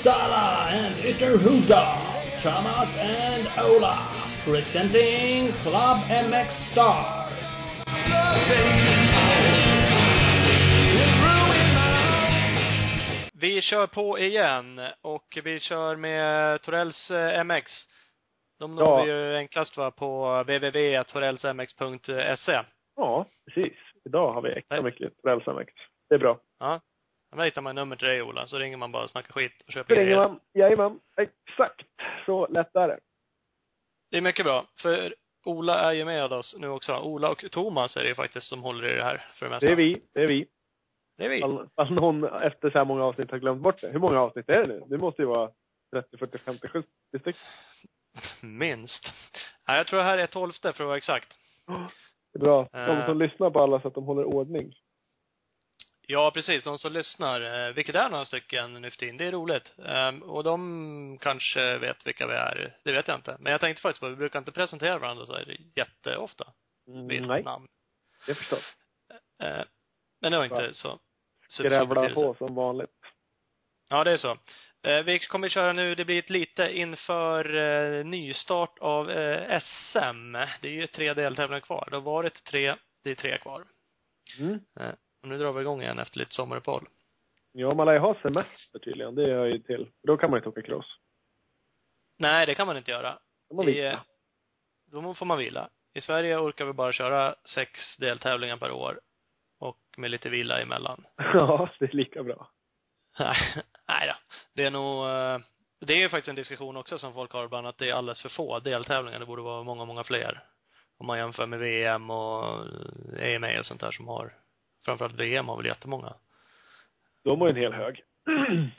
Uppsala and Ytterhuda, Thomas and Ola, presenting Club MX Star. Vi kör på igen och vi kör med Torells eh, MX. De når Ja. vi ju enklast va, på www.torellsmx.se. Ja, precis. Idag har vi extra mycket rälsamväxt. Det är bra. Ja. Där hittar man nummer till dig Ola, så ringer man bara och snackar skit och köper ringer man. Jajamän. Exakt. Så lätt är det. Det är mycket bra, för Ola är ju med oss nu också. Ola och Thomas är det ju faktiskt som håller i det här för det mesta. Det är vi. Det är vi. Det är vi. Fall, fall någon efter så här många avsnitt har glömt bort det. Hur många avsnitt är det nu? Det måste ju vara 30, 40, 50, 70 stycken. Minst. Nej, jag tror det här är tolfte för att vara exakt. Bra. De som lyssnar på alla så att de håller ordning. Ja, precis. De som lyssnar, eh, vilket är några stycken nu för tiden. Det är roligt. Ehm, och de kanske vet vilka vi är. Det vet jag inte. Men jag tänkte faktiskt på, vi brukar inte presentera varandra så här jätteofta. Vid Mm, nej, namn. det förstås. Eh, men det var inte så. så Grävla på som vanligt. Ja, det är så. Eh, vi kommer köra nu, det blir ett lite inför eh, nystart av eh, SM. Det är ju tre deltävlingar kvar. Det har varit tre, det är tre kvar. Mm. Eh, och nu drar vi igång igen efter lite sommaruppehåll. Ja, man lär ju ha semester tydligen. Det hör ju till. Då kan man inte åka cross. Nej, det kan man inte göra. Då man I, vila. eh, Då får man vila. I Sverige orkar vi bara köra sex deltävlingar per år. Och med lite vila emellan. Ja, det är lika bra. Nej då. Det är nog, eh, det är ju faktiskt en diskussion också som folk har ibland att det är alldeles för få deltävlingar. Det borde vara många, många fler. Om man jämför med VM och EMA och sånt där som har, framförallt VM har väl jättemånga. De har en hel hög.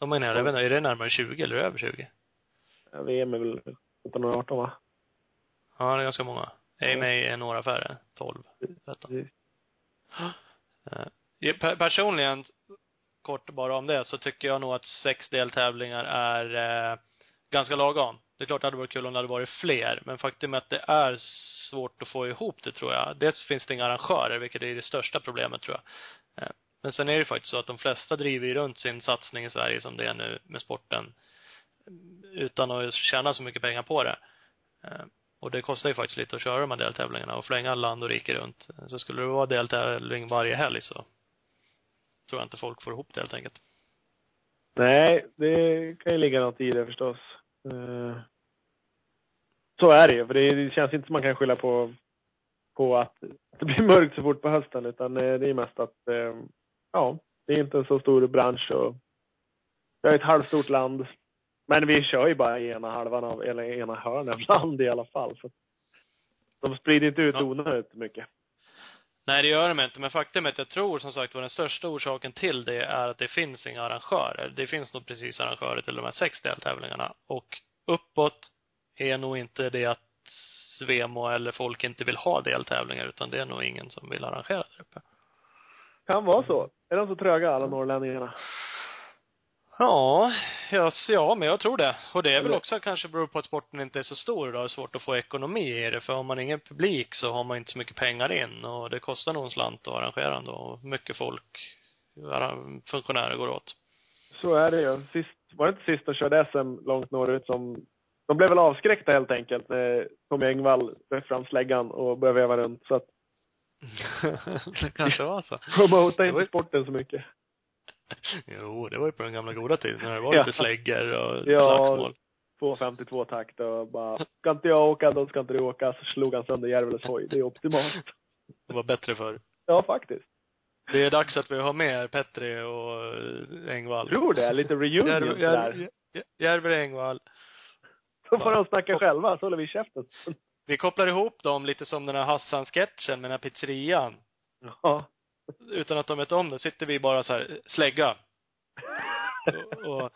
De är nere, jag vet inte, är det närmare 20 eller över 20? Ja, VM är väl 1718 va? Ja, det är ganska många. EMA är några färre. 12, 13. Precis. Eh, ja, Personligen, kort bara om det, så tycker jag nog att sex deltävlingar är eh, ganska lagom. Det är klart det hade varit kul om det hade varit fler, men faktum är att det är svårt att få ihop det tror jag. Dels finns det inga arrangörer, vilket är det största problemet tror jag. Eh, Men sen är det faktiskt så att de flesta driver ju runt sin satsning i Sverige som det är nu med sporten utan att tjäna så mycket pengar på det. Eh, Och det kostar ju faktiskt lite att köra de här deltävlingarna och flänga land och rike runt. Så skulle det vara deltävling varje helg så tror jag inte folk får ihop det helt enkelt. Nej, det kan ju ligga något i det förstås. Eh, så är det ju, för det, känns inte som man kan skylla på, på att det blir mörkt så fort på hösten, utan eh, det är mest att, eh, ja, det är inte en så stor bransch och vi har ett halvstort land. Men vi kör ju bara i ena halvan av, eller ena hörnet av land i alla fall. Så de sprider inte ut Ja. onödigt mycket. Nej, det gör de inte. Men faktum är att jag tror som sagt var den största orsaken till det är att det finns inga arrangörer. Det finns nog precis arrangörer till de här sex deltävlingarna. Och uppåt är nog inte det att Svemo eller folk inte vill ha deltävlingar, utan det är nog ingen som vill arrangera där uppe. Kan vara så. Är de så tröga alla norrlänningarna? Ja, ja, så ja, men jag tror det. Och det är väl också kanske beror på att sporten inte är så stor idag. Det är svårt att få ekonomi i det. För har man ingen publik så har man inte så mycket pengar in. Och det kostar nog en slant att arrangera ändå. Och mycket folk, funktionärer går åt. Så är det ju. Sist, var det inte sist de körde SM långt norrut som de blev väl avskräckta helt enkelt när Tommy Engvall drog fram släggan och började veva runt. Så att det kanske var så. promota Det var inte sporten så mycket. Jo, det var ju på den gamla goda tiden när det var Ja. lite släggor och Ja. slagsmål. 252 takt och bara, ska inte jag åka, då ska inte du åka. Så slog han sönder Järveles hoj. Det är optimalt. Det var bättre för. Ja, faktiskt. Det är dags att vi har med Petri och Engvall. Tror det. Lite reunion Järv-. Järv- Järv- Järver Engvall. Så får de snacka själva, så håller vi käften. Vi kopplar ihop dem lite som den här Hassan-sketchen med den här pizzerian. Ja. Utan att de vet om det, sitter vi bara så här, slägga. Och, och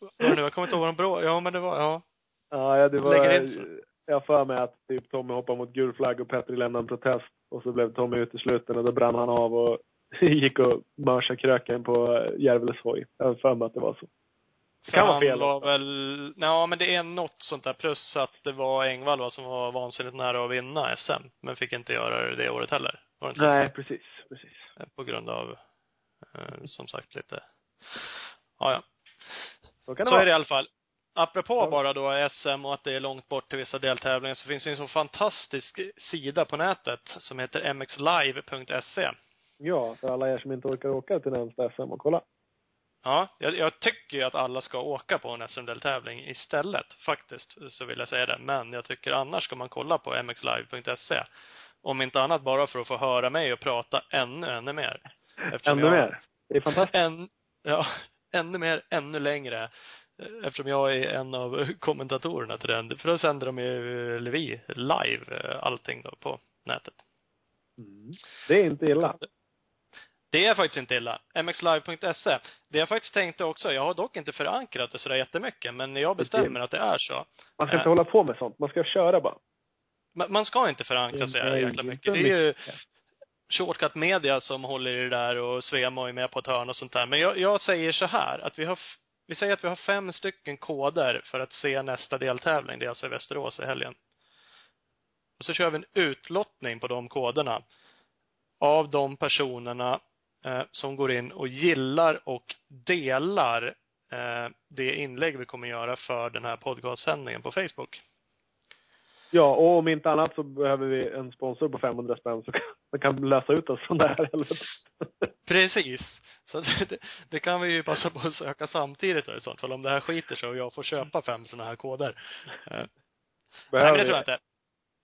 och nu, jag kommer inte ihåg vad de bråkade, ja men det var, ja. Ja, det var, Lägger in så. jag för mig att typ Tommy hoppade mot gul flagg och Petri lämnade en protest. Och så blev Tommy utesluten och då brann han av och gick och mörsade kröken på Järveles hoj. Jag har för mig att det var så. Det kan vara fel var väl, ja men det är något sånt där, plus att det var Engvall va, som var vansinnigt nära att vinna SM. Men fick inte göra det det året heller. Var det inte Nej, så? precis, precis. Eh, På grund av, eh, som sagt, lite Ja, ja. Så kan det Så vara. är det i alla fall. Apropå Ja. bara då SM och att det är långt bort till vissa deltävlingar så finns det en så fantastisk sida på nätet som heter mxlive.se. Ja, för alla er som inte orkar åka till närmsta SM och kolla. Ja, jag, jag tycker ju att alla ska åka på en SM-deltävling istället, faktiskt, så vill jag säga det. Men jag tycker annars ska man kolla på mxlive.se. Om inte annat bara för att få höra mig och prata ännu, ännu mer. Eftersom Ännu jag- mer. Det är fantastiskt. Än, ja, ännu mer, ännu längre. Eftersom jag är en av kommentatorerna till den. För då sänder de ju, eller vi, live eh, allting då på nätet. Det är inte illa. Det är faktiskt inte illa. mxlive.se. Det jag faktiskt tänkte också, jag har dock inte förankrat det sådär jättemycket, men jag bestämmer att det är så. Man ska Äh. inte hålla på med sånt. Man ska köra bara. Man, man ska inte förankra sig Nej, jäkla mycket. Det är ju Shortcut Media som håller i det där och Svemo är med på ett hörn och sånt där. Men jag, jag säger så här, att vi har, vi säger att vi har fem stycken koder för att se nästa deltävling. Det är alltså i Västerås i helgen. Och så kör vi en utlottning på de koderna. Av de personerna eh, som går in och gillar och delar eh, det inlägg vi kommer göra för den här podcastsändningen på Facebook. Ja, och om inte annat så behöver vi en sponsor på 500 spänn så kan, så kan lösa ut oss från det här helvetet. Precis. Så det, det, kan vi ju passa på att söka samtidigt då, i sånt fall om det här skiter sig och jag får köpa fem sådana här koder. Eh, Nej, men Behöver det tror jag inte.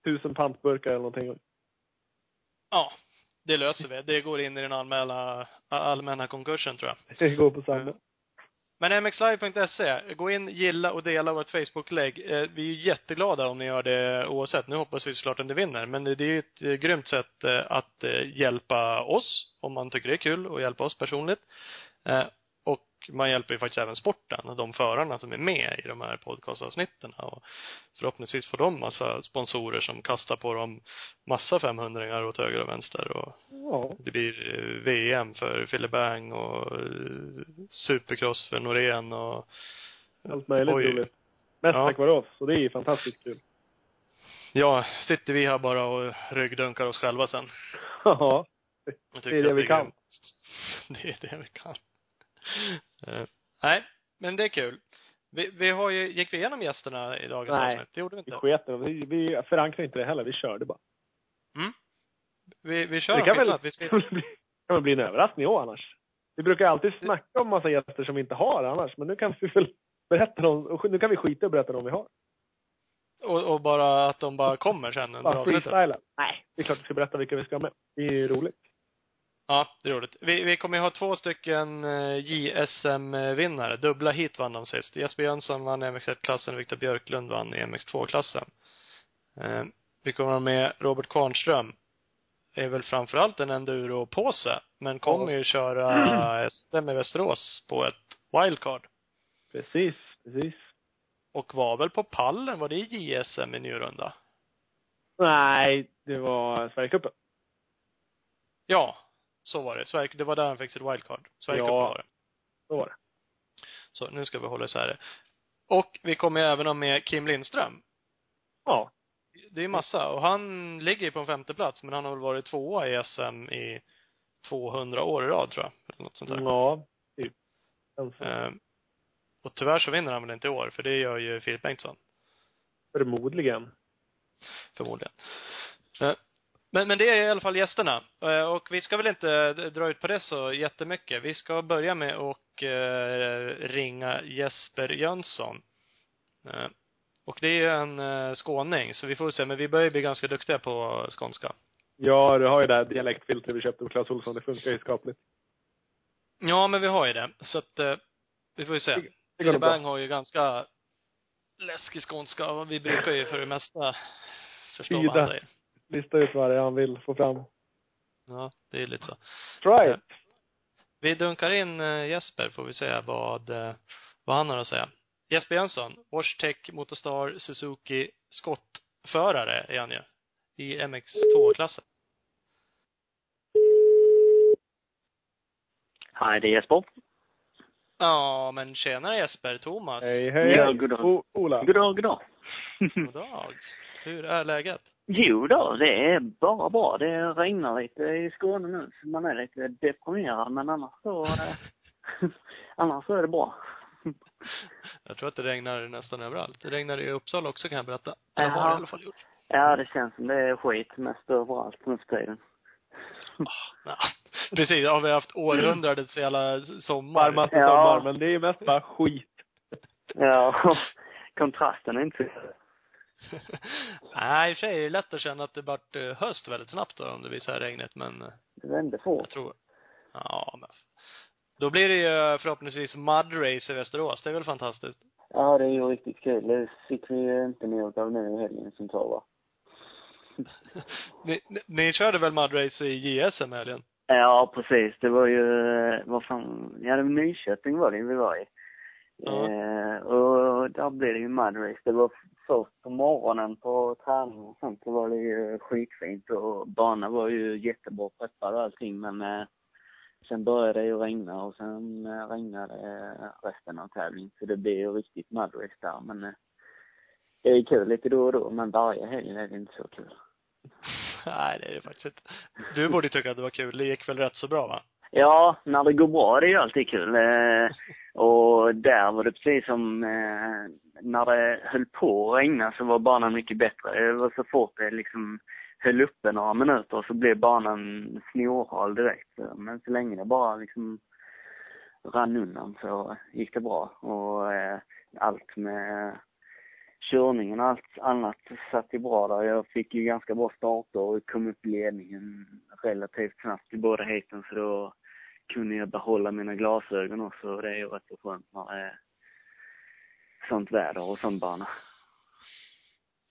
tusen pantburkar eller någonting. Ja, det löser vi. Det går in i den allmänna, allmänna konkursen tror jag. Det går på samma. Mm. Men mxlive.se, gå in, gilla och dela vårt Facebook-lägg. Eh, Vi är ju jätteglada om ni gör det oavsett. Nu hoppas vi såklart att ni vinner, men det är ju ett eh, grymt sätt eh, att hjälpa oss, om man tycker det är kul, och hjälpa oss personligt. Och man hjälper ju faktiskt även sporten och de förarna som är med i de här podcastavsnitten. Och förhoppningsvis får de massa sponsorer som kastar på dem massa 500 åt höger och vänster och Ja. det blir eh, VM för Fille Bang och eh, Supercross för Norén och Allt möjligt roligt. Mest Ja. tack vare oss. Och det är ju fantastiskt kul. ja, sitter vi här bara och ryggdunkar oss själva sen. Ja. Det är det vi kan. Det är det vi kan. Eh, nej, men det är kul. Vi, vi har ju, gick vi igenom gästerna i dagens Nej. avsnitt? Det gjorde vi Vi inte. sket i det. vi, vi förankrade inte det heller. Vi körde bara. Vi, vi kör det kan väl, vi ska, kan väl bli en överraskning också annars. Vi brukar alltid snacka om massa gäster som vi inte har annars. Men nu kan vi väl berätta dem. och Nu kan vi skita och berätta dem vi har. och, och bara att de bara kommer sen under avsnittet. Nej. Det är klart vi ska berätta vilka vi ska ha med. Det är ju roligt. Ja, det är roligt. Vi, vi kommer ju ha två stycken eh, JSM-vinnare. Dubbla hit vann de sist. Jesper Jönsson vann i MX1-klassen, Viktor Björklund vann i MX2-klassen. Eh, vi kommer ha med Robert Kvarnström. Är väl framförallt en enduro-påse, men kommer ju köra SM i Västerås på ett wildcard. Precis. Precis. Och var väl på pallen, var det i JSM i Njurunda? Nej, det var Sverigecupen. Ja, så var det. Sverige, det var där han fick sitt wildcard. Sverigecupen Ja. var det. Så var det. Så nu ska vi hålla isär det. Och vi kommer ju även ha med Kim Lindström. Ja. Det är massa. Och han ligger på en femte plats men han har väl varit tvåa i SM i 200 år i rad tror jag. Eller något sånt där. Ja. Typ. Ehm, och tyvärr så vinner han väl inte i år, för det gör ju Filip Bengtsson. Förmodligen. Förmodligen. Men, men det är i alla fall gästerna. Eh, Och vi ska väl inte dra ut på det så jättemycket. Vi ska börja med att eh, ringa Jesper Jönsson. Eh, Och det är ju en skåning, så vi får se. Men vi börjar bli ganska duktiga på skånska. Ja, du har ju det här dialektfiltret vi köpte på Clas Ohlson. Det funkar ju skapligt. Ja, men vi har ju det. Så att, vi får ju se. Bra. Bang har ju ganska läskig skånska och vi brukar ju för det mesta förstå vad han Ida. säger. Lista ut vad det är han vill få fram. Ja, det är lite så. Try it. Vi dunkar in eh, Jesper får vi se vad, eh, vad han har att säga. Jesper Jönsson, Washtec Motorstar Suzuki skottförare är han ju. I MX2-klassen. Hej, det är Jesper. Ja, men tjenare Jesper, Thomas. Hej, hej. Ja, god dag. O- Ola. God dag, god dag. God dag. Hur är läget? Jo då, det är bara bra. Det regnar lite i Skåne nu, så man är lite deprimerad. Men annars så eh, Annars så är det bra. Jag tror att det regnar nästan överallt. Det regnar i Uppsala också kan jag berätta. Det har det i alla fall gjort. Ja, det känns som det är skit mest överallt nu för tiden. Ja, precis. Har vi haft århundradets jävla sommar. Varmaste Ja. sommar, men det är mest bara skit. Ja, kontrasten är inte så Nej, i och för sig är det lätt att känna att det vart eh, höst väldigt snabbt då, om det blir så här regnigt, men eh, Det vände fort. jag tror Ja, men då blir det ju förhoppningsvis mud race i Västerås. Det är väl fantastiskt? Ja, det är ju riktigt kul. Det fick vi ju inte nog av nu i helgen som tur var. Ni, ni, ni körde väl mud race i JSM helgen? Ja, precis. Det var ju, vad fan, ja det var Nyköping var det vi var i. Ja. Eh, och där blev det ju mud race. Det var först på morgonen på träning och sånt så var det ju skitfint och banan var ju jättebra preppad och allting men eh, sen började det ju regna och sen eh, regnade eh, resten av tävlingen så det blev ju riktigt mud race där men eh, det är kul lite då och då men varje helg är det inte så kul. Nej, det är det faktiskt inte. Du borde ju tycka att det var kul. Det gick väl rätt så bra, va? Ja, när det går bra det är ju alltid kul. Eh, och där var det precis som eh, när det höll på att regna så var banan mycket bättre. Det var så fort det liksom höll uppe några minuter så blev banan snorhal direkt. Men så länge det bara liksom rann undan så gick det bra. Och eh, allt med körningen och allt annat satt ju bra där. Jag fick ju ganska bra starter och kom upp i ledningen relativt snabbt i båda heaten så då kunde jag behålla mina glasögon också och det är ju rätt så skönt när det är sånt väder och sån bana.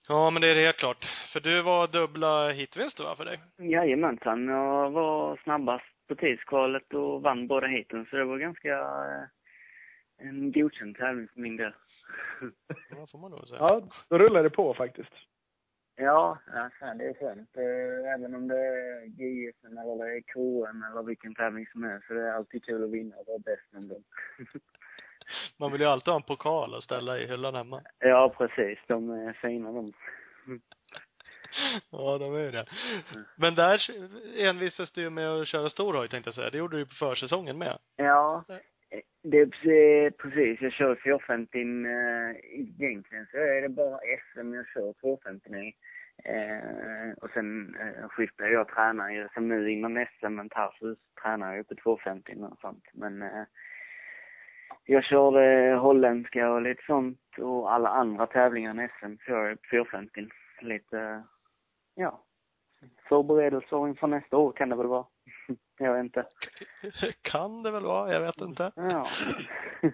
Ja, men det är det helt klart. För du var dubbla hitvinster, va, för dig? Jajamensan, jag var snabbast på tidskvalet och vann båda heaten så det var ganska eh, en godkänd tävling för min del. Ja, får man nog säga. Ja, då rullar det på faktiskt. Ja, fan, det är skönt. Eh, Även om det är JSM eller KM eller vilken tävling som helst så det är alltid kul att vinna och vara bäst gång. Man vill ju alltid ha en pokal att ställa i hyllan hemma. Ja, precis. De är fina de. Ja, de är ju det. Men där envisades du med att köra stor hoj, tänkte jag säga. Det gjorde du ju på försäsongen med. Ja, Eh, det är precis. Jag kör 450 eh, egentligen så är det bara SM jag kör 250 i. Eh, och sen eh, skiftar jag tränar ju. Som nu innan SM men Tarsus tränar jag ju på 250 och sånt. Men eh, jag körde holländska och lite sånt och alla andra tävlingar än SM kör jag på 450. Lite, ja, förberedelser inför nästa år kan det väl vara. jag vet inte. kan det väl vara, jag vet inte. Ja.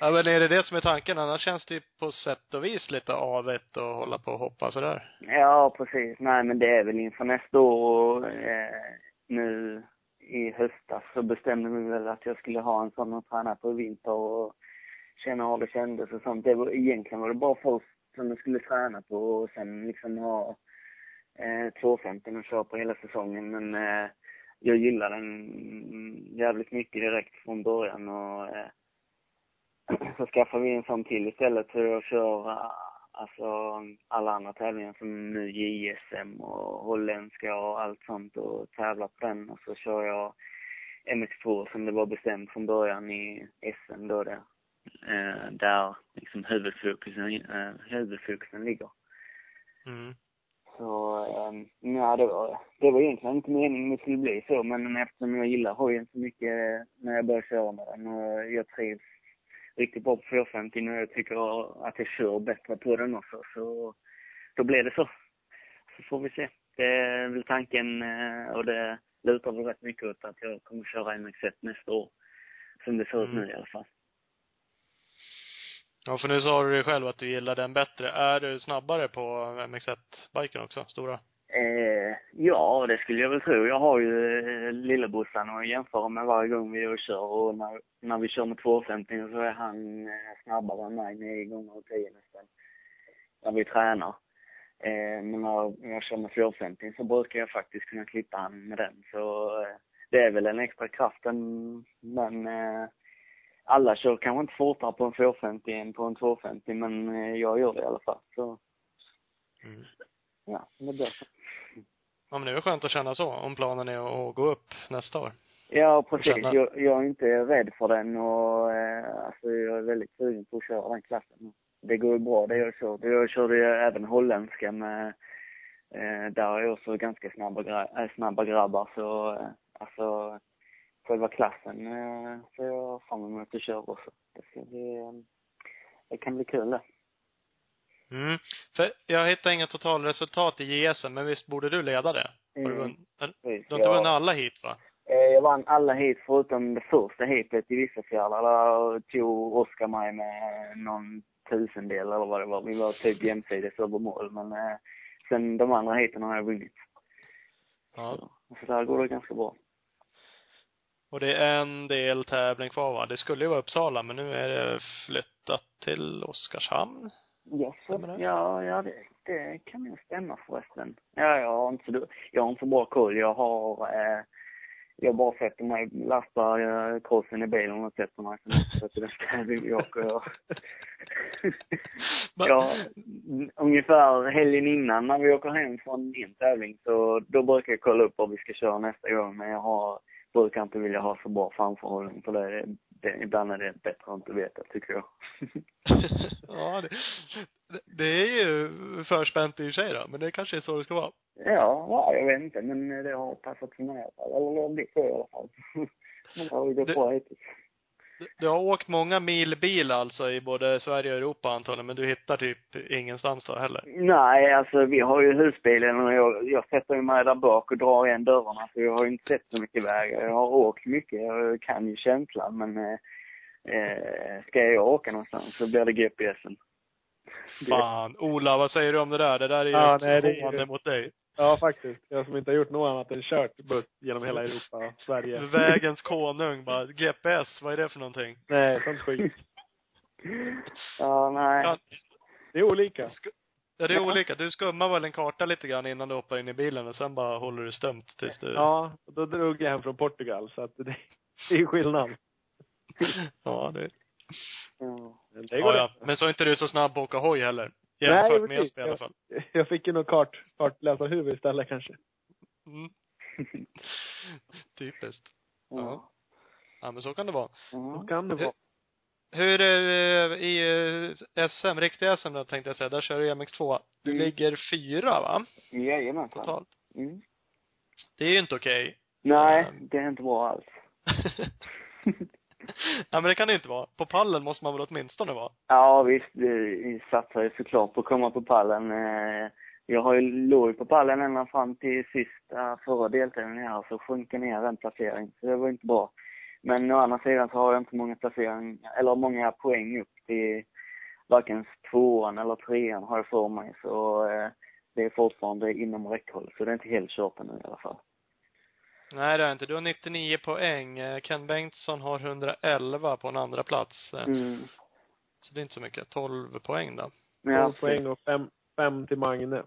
Ja, men är det det som är tanken? Annars känns det ju på sätt och vis lite avigt att hålla på och hoppa sådär. Ja, precis. Nej, men det är väl inför nästa år och eh, nu i höstas så bestämde vi väl att jag skulle ha en sån att träna på i vinter och känna hur det kändes och sånt. Det var, egentligen var det bara först som jag skulle träna på och sen liksom ha eh, 250 och köra på hela säsongen. Men eh, jag gillar den jävligt mycket direkt från början och eh, så skaffar vi en sån till istället så jag kör alltså alla andra tävlingar som nu JSM och holländska och allt sånt och tävlar på den och så kör jag MX2 som det var bestämt från början i SM då det, eh, där liksom huvudfokusen, eh, huvudfokusen ligger. Mm. Så, eh, ja, det var, det var egentligen inte meningen det skulle bli så, men eftersom jag gillar hojen så mycket när jag började köra med den och jag trivs riktigt bra på 450 nu och jag tycker att jag kör bättre på den också, så då blev det så. Så får vi se. Det är väl tanken eh, och det lutar väl rätt mycket åt att jag kommer köra MX1 nästa år. Som det ser ut Mm. nu i alla fall. Ja, för nu sa du ju själv att du gillar den bättre. Är du snabbare på MX1-biken också? Stora? Eh, ja, det skulle jag väl tro. Jag har ju eh, lillebrorsan att jämföra med varje gång vi och kör och när, när vi kör med 250 så är han eh, snabbare än mig nio gånger av tio nästan. När vi tränar. Eh, men när jag kör med 450 så brukar jag faktiskt kunna klippa han med den. Så eh, det är väl en extra kraften men eh, alla kör kanske inte fortare på en 450 än på en 250 men eh, jag gör det i alla fall. Så Mm. ja, det blir så. Ja, men det är skönt att känna så, om planen är att gå upp nästa år. Ja, precis. känna- Jag, jag är inte rädd för den och eh, alltså jag är väldigt sugen på att köra den klassen. Det går ju bra det jag kört. Jag körde ju även holländska med, eh, där är också ganska snabba, gra- äh, snabba grabbar så eh, alltså själva klassen eh, ser jag fram emot att köra också. Det ska bli, eh, det kan bli kul det. Mm. För jag hittar inga totalresultat i JSM, men visst borde du leda det? Har du Mm. vunnit? Du har inte vunnit alla hit va? Eh, Jag vann alla hit förutom det första hitet i Vissafjärda. Där tog Oskar mig med någon tusendel eller vad det var. Vi var typ jämsides över mål. Men sen de andra hiten har jag vunnit. Ja. Så, så där går det ganska bra. Och det är en del tävling kvar va? Det skulle ju vara Uppsala, men nu är det flyttat till Oskarshamn. Yes, Stämmer det? ja, ja det, det kan nog stämma förresten. Ja, jag har inte så, jag har inte så bra koll. Jag har, eh, jag bara sätter mig, lastar eh, crossen i bilen och sätter mig sen till den tävling vi åker. Jag, ja, ungefär helgen innan när vi åker hem från min tävling så då brukar jag kolla upp vad vi ska köra nästa gång. Men jag har, brukar inte vilja ha så bra framförhållning för det, det ibland är det bättre att inte veta tycker jag. ja, det, det- är ju förspänt i sig då, men det kanske är så det ska vara. Ja, ja, jag vet inte, men det har passat för mig. Eller det har blivit så i alla fall. Det har ju gått Det- bra hittills. Du- har åkt många mil bil alltså i både Sverige och Europa antagligen, men du hittar typ ingenstans då heller? Nej, alltså vi har ju husbilen och jag, jag sätter ju mig där bak och drar igen dörrarna så jag har ju inte sett så mycket vägar. Jag har åkt mycket, jag kan ju känslan men eh, eh, ska jag åka någonstans så blir det GPSen. Fan, Ola, vad säger du om det där? Det där är ju Ja, nej, det är ju- mot dig. Ja, faktiskt. Jag som inte har gjort något annat än kört buss genom hela Europa och Sverige. Vägens konung bara, GPS, vad är det för någonting? Nej, sånt skit. Ja, nej. Kan, Det är olika. ja, det är Ja. olika. Du skummar väl en karta lite grann innan du hoppar in i bilen och sen bara håller du stumt tills du... Ja, och då drog jag hem från Portugal så att det, det är skillnad. Ja, det... Ja. Men det går Ja, ja. Men så är inte du så snabb på att åka hoj heller. Nej, Jämfört med precis. Esby i alla fall. Jag fick ju någon kart, kartläsarhuvud istället kanske. Mm. Typiskt. Ja. Ja, men så kan det vara. Ja. kan det vara. Hur är det i eh, SM, riktiga SM då tänkte jag säga, där kör du MX2. Du Mm. ligger fyra va? Jajamensan. Totalt. Mm. Det är ju inte okej. Nej, Mm. det är inte bra alls. ja men det kan det ju inte vara. På pallen måste man väl åtminstone vara? Ja visst, vi satsar ju såklart på att komma på pallen. Eh, jag har ju låg ju på pallen ända fram till sista förra deltävlingen här, så sjunker ner en placering. Så det var inte bra. Men å andra sidan så har jag inte många placeringar, eller många poäng upp till varken tvåan eller trean har jag för mig. Så eh, det är fortfarande inom räckhåll. Så det är inte helt kört ännu i alla fall. Nej det är det inte. Du har 99 poäng. Eh, Ken Bengtsson har 111 på en andra plats. Eh, Mm. Så det är inte så mycket. 12 poäng då. Men Ja, jag, poäng och fem, fem till Magne.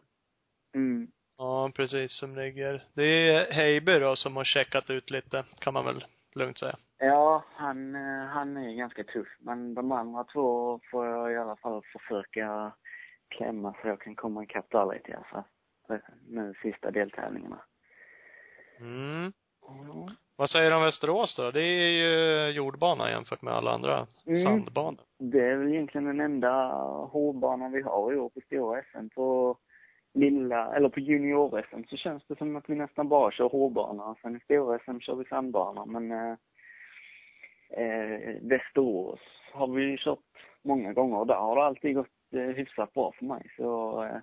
Mm. Ja, precis som ligger. Det är Heiber då som har checkat ut lite, kan man väl lugnt säga. Ja, han, eh, han är ganska tuff. Men de andra två får jag i alla fall försöka klämma så jag kan komma ikapp där lite i alla fall. Nu sista deltävlingarna. Mm. Mm. Vad säger du om Västerås då? Det är ju jordbana jämfört med alla andra Mm. sandbanor. Det är väl egentligen den enda hårdbanan vi har i år på stora SM. På lilla, eller på junior-SM så känns det som att vi nästan bara kör hårdbana. Sen i stora SM kör vi sandbana. Men eh, eh, Västerås har vi ju kört många gånger och där har det alltid gått eh, hyfsat bra för mig. Så eh,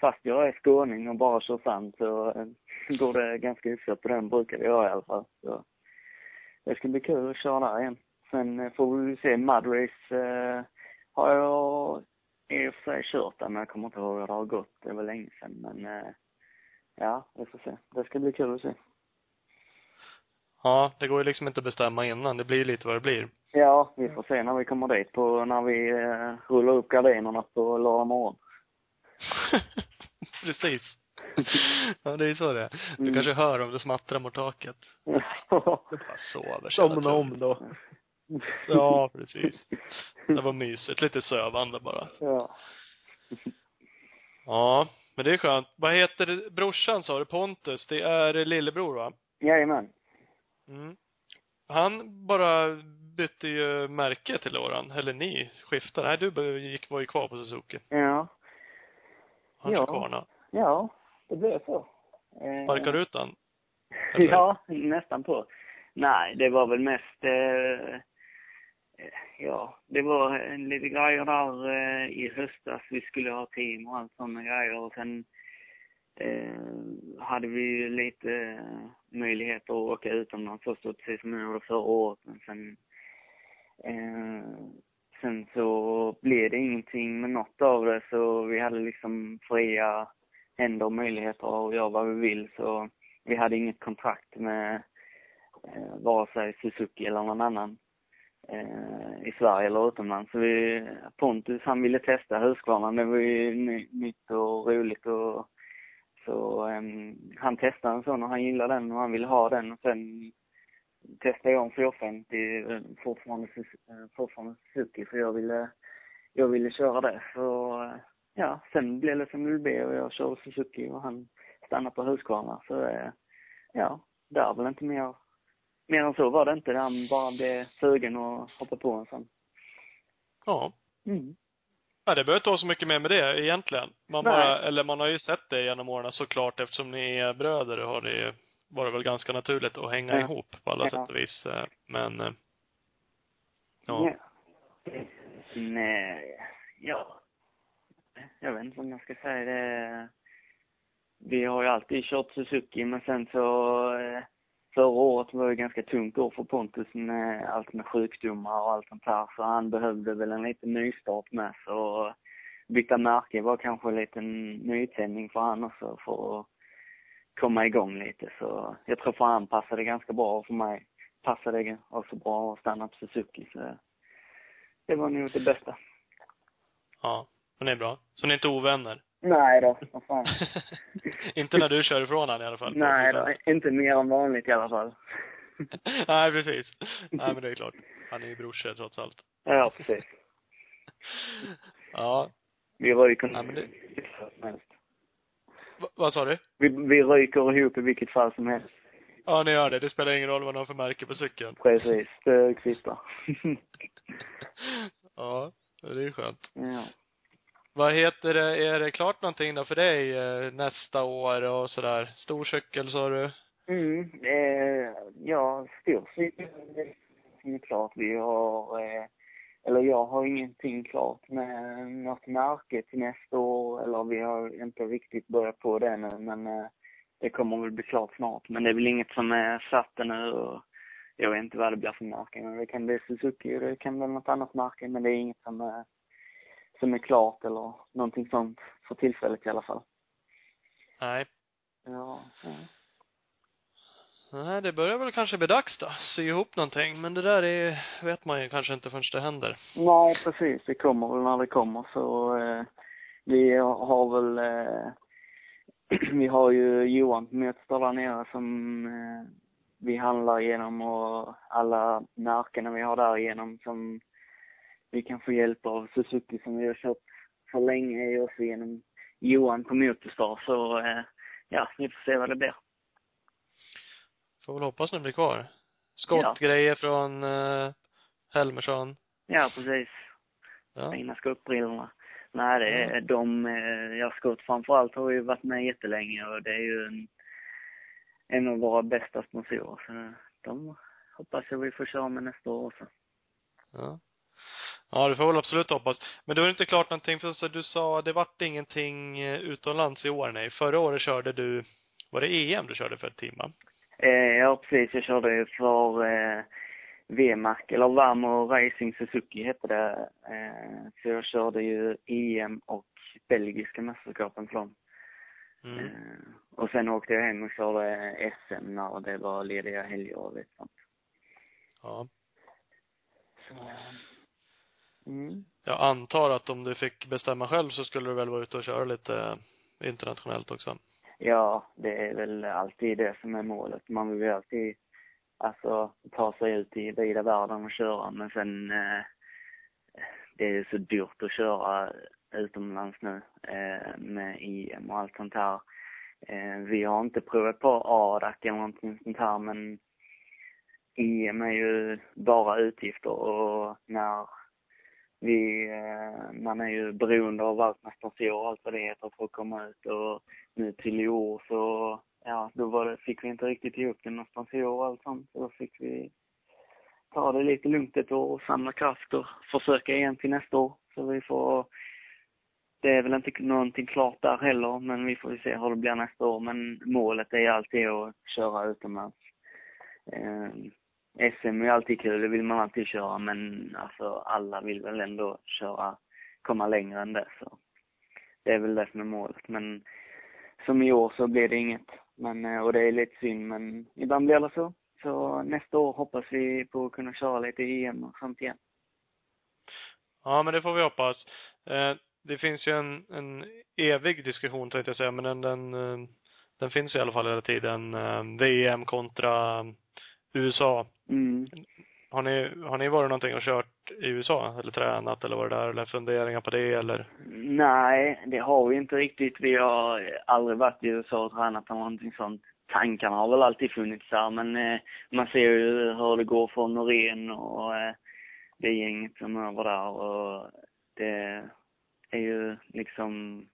fast jag är skåning och bara kör sand så eh, går det ganska hyfsat på den brukar det göra i alla fall. Så det ska bli kul att köra där igen. Sen eh, får vi se, Mudrace eh, har jag i och för sig kört där men jag kommer inte ihåg hur det har gått. Det var länge sedan men eh, ja, vi får se. Det ska bli kul att se. Ja, det går ju liksom inte att bestämma innan. Det blir lite vad det blir. Ja, vi får se när vi kommer dit på, när vi eh, rullar upp gardinerna på lördag morgon. Precis. Ja, det är så det är. Du Mm. kanske hör om det smattrar mot taket. Bara sover Somna om då. Ja, precis. Det var mysigt. Lite sövande bara. ja. Ja, men det är skönt. Vad heter det? brorsan sa du? Pontus. Det är lillebror va? Jajamän. Mm. han bara bytte ju märke till åran. Eller ni skiftade. Nej, du gick, var ju kvar på Suzuki. Ja. Han Ja. Kvarna. Ja, det blev så. Eh, Sparkar du ut den? Eller? Ja, nästan på. Nej, det var väl mest, eh, eh, ja, det var en lite grejer där eh, i höstas. Vi skulle ha team och allt sådana grejer. Och sen eh, hade vi ju lite eh, möjligheter att åka utomlands först, och precis som jag gjorde förra året. Men sen, eh, sen så blev det ingenting med något av det. Så vi hade liksom fria händer och möjligheter att göra vad vi vill. Så vi hade inget kontrakt med eh, vare sig Suzuki eller någon annan eh, i Sverige eller utomlands. Så vi, Pontus han ville testa Husqvarna. Det var ju ny, nytt och roligt och så ehm, han testade en sån och han gillade den och han ville ha den och sen testade jag en 450 eh, fortfarande, eh, fortfarande Suzuki för jag ville, jag ville köra det. Så eh, ja, sen blev det som det blev och jag körde Suzuki och han stannade på Husqvarna. Så eh, ja, det är väl inte mer, mer än så var det inte. Han bara blev sugen och hoppade på en sån. Ja. Mm. Ja, det behöver inte vara så mycket mer med det egentligen. Man Nej. bara, eller man har ju sett det genom åren såklart eftersom ni är bröder har det ju varit väl ganska naturligt att hänga Ja. ihop på alla Ja. sätt och vis. eh, Men, eh, ja. Nej, ja. Jag vet inte om jag ska säga det. Vi har ju alltid kört Suzuki, men sen så eh, förra året var det ganska tungt år för Pontus med allt med sjukdomar och allt sånt här. Så han behövde väl en liten nystart med. Så byta märke var kanske en liten nytändning för han också för att komma igång lite. Så jag tror för han passade ganska bra och för mig passade det också bra att stanna på Suzuki. Så det var nog det bästa. Ja. Det är bra. Så ni är inte ovänner? Nej då, vad fan. inte när du kör ifrån han i alla fall. Nej då, inte mer än vanligt i alla fall. Nej, precis. Nej, men det är klart. Han är ju brorsor trots allt. Ja, precis. Ja. Vi ryker Ja, men det- som helst. Va, vad sa du? Vi, vi ryker ihop i vilket fall som helst. Ja, ni gör det. Det spelar ingen roll vad de har för märke på cykeln. Precis, det kvittar. Ja, det är skönt. ja. Vad heter det, är det klart någonting då för dig eh, nästa år och sådär? Stor cykel sa du? Mm, eh, ja, stor cykel är klart. Vi har, eh, eller jag har ingenting klart med något märke till nästa år, eller vi har inte riktigt börjat på det nu, men eh, det kommer väl bli klart snart. Men det är väl inget som är satt ännu och jag vet inte vad det blir för märke. Men Det kan bli Suzuki och det kan bli något annat märke, men det är inget som är, som är klart eller någonting sånt för tillfället i alla fall. Nej. Ja. Nej, det börjar väl kanske bli dags då. Sy ihop någonting. Men det där är, vet man ju kanske inte förrän det händer. Nej, precis. Det kommer väl när det kommer. Så eh, vi har väl, eh, vi har ju Johan Mötster där nere som eh, vi handlar genom och alla märkena vi har där igenom som vi kan få hjälp av. Suzuki som vi har kört för länge ju också genom Johan på Motorstar. Så eh, ja, vi får se vad det blir. Får väl hoppas den blir kvar. Skottgrejer från eh, Helmersson. Ja, precis. Ja. fina skottbrillorna. Nej, det är de, eh, ja skott framförallt har ju varit med jättelänge och det är ju en, en av våra bästa sponsorer. Så de hoppas jag vi får köra med nästa år också. Ja. Ja, det får väl absolut hoppas. Men det inte klart någonting, för så du sa, det vart ingenting eh, utomlands i år, nej. Förra året körde du, var det EM du körde för ett team, va? Eh, ja, precis. Jag körde ju för eh, VMAC, eller Vamo Racing Suzuki hette det. Eh, så jag körde ju EM och belgiska mästerskapen för dem. Mm. Eh, och sen åkte jag hem och körde SM när det var lediga helger och lite sånt. Ja. Så, mm. Jag antar att om du fick bestämma själv så skulle du väl vara ute och köra lite internationellt också? Ja, det är väl alltid det som är målet. Man vill ju alltid, alltså, ta sig ut i vida världen och köra, men sen, eh, det är ju så dyrt att köra utomlands nu, eh, med EM och allt sånt här. Eh, vi har inte provat på ADAC eller någonting sånt här, men EM är ju bara utgifter och när vi, eh, man är ju beroende av allt med och allt vad det heter för att komma ut och nu till i år så, ja, då var det, fick vi inte riktigt ihop det någonstans i år och allt sånt. Så då fick vi ta det lite lugnt ett år och samla kraft och försöka igen till nästa år. Så vi får, det är väl inte någonting klart där heller, men vi får ju se hur det blir nästa år. Men målet är alltid att köra utomlands. Eh, SM är alltid kul, det vill man alltid köra, men alltså alla vill väl ändå köra, komma längre än det. Så det är väl det som är målet. Men som i år så blir det inget. Men, eh, och det är lite synd, men ibland blir det så. Så nästa år hoppas vi på att kunna köra lite EM och sånt igen. Ja, men det får vi hoppas. Eh, det finns ju en, en evig diskussion tänkte jag säga, men den, den, eh, den finns i alla fall hela tiden. VM kontra USA. Mm. Har ni, har ni varit någonting och kört i USA? Eller tränat eller varit där? Eller funderingar på det eller? Nej, det har vi inte riktigt. Vi har aldrig varit i USA och tränat eller någonting sånt. Tankarna har väl alltid funnits där, men eh, man ser ju hur det går för Norén och eh, det gänget som är över där och det är ju liksom,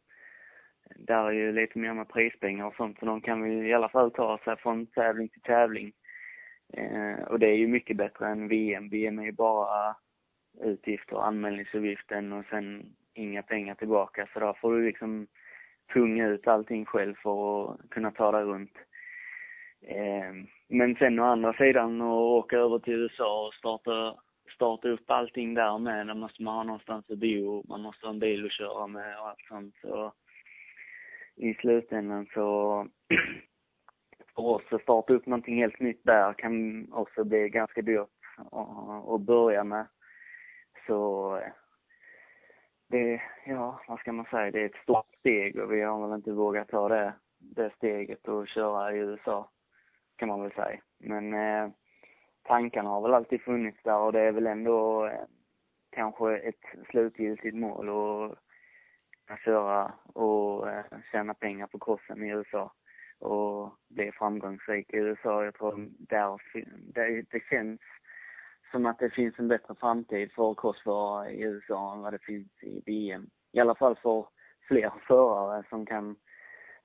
där är ju lite mer med prispengar och sånt, så de kan vi i alla fall ta sig från tävling till tävling. Eh, och det är ju mycket bättre än VM. VM är ju bara utgifter och anmälningsavgiften och sen inga pengar tillbaka. Så där får du liksom punga ut allting själv för att kunna ta dig runt. Eh, men sen å andra sidan att åka över till USA och starta, starta upp allting där med, Där måste man ha någonstans att bo, man måste ha en bil att köra med och allt sånt. Så i slutändan så för oss att starta upp någonting helt nytt där kan också bli ganska dyrt att börja med. Så det, ja, vad ska man säga, det är ett stort steg och vi har väl inte vågat ta det, det steget och köra i USA, kan man väl säga. Men eh, tankarna har väl alltid funnits där och det är väl ändå eh, kanske ett slutgiltigt mål att köra och eh, tjäna pengar på crossen i USA och bli framgångsrik i USA. Jag tror där, det, det känns som att det finns en bättre framtid för crossförare i USA än vad det finns i VM. I alla fall för fler förare som kan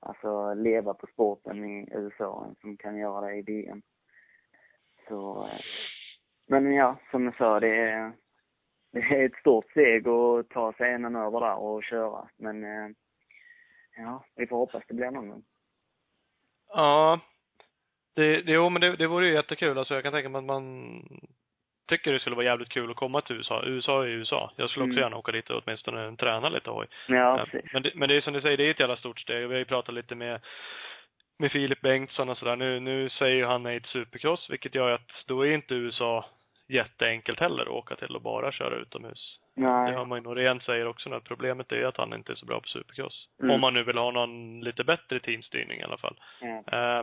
alltså leva på sporten i USA än som kan göra det i VM. Så, eh, men ja, som jag sa, det är, det är ett stort steg att ta sig en över där och köra. Men eh, ja, vi får hoppas det blir någon gång. Ja. Det, det, jo, men det, det vore ju jättekul. Alltså jag kan tänka mig att man tycker det skulle vara jävligt kul att komma till USA. USA är USA. Jag skulle också Mm. gärna åka dit och åtminstone träna lite hoj. Ja, Eh, precis. Men det, men det är som du säger, det är ett jävla stort steg. Vi har ju pratat lite med, med Filip Bengtsson och sådär. Nu, nu säger ju han nej till supercross, vilket gör att då är inte USA jätteenkelt heller att åka till och bara köra utomhus. Det Nej. hör man ju Norén säger också nu, att problemet är att han inte är så bra på supercross. Mm. Om man nu vill ha någon lite bättre teamstyrning i alla fall. Ja. Eh,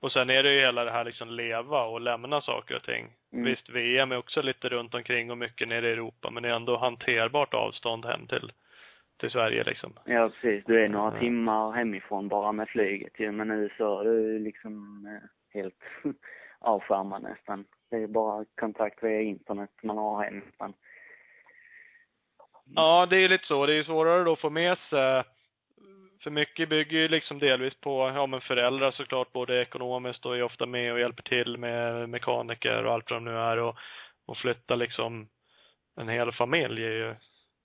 och sen är det ju hela det här liksom leva och lämna saker och ting. Mm. Visst, VM är också lite runt omkring och mycket nere i Europa, men det är ändå hanterbart avstånd hem till, till Sverige liksom. Ja, precis. Du är några Ja. timmar hemifrån bara med flyget ju. Men nu så är du liksom eh, helt avskärmad nästan. Det är bara kontakt via internet man har hem nästan. Ja, det är lite så. Det är svårare då att få med sig för mycket bygger ju liksom delvis på, ja men föräldrar såklart, både ekonomiskt och är ofta med och hjälper till med mekaniker och allt vad de nu är och, och flytta liksom en hel familj är ju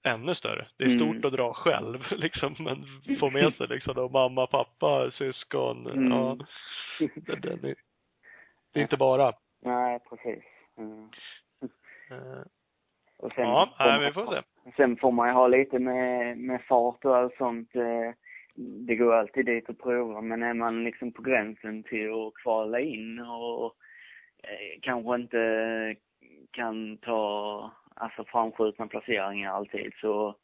ännu större. Det är Mm. stort att dra själv liksom, men få med sig liksom då mamma, pappa, syskon, Mm. ja. Det, det, det, det är inte bara. Nej, precis. Mm. Eh, Och sen, Ja, får man- vi får se. Sen får man ju ha lite med, med fart och allt sånt. eh, Det går alltid dit att prova, men är man liksom på gränsen till att kvala in och eh, kanske inte kan ta alltså framskjutna placeringar alltid, så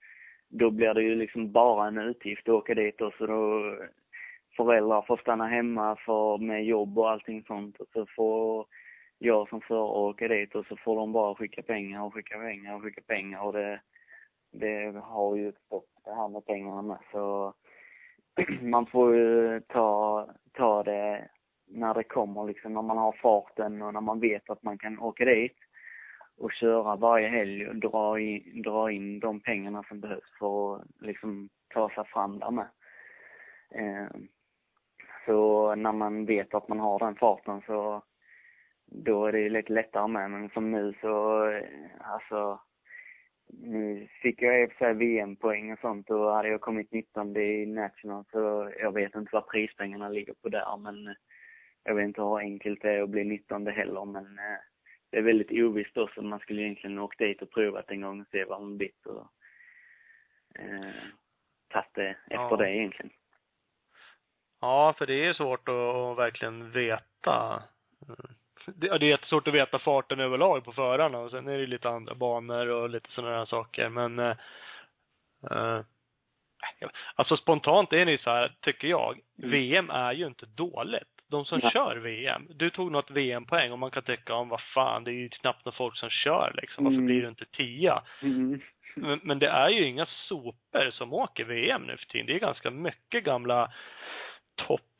då blir det ju liksom bara en utgift att åka dit och så då föräldrar får stanna hemma för med jobb och allting sånt och så får jag som förare åka dit och så får de bara skicka pengar och skicka pengar och skicka pengar och det det har ju stått det här med pengarna med så man får ju ta, ta det när det kommer liksom, när man har farten och när man vet att man kan åka dit och köra varje helg och dra in, dra in de pengarna som behövs för att liksom ta sig fram där med. Eh, så när man vet att man har den farten så då är det lite lättare med. Men som nu så, eh, alltså nu fick jag i och för sig VM-poäng och sånt och hade jag kommit 19 i National så jag vet inte vad prispengarna ligger på där men jag vet inte hur enkelt det är att bli 19 heller men eh, det är väldigt ovisst också. Man skulle egentligen åkt dit och provat en gång och se vad man blivit och eh, tagit det efter Ja. det egentligen. Ja, för det är svårt att, att verkligen veta. Det, det är jättesvårt att veta farten överlag på förarna och sen är det lite andra banor och lite sådana här saker men eh, eh, Alltså spontant är det ju så här, tycker jag. Mm. VM är ju inte dåligt. De som Nej. kör VM. Du tog något VM-poäng och man kan tycka om vad fan, det är ju knappt några folk som kör liksom. Varför Mm. blir du inte tia? Mm. Men, men det är ju inga sopor som åker VM nu för tiden. Det är ganska mycket gamla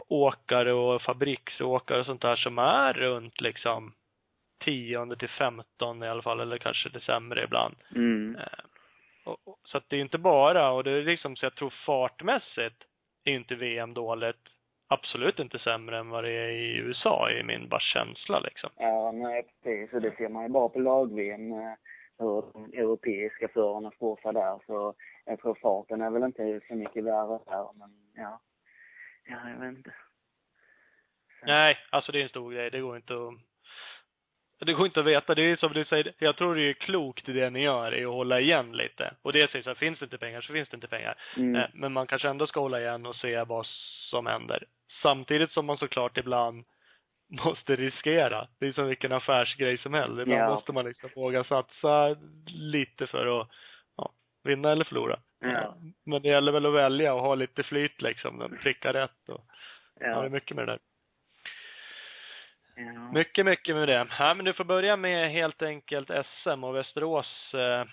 toppåkare och fabriksåkare och sånt där som är runt liksom tionde till femton i alla fall, eller kanske det sämre ibland. Mm. Eh, så att det är inte bara, och det är liksom så jag tror fartmässigt är inte VM dåligt. Absolut inte sämre än vad det är i USA, i min bara känsla liksom. Ja, nej precis. Och det ser man ju bara på lag-VM eh, hur de europeiska förarna står sig där. Så jag tror farten är väl inte så mycket värre där, men ja. Ja, jag vet inte. Så- Nej, alltså det är en stor grej. Det går inte att det går inte att veta. Det är som du säger, jag tror det är klokt i det ni gör, är att hålla igen lite. Och det säger så här, finns det inte pengar så finns det inte pengar. Mm. Eh, Men man kanske ändå ska hålla igen och se vad som händer. Samtidigt som man såklart ibland måste riskera. Det är som vilken affärsgrej som helst. Ibland Ja. måste man liksom våga satsa lite för att vinna eller förlora. Ja. Men det gäller väl att välja och ha lite flyt liksom, pricka rätt och ja. det är mycket med det där. ja. Mycket, mycket med det. Ja, men du får börja med helt enkelt SM och Västerås eh,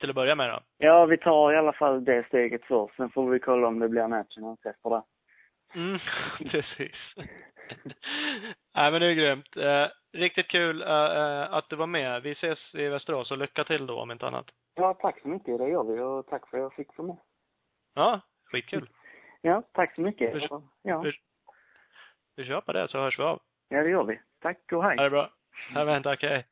till att börja med då. Ja, vi tar i alla fall det steget först. Sen får vi kolla om det blir nationals efter det. Mm, precis. Nej men det är grymt. Eh, riktigt kul eh, att du var med. Vi ses i Västerås och lycka till då om inte annat. Ja, tack så mycket. Det gör vi och tack för att jag fick vara med. Ja, skitkul. Ja, tack så mycket. Vi- Ja, vi- Vi kör på det så hörs vi av. ja det gör vi. Tack och hej. Ha det bra. Ja, men tack, hej.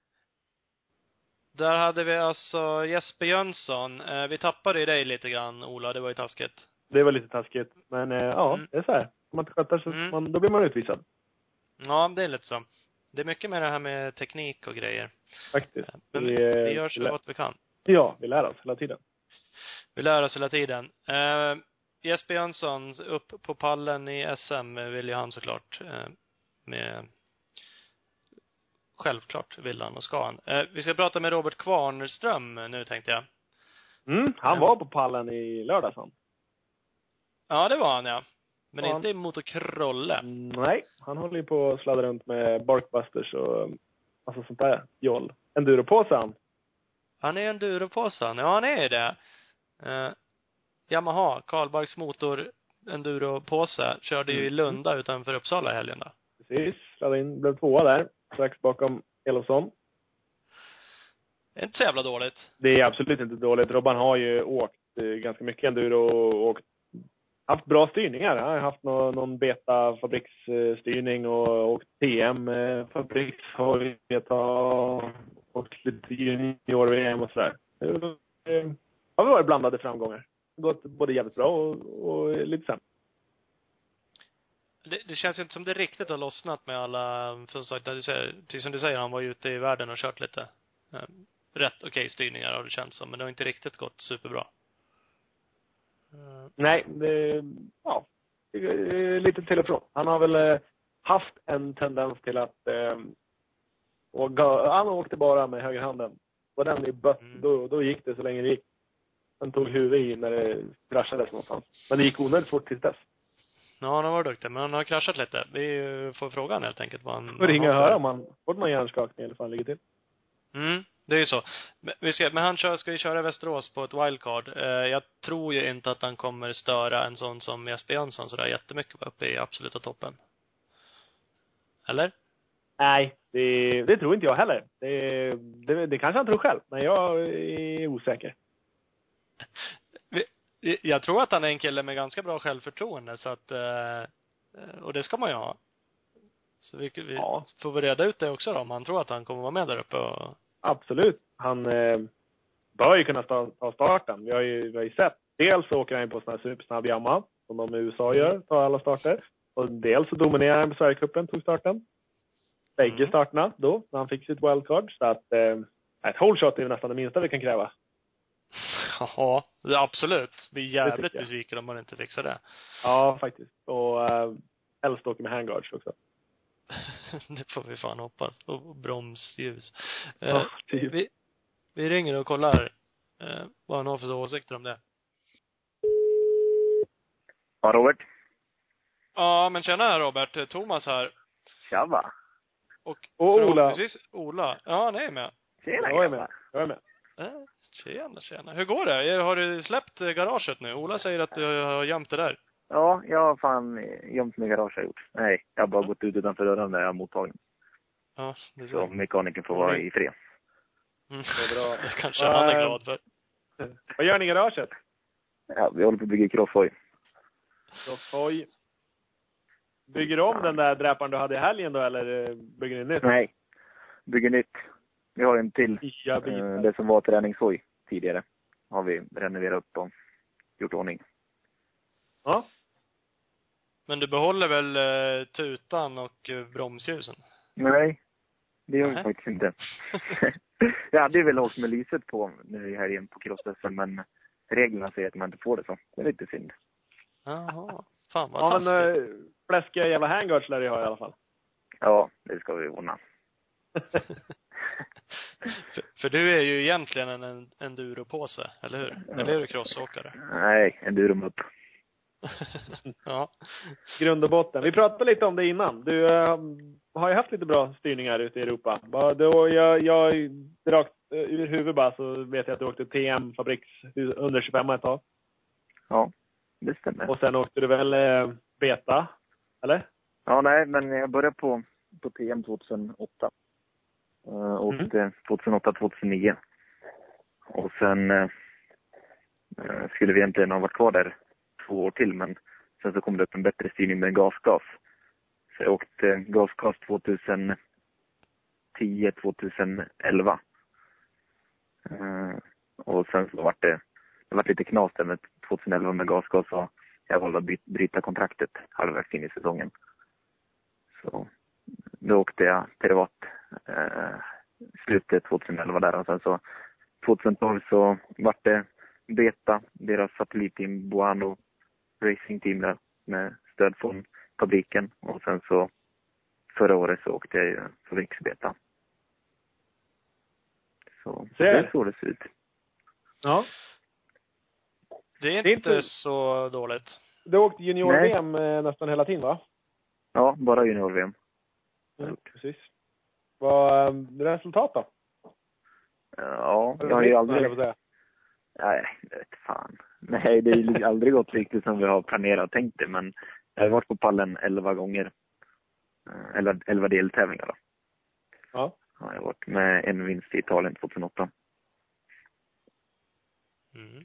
Där hade vi alltså Jesper Jönsson. Eh, vi tappade ju dig lite grann, Ola. Det var ju taskigt. Det var lite taskigt. Men eh, ja, Mm. det är så här. Om man inte sköter så Mm. man, då blir man utvisad. Ja, det är lite så. Det är mycket med det här med teknik och grejer. Faktiskt. Men Vi, vi, eh, gör så gott vi kan. Ja, vi lär oss hela tiden. Vi lär oss hela tiden. Eh, Jesper Jönsson, upp på pallen i SM vill ju han såklart. Eh, med Självklart vill han och ska han. Eh, vi ska prata med Robert Kvarnström nu tänkte jag. Mm, han Ja. var på pallen i lördags han. Ja, det var han ja. Men Ja. inte i motocrolle. Mm, nej, han håller ju på att sladda runt med Barkbusters och alltså sånt där joll. Enduropåse han. Han är en duropåsan. Ja, han är ju det. Eh, Yamaha, Karlbergs motor enduropåse, körde ju i Mm. Lunda utanför Uppsala i helgen då. Precis, sladdade in, blev tvåa där. Strax bakom Elofsson. Det är inte så jävla dåligt. Det är absolut inte dåligt. Robban har ju åkt eh, ganska mycket enduro och åkt, haft bra styrningar. Jag har haft någon, någon beta fabriksstyrning och åkt TM eh, och lite junior-VM och sådär. Det har varit eh, blandade framgångar. Gått både jävligt bra och, och lite sämre. Det, det känns ju inte som det riktigt har lossnat med alla, för sagt, du säger, precis som du säger, han var ju ute i världen och kört lite. Eh, rätt okej styrningar har det känts som, men det har inte riktigt gått superbra. Eh, Nej, det, ja, det är lite till och från. Han har väl eh, haft en tendens till att eh, och han åkte bara med högerhanden. Var den i bött, Mm. då, då gick det så länge det gick. Han tog huvudet i när det kraschades någonstans. Men det gick onödigt fort tills dess. Ja, han har varit duktig, men han har kraschat lite. Vi får frågan helt enkelt vad han... Och vad ringa och han höra om han fått någon hjärnskakning eller hur fan ligger till. Mm, det är ju så. Men, vi ska, men han kör, ska ju köra Västerås på ett wildcard. Eh, jag tror ju inte att han kommer störa en sån som Jesper Jönsson sådär jättemycket uppe i absoluta toppen. Eller? Nej, det, det tror inte jag heller. Det, det, det kanske han tror själv, men jag är osäker. Jag tror att han är en kille med ganska bra självförtroende så att, eh, och det ska man ju ha. Så vi, vi Ja. får vi reda ut det också då, om han tror att han kommer vara med där uppe och Absolut. Han eh, bör ju kunna ta, ta starten. Vi har, ju, vi har ju sett. Dels så åker han på sån här supersnabb jamma, som de i USA gör, tar alla starter. Och dels så dominerar han på Sverigecupen, tog starten. Bägge Mm. starterna då, när han fick sitt wildcard. Så att eh, ett whole shot är nästan det minsta vi kan kräva. Ja, absolut. Blir jävligt tycker jag. besviken om man inte fixar det. Ja, faktiskt. Och eh, helst åker med handguards också. det får vi fan hoppas. Och bromsljus. Eh, Ja, typ. vi, vi ringer och kollar eh, vad han har för åsikter om det. Ja, Robert. Ja, men tjena Robert. Eh, Thomas här. Tjabba. Och, Och Ola. förhoppningsvis Ola. Ja, han är med. Tjena Jag är med. Jag är med. Eh, tjena, tjena. Hur går det? Har du släppt garaget nu? Ola säger att du har gömt det där. Ja, jag har fan gömt mig i garaget har jag gjort. Nej, jag har bara gått ut utanför dörren där jag har mottagning. Ja, det är Så så. mekanikern får vara i fred. Mm. Det är bra. Det kanske han är Eh, glad för. Vad gör ni i garaget? Ja, vi håller på att bygga crosshoj. Oj. Bygger du om den där dräparen du hade i helgen då, eller eh, bygger ni nytt? Nej. Bygger nytt. Vi har en till. Nya Eh. Det som var träningshoj tidigare har vi renoverat upp och gjort ordning. Ja. Men du behåller väl eh, tutan och eh, bromsljusen? Nej, det gör vi Nej. faktiskt inte. jag hade ju velat åka med lyset på nu i helgen på cross men reglerna säger att man inte får det så. Det är lite synd. Jaha. Fan vad Ja, taskigt. men äh, fläskiga jävla handguards lär du ha i alla fall. Ja, det ska vi ordna. för, för du är ju egentligen en, en enduropåse, eller hur? Eller är du crossåkare? Nej, en durum upp. ja. Grund och botten. Vi pratade lite om det innan. Du äh, har ju haft lite bra styrningar ute i Europa. Då, jag, jag, rakt äh, ur huvudet bara så vet jag att du åkte TM Fabriks under 25 ett tag. Ja, det stämmer. Och sen åkte du väl äh, Beta? Eller? Ja, nej, men jag började på, på TM 2008. Uh, åkte 2008-2009. Och sen uh, skulle vi egentligen ha varit kvar där två år till, men sen så kom det upp en bättre styrning med gasgas. Så jag åkte gasgas 2010, 2011. Uh, och sen så vart det, det vart lite knas där med 2011 med gasgas och jag valde att bryta kontraktet halvvägs in i säsongen. Så då åkte jag privat eh, slutet 2011 där och sen så 2012 så vart det Beta, deras satellit i Buano Racing Team där med stöd från fabriken och sen så förra året så åkte jag ju fabriksbeta. Så Ser. det är så det ser ut. Ja. Det är inte, Det är inte- så dåligt. Du åkte junior-VM äh, nästan hela tiden va? Ja, bara junior-VM. Mm, precis. Vad, äh, resultat då? Ja, jag har ju aldrig... jag. Nej, det vet fan. Nej, det har ju aldrig gått riktigt som vi har planerat och tänkt det, men jag har varit på pallen elva gånger. Eh, Elva, elva deltävlingar då. Ja. Har jag varit med en vinst i Italien 2008. Mm.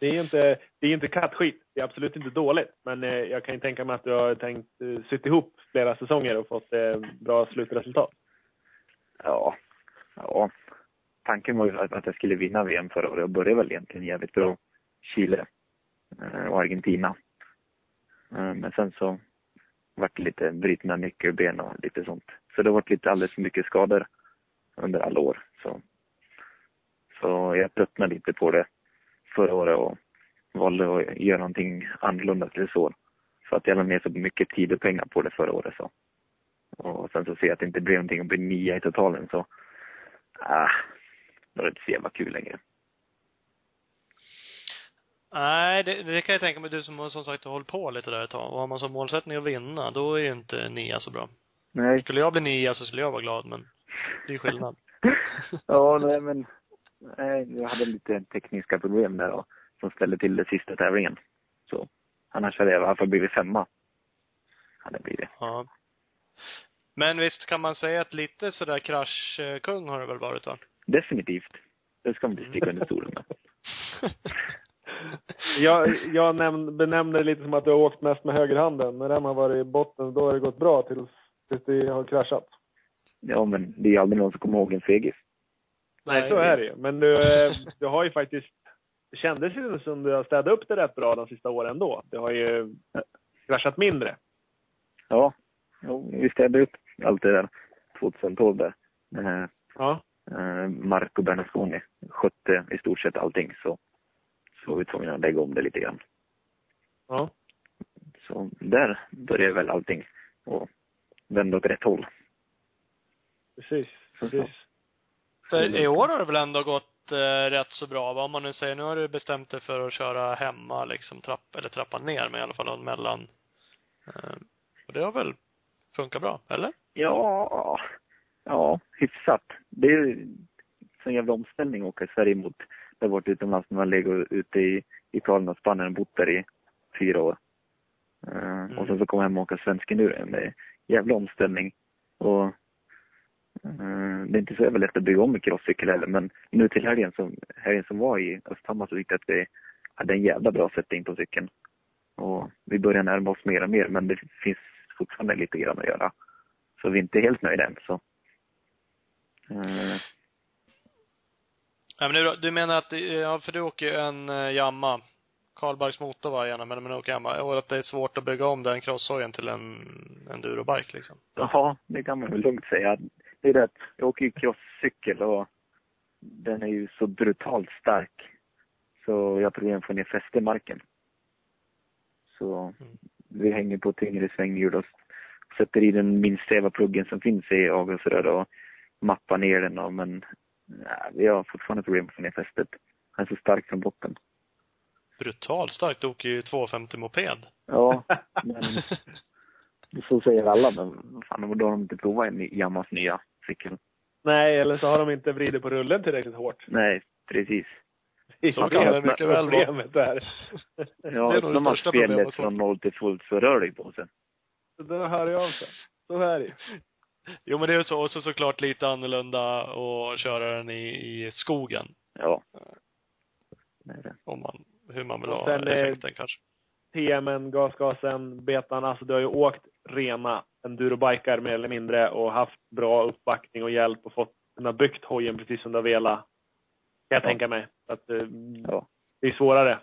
Det är ju inte, det är inte kattskit. Det är absolut inte dåligt. Men eh, jag kan ju tänka mig att du har tänkt eh, sytt ihop flera säsonger och fått eh, bra slutresultat. Ja, ja. Tanken var ju att att jag skulle vinna VM förra året. Jag började väl egentligen jävligt bra. Chile eh, och Argentina. Eh, men sen så vart det lite brutna nyckelben och lite sånt. Så det har varit lite alldeles för mycket skador under alla år. Så, så jag tröttnade lite på det förra året och valde att göra någonting annorlunda till så. För att jag la ner så mycket tid och pengar på det förra året. Så. Och sen så ser jag att det inte blev någonting och blir nia i totalen så, ah, då är det inte så jävla kul längre. Nej, det, det kan jag tänka mig. Du som som sagt har hållit på lite där ett tag. Och har man som målsättning att vinna, då är ju inte nia så bra. Nej. Skulle jag bli nia så skulle jag vara glad, men det är skillnad. ja, nej men, nej, jag hade lite tekniska problem där och, som ställde till det sista tävlingen. Så, annars hade jag i alla fall blivit femma. Hade blivit. Ja. Men visst kan man säga att lite sådär kraschkung har det väl varit va? Definitivt. Det ska man inte sticka under stolen med. Jag, jag näm, benämner det lite som att du har åkt mest med högerhanden. När den har varit i botten, då har det gått bra tills, tills det har kraschat. Ja, men det är aldrig någon som kommer ihåg en fegis. Nej, så är det ju. Men du, eh, du har ju faktiskt, det kändes ju som du har städat upp det rätt bra de sista åren ändå. Det har ju kraschat mindre. Ja, jo, vi städade upp allt det där 2012 där. Eh, Ja. eh, Marco Bernasconi skötte i stort sett allting så, så var vi tvungna att lägga om det lite grann. Ja. Så där började väl allting och vända åt rätt håll. Precis. Precis. För i år har det väl ändå gått eh, rätt så bra, vad man nu säger. Nu har du bestämt dig för att köra hemma liksom, trapp, eller trappa ner, men i alla fall någon mellan. Eh, och det har väl funkat bra, eller? Ja, ja, hyfsat. Det är ju en jävla omställning att åka i Sverige mot, där varit utomlands när man legat ute i Italien och Spanien och bott där i fyra år. Eh, Och sen så komma hem och åka svensk enduro. Det är en jävla omställning. Och eh, det är inte så jävla lätt att bygga om en crosscykel heller, men nu till helgen som, helgen som var i Östhammar så tyckte jag att vi hade en jävla bra setting på cykeln. Och vi börjar närma oss mer och mer, men det finns fortfarande lite grann att göra. Så vi är inte helt nöjda än. Så. Eh, Ja, men du, du menar att, eh, ja, för du åker ju en uh, Yamaha. Karlbergs motor var gärna, men man åker Yamaha. Och att det är svårt att bygga om den crosshojen till en endurobike liksom. Ja, det kan man väl lugnt säga. Det är det att jag åker ju crosscykel och den är ju så brutalt stark. Så jag har problem att få ner fäste i marken. Så vi hänger på tyngre svänghjul och sätter i den minst stela pluggen som finns i avgasrör och mappar ner den. Och, men nej, vi har fortfarande problem att få ner fästet. Han är så stark från botten. Brutalt starkt. Du åker ju 250 moped. Ja, men så säger alla. Men fan, då har de inte provat en Yamahas nya cykel. Nej, eller så har de inte vridit på rullen tillräckligt hårt. Nej, precis. Så kan det mycket väl vara. Problemet där. Ja, Det är nog det öppnar man största spelet problemet. från noll till fullt så rör det ju på sig. Då hör jag av sig. Så är det. Jo men det är ju så, och så såklart lite annorlunda att köra den i, i skogen. Ja. Det är det. Om man, hur man vill Och ha sen är- effekten kanske. TMen, gasgasen, betan. Alltså du har ju åkt rena endurobikar mer eller mindre och haft bra uppbackning och hjälp och fått kunna byggt hojen precis som du har velat. Kan jag Ja. tänka mig. Att eh, Ja. det är svårare.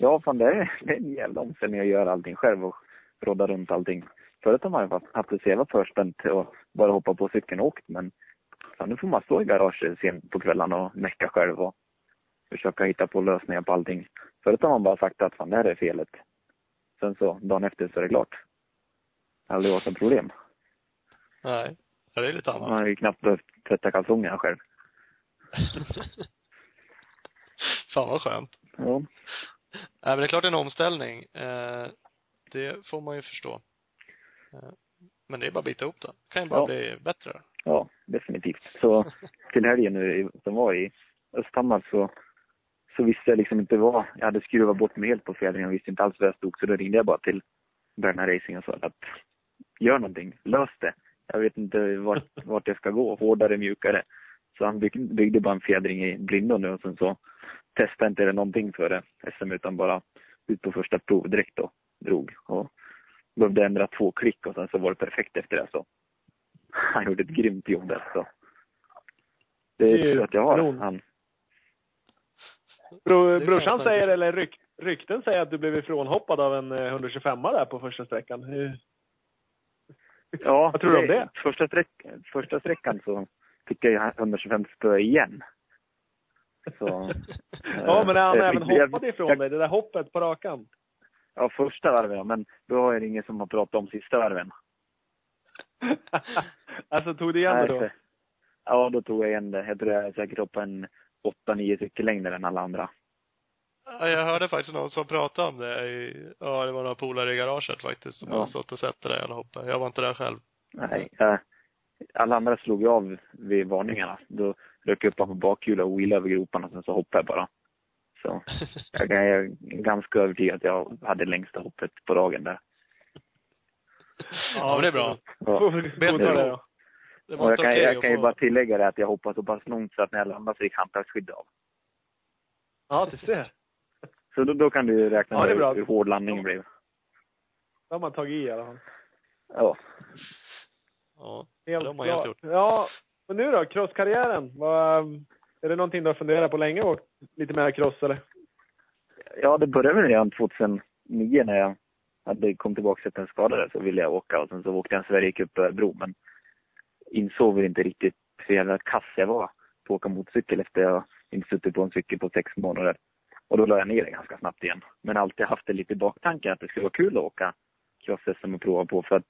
Ja, fan det är, det är en jävla omställning att göra allting själv och rodda runt allting. Förut har man ju haft- jävla förspänt och bara hoppa på cykeln och åkt, men nu får man stå i garaget sent på kvällarna och mecka själv och försöka hitta på lösningar på allting. Förut har man bara sagt att fan, det här är felet. Sen så, dagen efter så är det klart. Det har aldrig varit ett problem. Nej. Det är lite Man annat. har ju knappt behövt tvätta kalsongerna själv. Fan vad skönt. Ja. Nej men det är klart en omställning. Eh, det får man ju förstå. Men det är bara att bita ihop det. kan ju bara Ja. bli bättre. Ja, definitivt. Så till helgen nu som var i Östhammar så, så visste jag liksom inte vad. Jag hade skruvat bort mig helt på fjädringen och visste inte alls vad jag stod. Så då ringde jag bara till Berna Racing och sa att gör någonting, lös det. Jag vet inte vart, vart jag ska gå, hårdare, mjukare. Så han bygg, byggde bara en fjädring i blindo nu och sen så testade inte det någonting före SM utan bara ut på första prov direkt och drog. Och behövde ändra två klick och sen så var det perfekt efter det. Så han gjorde ett grymt jobb där. Så. Det Det är ju så att jag har kanon. han. Bro, brorsan säger, eller ryk, rykten säger att du blev ifrånhoppad av en eh, 125 där på första sträckan. Hur- Ja, Vad tror du om det? Första, sträck, första sträckan så fick jag ju 125 spö igen. Så, Ja, men han eh, även hoppade ifrån jag- dig. Det där hoppet på rakan. Ja, första varven ja, men då har jag ingen som har pratat om sista varven. alltså tog du igen det Nej, då? Ja, då tog jag igen det. Jag tror jag är säkert uppe en 8-9 stycken längre än alla andra. Ja, jag hörde faktiskt någon som pratade om det i, ja det var några polare i garaget faktiskt som Ja. hade stått och sett det där jävla hoppet. Jag var inte där själv. Nej, jag, alla andra slog ju av vid varningarna. Då rök jag upp på bakhjulet och wheelade över groparna, sen så hoppade jag bara. Så jag, jag är ganska övertygad att jag hade längsta hoppet på dagen där. Ja, men det är bra. Ja. godta det då. Det Och jag kan, jag kan ju bara tillägga det att jag hoppade så pass långt så att när jag landade så gick handtagsskydd av. Ja, du ser. Så då, då kan du räkna Ja, det är med bra. hur hård landningen blev. Då har man tagit i i alla fall. Ja. Ja. Helt det har man helt klart. Ja, men nu då? Crosskarriären? Vad, är det någonting du har funderat på länge och lite mer cross eller? ja, det började väl redan 2009 när jag hade kom tillbaka efter en skada så ville jag åka och sen så åkte jag en Sverigecup på Örebro men insåg väl inte riktigt hur jävla kass jag var på att åka motorcykel efter jag inte suttit på en cykel på sex månader. Och då la jag ner det ganska snabbt igen. Men alltid haft det lite i baktanken att det skulle vara kul att åka cross-SM och prova på för att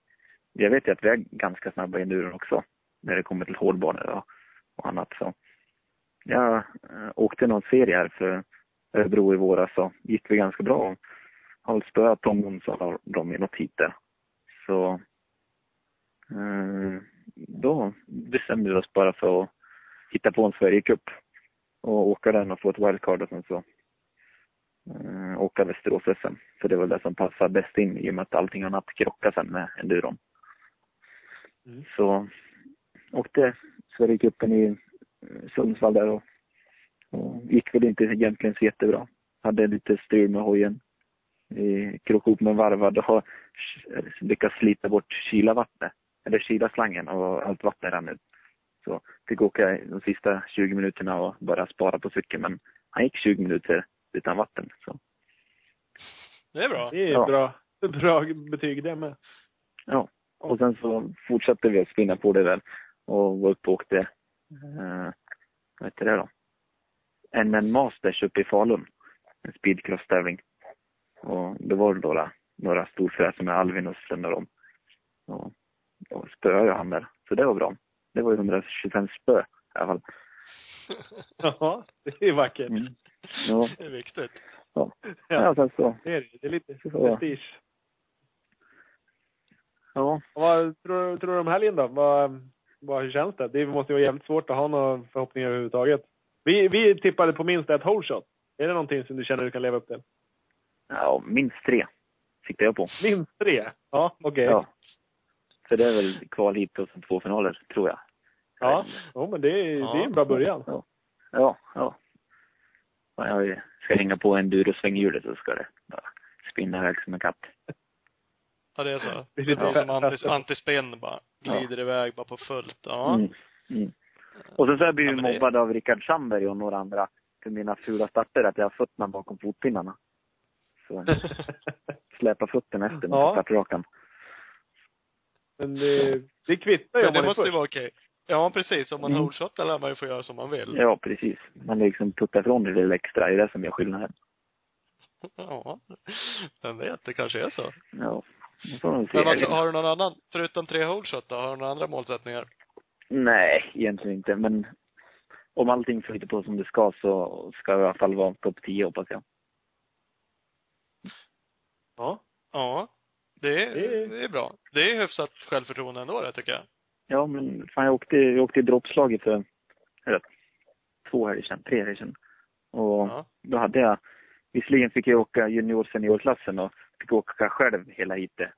jag vet ju att vi är ganska snabba i enduron också när det kommer till hårdbanor och, och annat så. Jag äh, åkte någon serie här för Örebro i våras så gick vi ganska bra har väl spöat Tom Jonsson och dem i något hit där. Så eh, då bestämde vi oss bara för att hitta på en Sverigecup och åka den och få ett wildcard och sen så eh, åka Västerås SM. För det var det som passade bäst in i och med att allting annat krockade sen med enduron. Mm. Så åkte Sverigecupen i eh, Sundsvall där och, och gick väl inte egentligen så jättebra. Hade lite strul med hojen i krok ihop med varvad och har lyckats slita bort kylavattnet, eller kylaslangen och allt vatten rann ut. Så fick åka de sista 20 minuterna och bara spara på cykeln men han gick 20 minuter utan vatten. Så Det är bra. Det är Ja. bra, bra betyg det med. ja. Och sen så fortsatte vi att spinna på det där och var uppe och åkte, eh, vad heter det då? NN Masters uppe i Falun. En speedcross-tävling. Och det var några, några storfräser med Alvin och och dem. Och då spöade jag han där. Så det var bra. Det var ju 125 spö i alla fall. Ja, det är vackert. Mm. Ja, Det är viktigt. ja. Ja. ja, sen så. Det är det. Det är lite Så. prestige. Ja. Och Vad tror, tror du om helgen då? Vad, vad, hur känns det? Det måste ju vara jävligt svårt att ha några förhoppningar överhuvudtaget. Vi, vi tippade på minst ett whole shot. Är det någonting som du känner du kan leva upp till? ja, minst tre siktade jag på. Minst tre? Ja, okej. Ja. Så det är väl kval hit och sen två finaler, tror jag. Ja, jo, men det är, det är en bra början. Ja, ja. ja. ja jag ska hänga på enduro-svänghjulet så ska det bara spinna iväg som en katt. Ja, det är så. Det är är som antispinn bara. Glider iväg bara på fullt. Ja. Mm. Mm. Och sen så har jag blivit Ja, det- mobbad av Rickard Sandberg och några andra för mina fula starter, att jag har fötterna bakom fotpinnarna. Så släpar fötterna efter med Ja. startrakan. Men det, det kvittar ju Men om det man måste ju vara okej. Ja, precis. Om man Mm. holeshotar lär man ju få göra som man vill. Ja, precis. Man liksom puttar ifrån det lilla extra, det är det som gör skillnaden. Ja. Vem vet, det kanske är så. Ja, det får man se. Men alltså, har du någon annan, förutom tre holeshot då, har du några andra målsättningar? Nej, egentligen inte. Men om allting flyter på som det ska så ska jag i alla fall vara topp 10 hoppas jag. Ja. Ja. Det är, Det- det är bra. Det är hyfsat självförtroende ändå det tycker jag. Ja, men fan jag åkte, jag åkte i droppslaget för, eller, två helger sedan, tre helger sedan. Och Ja. då hade jag, visserligen fick jag åka junior seniorklassen och fick åka själv hela heatet.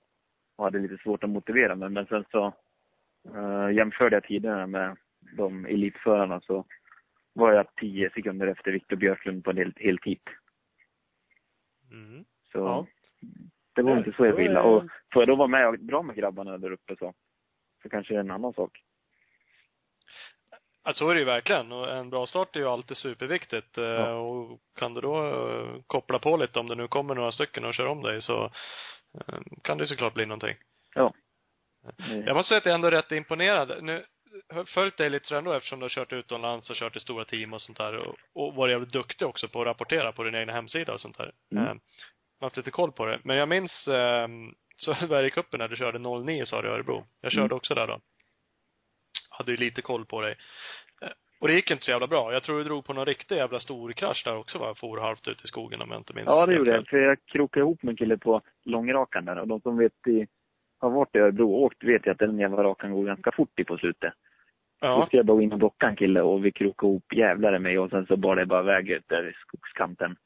Och hade lite svårt att motivera mig, men sen så uh, jämförde jag tiderna med de elitförarna så var jag 10 sekunder efter Viktor Björklund på en helt, helt hit. Mm. Så Ja. det var inte så är- illa. Och får jag då vara med och dra med grabbarna där uppe så, så kanske det är en annan sak. Ja, så är det ju verkligen. Och en bra start är ju alltid superviktigt. Eh, Ja. Och kan du då eh, koppla på lite om det nu kommer några stycken och kör om dig så eh, kan det såklart bli någonting. Ja. Jag måste säga att jag ändå är rätt imponerad. Nu har följt dig lite sådär ändå eftersom du har kört utomlands och kört i stora team och sånt där och, och varit jävligt duktig också på att rapportera på din egna hemsida och sånt där. Mm. Eh, haft lite koll på det. Men jag minns eh, Sverigecupen när du körde 09 sa du i Örebro. Jag körde Mm. också där då. Hade ju lite koll på dig. Eh, Och det gick inte så jävla bra. Jag tror du drog på någon riktig jävla stor krasch där också va? For halvt ut i skogen om jag inte minns Ja, det gjorde jag. För jag krokade ihop med en kille på långrakan där. Och de som vet i, har varit i Örebro och åkt vet ju att den jävla rakan går ganska fort i på slutet. Då Ja. ska jag bara gå in och blocka en kille och vi krokade ihop jävlar mig och sen så bar det bara iväg ut där i skogskanten.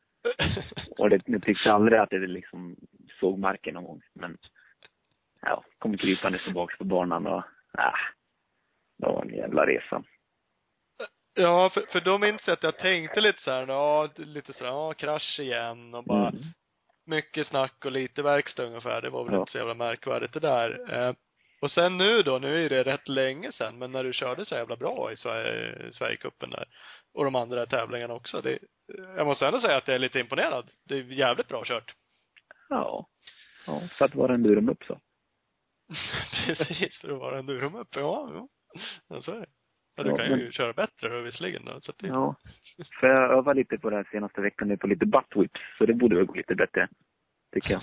Och det, jag tyckte aldrig att det liksom såg marken någon gång. Men ja, kom krypandes tillbaks på banan och, äh, det var en jävla resa. Ja, för, för då minns jag att jag tänkte lite så här, ja, lite så här, ja, krasch igen och bara Mm. mycket snack och lite verkstad ungefär. Det var väl Ja. inte så jävla märkvärdigt det där. Eh, och sen nu då, nu är det rätt länge sen, men när du körde så jävla bra i Sverige, Sverigecupen där och de andra tävlingarna också. Det, jag måste ändå säga att jag är lite imponerad. Det är jävligt bra kört. Ja. Ja, för att vara en durum upp så. Precis, för att vara en durum upp. Ja, ja. ja, så är det. Ja, du Ja, kan ju men- köra bättre då, visserligen då, så att det, Ja. För jag övar lite på det här senaste veckan nu på lite butt whips, så det borde väl gå lite bättre. Tycker jag.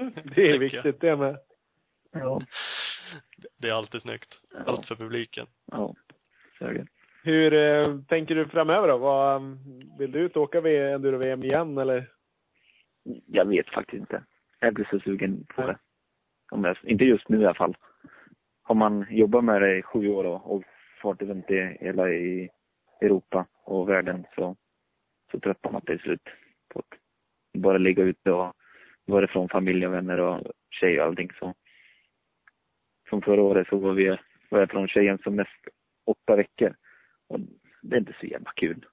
Mm, det är viktigt det med. Ja. det är alltid snyggt. Ja. Allt för publiken. Ja. Så är det. Hur eh, tänker du framöver då? Vad, um, vill du ut och åka enduro-VM igen eller? Jag vet faktiskt inte. Jag blir så sugen på det. Om jag, inte just nu i alla fall. Har man jobbat med det i sju år och, och fart runt i hela i Europa och världen så, så tröttnar man till slut på att bara ligga ute och vara ifrån familj och vänner och tjej och allting så. Som förra året så var vi, var jag från tjejen som mest åtta veckor. Och det är inte så jävla kul.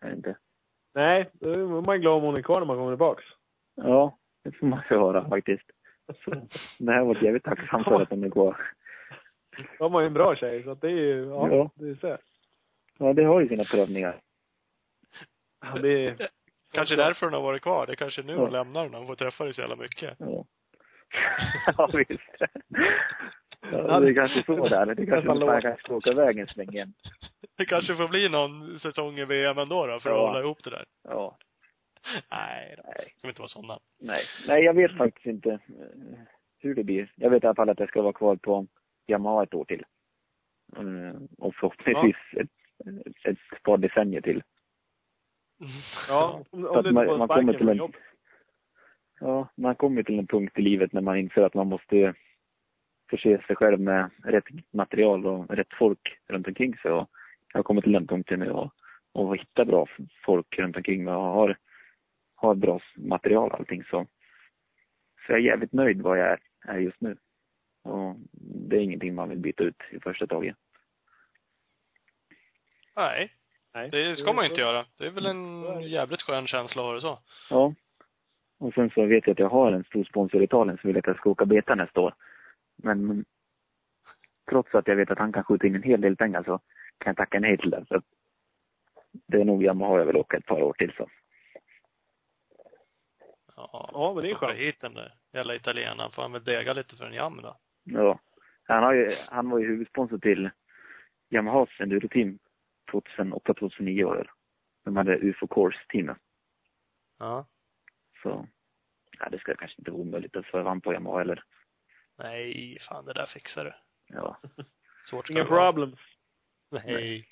Är inte? Nej, då är man glad om hon är kvar när man kommer tillbaks. Ja, det får man ju höra faktiskt. Det här var jag jävligt tacksam för att de är kvar. Då har man ju en bra tjej, så att det är ju, ja, Ja. det är så. Ja, det har ju sina prövningar. Ja, det är, Kanske därför hon har varit kvar. Det är kanske nu Ja. hon lämnar när hon får träffa dig så jävla mycket. Ja, ja visst. Ja, det är kanske så där. Det kanske man kanske ska åka iväg en sväng igen. Det kanske får bli någon säsong i VM ändå då, för att Ja. hålla ihop det där. Ja, Nej, då. nej, ska vi inte vara sådana. nej. Nej, jag vet faktiskt inte eh, hur det blir. Jag vet i alla fall att jag ska vara kvar på Yamaha ett år till. Mm, Och förhoppningsvis ett, ett par decennier till. ja, om, om att du man- man kommer till en-. Ja, man kommer till en punkt i livet när man inser att man måste förse sig själv med rätt material och rätt folk runt omkring sig. Och jag kommit till den punkten nu och, och hitta bra folk runt omkring mig och har, har bra material och allting. Så, så jag är jävligt nöjd vad jag är, är just nu. Och det är ingenting man vill byta ut i första taget. Nej, Nej. det ska man ju inte göra. Det är väl en jävligt skön känsla att ha det så. Ja. Och sen så vet jag att jag har en stor sponsor i Italien som vill att jag ska åka beta nästa år. Men trots att jag vet att han kan skjuta in en hel del pengar så kan jag tacka nej till det. Så det är nog Yamaha jag vill åka ett par år till så. Ja, Ja, men det är skönt. hit den där jävla italienaren. Får han väl dega lite för en jam då. Ja. Han, har ju, han var ju huvudsponsor till Yamahas enduro-team 2008-2009 var det. De hade UFO Course-teamet. Ja. Så ja, det ska kanske inte vara omöjligt att få han på Yamaha eller. Nej, fan det där fixar du. Ja. Svårt Inga problems. Nej.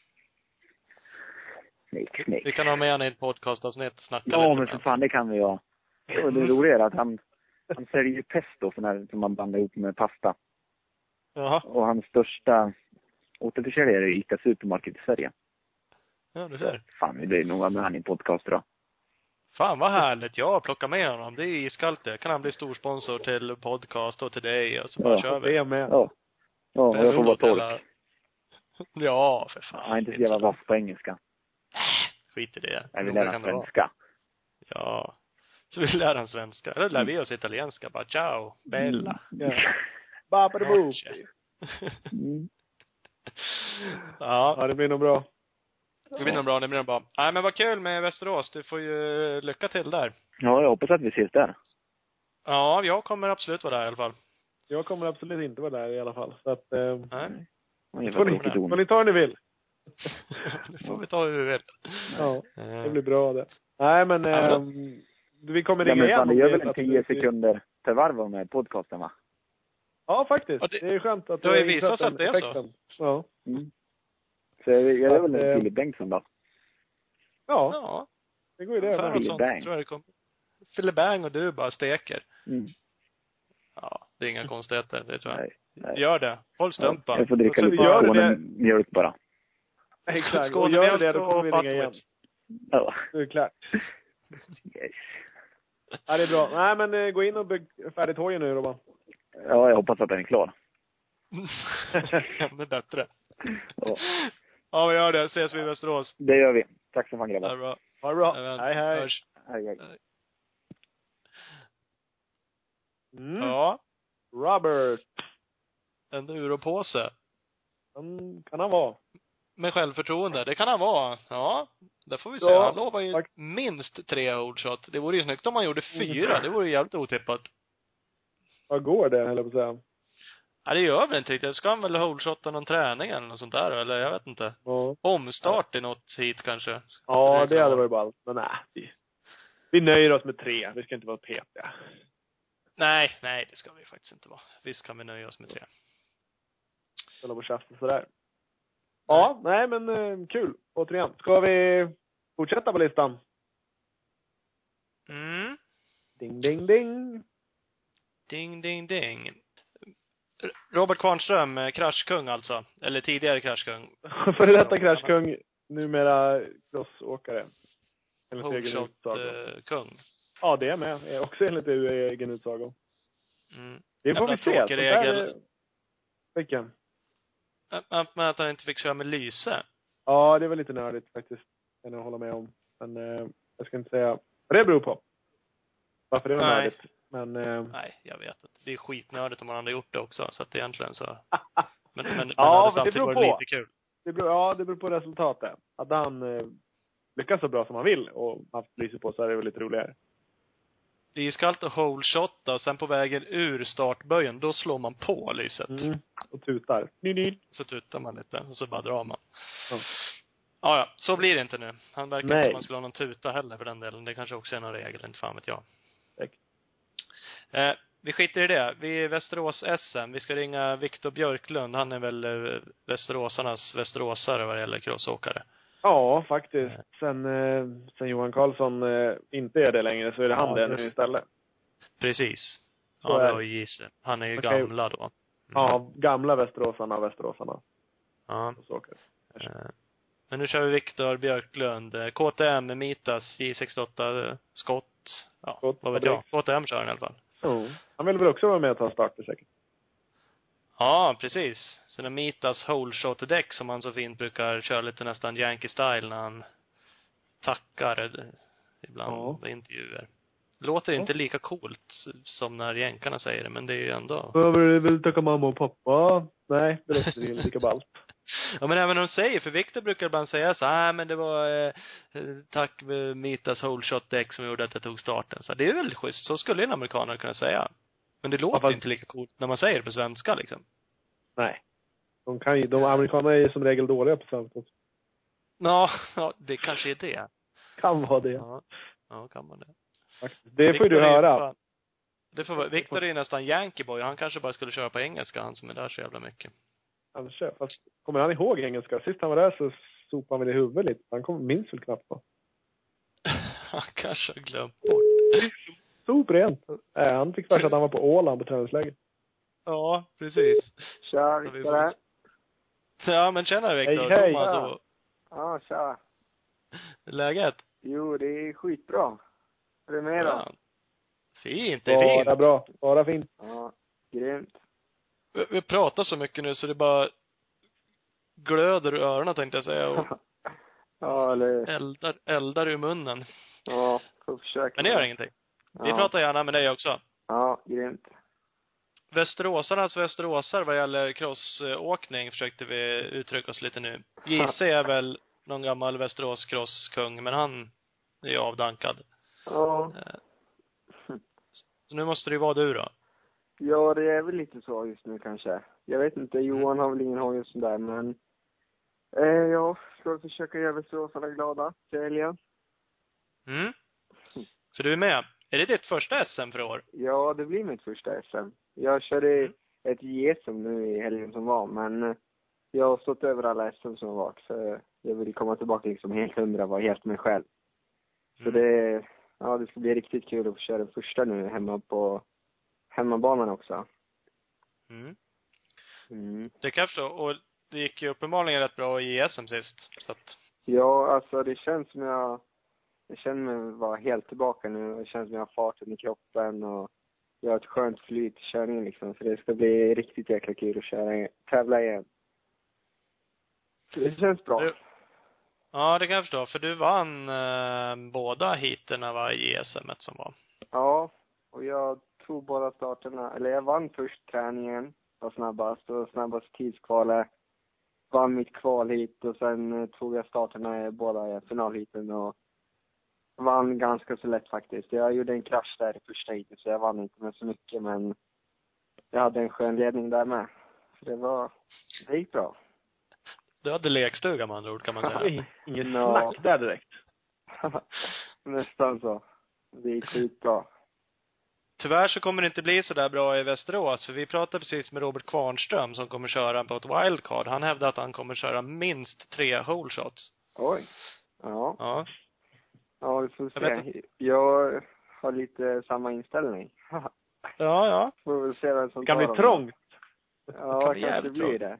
Snake, snake. Vi kan ha med honom i ett podcastavsnitt och snacka Ja, lite men med för fan, det kan vi ha. Och det roliga är att han, han säljer ju pesto sån här, som man blandar ihop med pasta. Jaha. Och hans största återförsäljare är ICA Supermarket i Sverige. Ja, du ser. Fan, vi blir nog vara med han i en podcast då. Fan vad härligt. Ja, plocka med honom. Det är iskallt det. Kan han bli storsponsor till podcast och till dig och så bara Ja, kör Det vi. är med. Ja. Ja, jag får vara tolk. Jävla- Ja, för fan. Han är inte så jävla vass på engelska. Skit i det. Jag vill lära vara. svenska. Ja. Så vi lär han svenska. Eller lär vi oss italienska. Bara ciao, bella. Ja. Babadaboo. Mm. Ja. Ja, det blir nog bra. Det blir nog bra, det blir nog bra. Nej men vad kul med Västerås. Du får ju lycka till där. Ja, jag hoppas att vi ses där. Ja, jag kommer absolut vara där i alla fall. Jag kommer absolut inte vara där i alla fall. Så att, eh, Nej. Får, ni, får ni ta hur ni vill. det får vi ta hur vi vill. Ja, Eh, det blir bra det. Nej, men Ja, eh, vi kommer Ja, ringa men igen. det gör är väl så en att tio vi- sekunder per varv med podcasten va? Ja, faktiskt. Ja, det- det, är skönt att det har visat att det är så. effekten. Ja. Mm. Så jag, jag är väl en Filip Bengtsson då. Ja, Ja, det går ju det. ungefär med. något sånt Bang. tror jag det. Filibang och du bara steker. Mm. Ja, det är inga konstigheter, det tror jag. Nej, nej. Gör det. Håll stumpen. Jag får dricka Så lite gör du Skåne det? mjölk bara. Exakt. Och Skånemjölk gör det, då kommer och vi ringa igen. Ja. Nu är det klart. Yes. Ja, det är bra. Nej, men eh, gå in och bygg färdigt hojen nu Robban. Ja, jag hoppas att den är klar. Ännu bättre. Ja, Ja, vi gör det. Ses vi i Västerås. det gör vi. Tack så fan Det är grabbar. bra. Ha det bra. Även. Hej, hej. Hörs. Hej, hej. Mm. Ja. Robert. En uropåse. Han kan han vara. Med självförtroende. Det kan han vara. Ja. Det får vi se. Ja, han lovar ju tack. minst tre holdshot. Det vore ju snyggt om han gjorde fyra. Det vore ju jävligt otippat. Vad går det, höll jag på att säga. Ja, det gör väl inte riktigt. Ska han väl holdshotta någon träning eller något sånt där eller jag vet inte. Ja, Omstart i något hit kanske. ja Det hade varit ballt. Men nej. Vi, vi nöjer oss med tre. Vi ska inte vara petiga. Nej, nej det ska vi faktiskt inte vara. Visst kan vi nöja oss med tre. Hålla på och sådär. Ja, nej men eh, kul. Återigen. Ska vi fortsätta på listan? Mm. Ding, ding, ding. Ding, ding, ding. Robert Kvarnström, eh, kraschkung alltså. Eller tidigare kraschkung. Före detta kraschkung, numera crossåkare. Enligt egen utsago. Holshot-kung. Ja, det är med. Är Också enligt egen utsago. Mm. Det får vi se. tråkig regel. Vilken? Att, att han inte fick köra med lyse. Ja, det var lite nördigt faktiskt. Kan jag hålla med om. Men eh, jag ska inte säga vad det beror på. Varför det var Nej. nördigt. Men eh, Nej, jag vet inte. Det är skitnördigt om man hade gjort det också, så att egentligen så. Men, men, men Ja, det hade samtidigt varit lite kul. det beror, ja, det beror på resultatet. Hade han eh, lyckats så bra som han vill och haft lyse på så är det väl lite roligare. Det är iskallt att holeshotta och sen på vägen ur startböjen, då slår man på lyset. Mm. Och tutar. Så tutar man lite och så bara drar man. Ja. Ja, ja. Så blir det inte nu. Han verkar Nej. inte som man skulle ha någon tuta heller för den delen. Det kanske också är någon regel, inte fan vet jag. Säkert. Eh, vi skiter i det. Vi är Västerås-SM. Vi ska ringa Viktor Björklund. Han är väl eh, Västeråsarnas västeråsare vad det gäller crossåkare. Ja, faktiskt. Sen, eh, sen Johan Karlsson eh, inte är det längre så är det han Ja, det nu istället. Precis. Ja, det var ju. Han är ju Okej. gamla då. Mm. Ja, gamla Västeråsarna, Västeråsarna. Ja. Åker. Eh, Men nu kör vi Viktor Björklund. Eh, KTM, Mitas, J68, eh, Skott. Ja, Skott, vad vet jag. KTM kör han i alla fall. Ja. Han vill väl också vara med och ta starter säkert. Ja, precis. Sina Mitas holeshot-däck som han så fint brukar köra lite nästan Yankee-style när han tackar ibland Ja. på intervjuer. Låter inte lika coolt som när jänkarna säger det, men det är ju ändå. Jag vill, vill tacka mamma och pappa. Nej, det låter inte lika ballt. Ja men även de säger, för Viktor brukar ibland säga så här, men det var eh, eh, tack med Mitas holeshot däck som gjorde att jag tog starten. Så det är väldigt schysst. Så skulle en amerikaner kunna säga. Men det låter fast- inte lika coolt när man säger det på svenska liksom. Nej. De kan ju, de amerikanerna är ju som regel dåliga på sånt också. Ja, ja, det kanske är det. Kan vara det. Ja, ja kan man det. Det får ju du höra. fan- Det får vara, Viktor är ju nästan Yankee-boy. Han kanske bara skulle köra på engelska, han som är där så jävla mycket. Kanske. Fast kommer han ihåg engelska? Sist han var där så sopade han väl i huvudet lite. Han kom, minns väl knappt vad. Han kanske har glömt bort. Soprent. Äh, han fick för sig att han var på Åland på träningsläger. Ja, precis. Tja, Ja, vi Viktor. Ja, men tjena Viktor. Hej, hej. Thomas Ja. och Ja, tja. läget? Jo, det är skitbra. Hur är det med då? Ja. Fint, det är fint. Bara bra. Bara fint. Ja, grymt. Vi, vi pratar så mycket nu så det bara glöder ur öronen tänkte jag säga och ja, eller eldar, eldar ur munnen. Ja, får försöka. Men det gör ingenting. Vi ja. pratar gärna med dig också. Ja, grymt. Västeråsarnas västeråsar vad gäller crossåkning försökte vi uttrycka oss lite nu. JC är väl någon gammal Västerås crosskung, men han är ju avdankad. Ja. Så nu måste det ju vara du då. Ja, det är väl lite så just nu kanske. Jag vet inte, Johan har väl ingen hoj och sådär, men eh, jag ska försöka göra Västeråsarna glada till helgen. Mm. Så du är med. Är det ditt första SM för år? Ja, det blir mitt första SM. Jag körde ett JSM nu i helgen som var, men eh, jag har stått över alla SM som har varit, så jag vill komma tillbaka liksom helt hundra, vara helt mig själv. Så Mm. det, ja, det ska bli riktigt kul att få köra den första nu hemma på hemmabanan också. Mm. Mm. Det kan jag förstå. Och det gick ju uppenbarligen rätt bra i SM sist. Så att, Ja, alltså det känns som jag, jag känner mig vara helt tillbaka nu. Det känns som jag har farten i kroppen och jag har ett skönt flyt i körningen liksom. Så det ska bli riktigt jäkla kul att köra, tävla igen. Så det känns bra. Du- Ja, det kan jag förstå. För du vann eh, båda heaterna va, i ESM som var. Ja, och jag tog båda starterna. Eller jag vann först träningen, var snabbast, och snabbast tidskvalet. Vann mitt kval hit och sen eh, tog jag starterna i båda finalheaten och vann ganska så lätt faktiskt. Jag gjorde en krasch där i första heatet så jag vann inte med så mycket men jag hade en skön ledning där med. Så det var, det gick bra. Du hade lekstuga med andra ord kan man säga. Inget Ja. snack där direkt. Nästan så. Det gick skitbra. Tyvärr så kommer det inte bli så där bra i Västerås, för vi pratade precis med Robert Kvarnström som kommer köra på ett wildcard. Han hävdar att han kommer köra minst tre hole shots. Oj. Ja. Ja. Ja, vi får Jag vet se. Jag har lite samma inställning. Ja, ja. får väl se vem som Det kan bli dem. trångt. Ja, Det kan kanske bli det blir det.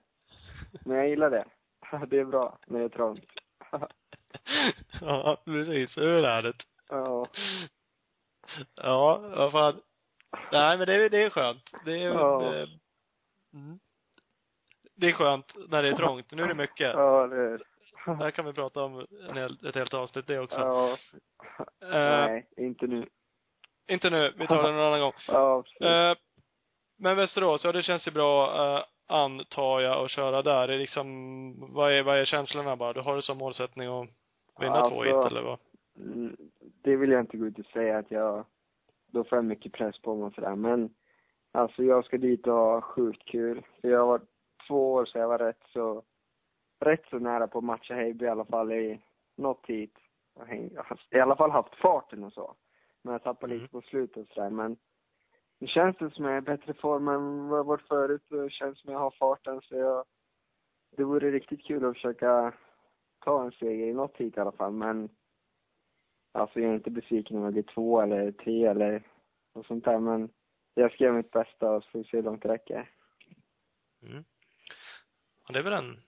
Men jag gillar det. Det är bra när det är trångt. Ja, precis. Hur är det? Ja. Ja, vad fan. Nej, men det, är- det är skönt. Det är, Ja. det, mm. det är skönt när det är trångt. Nu är det mycket. Ja, det är Det här kan vi prata om en hel, ett helt avsnitt det också. Ja. Eh, Nej, inte nu. inte nu, vi tar det någon annan gång. Ja, precis. Eh, men Västerås, ja det känns ju bra, eh, antar jag, att köra där. Det är liksom, vad är, vad är känslorna bara? Du har det som målsättning att vinna Alltså- två hit eller vad? Mm, det vill jag inte gå ut och säga att jag, då får jag mycket press på mig och sådär. Men alltså jag ska dit och ha sjukt kul. För jag varit två år så jag var rätt så, rätt så nära på att matcha Heiby i alla fall i något hit. Jag har I alla fall haft farten och så. Men jag tappade Mm. lite på slutet och sådär. Men nu känns det som jag är i bättre form än vad jag varit förut och det känns som jag har farten så jag, det vore riktigt kul att försöka ta en seger i något hit i alla fall. Men Alltså jag är inte besviken om jag blir två eller tre eller något sånt där men jag ska göra mitt bästa och så får vi se hur långt det räcker. Mm. Ja, det är väl en,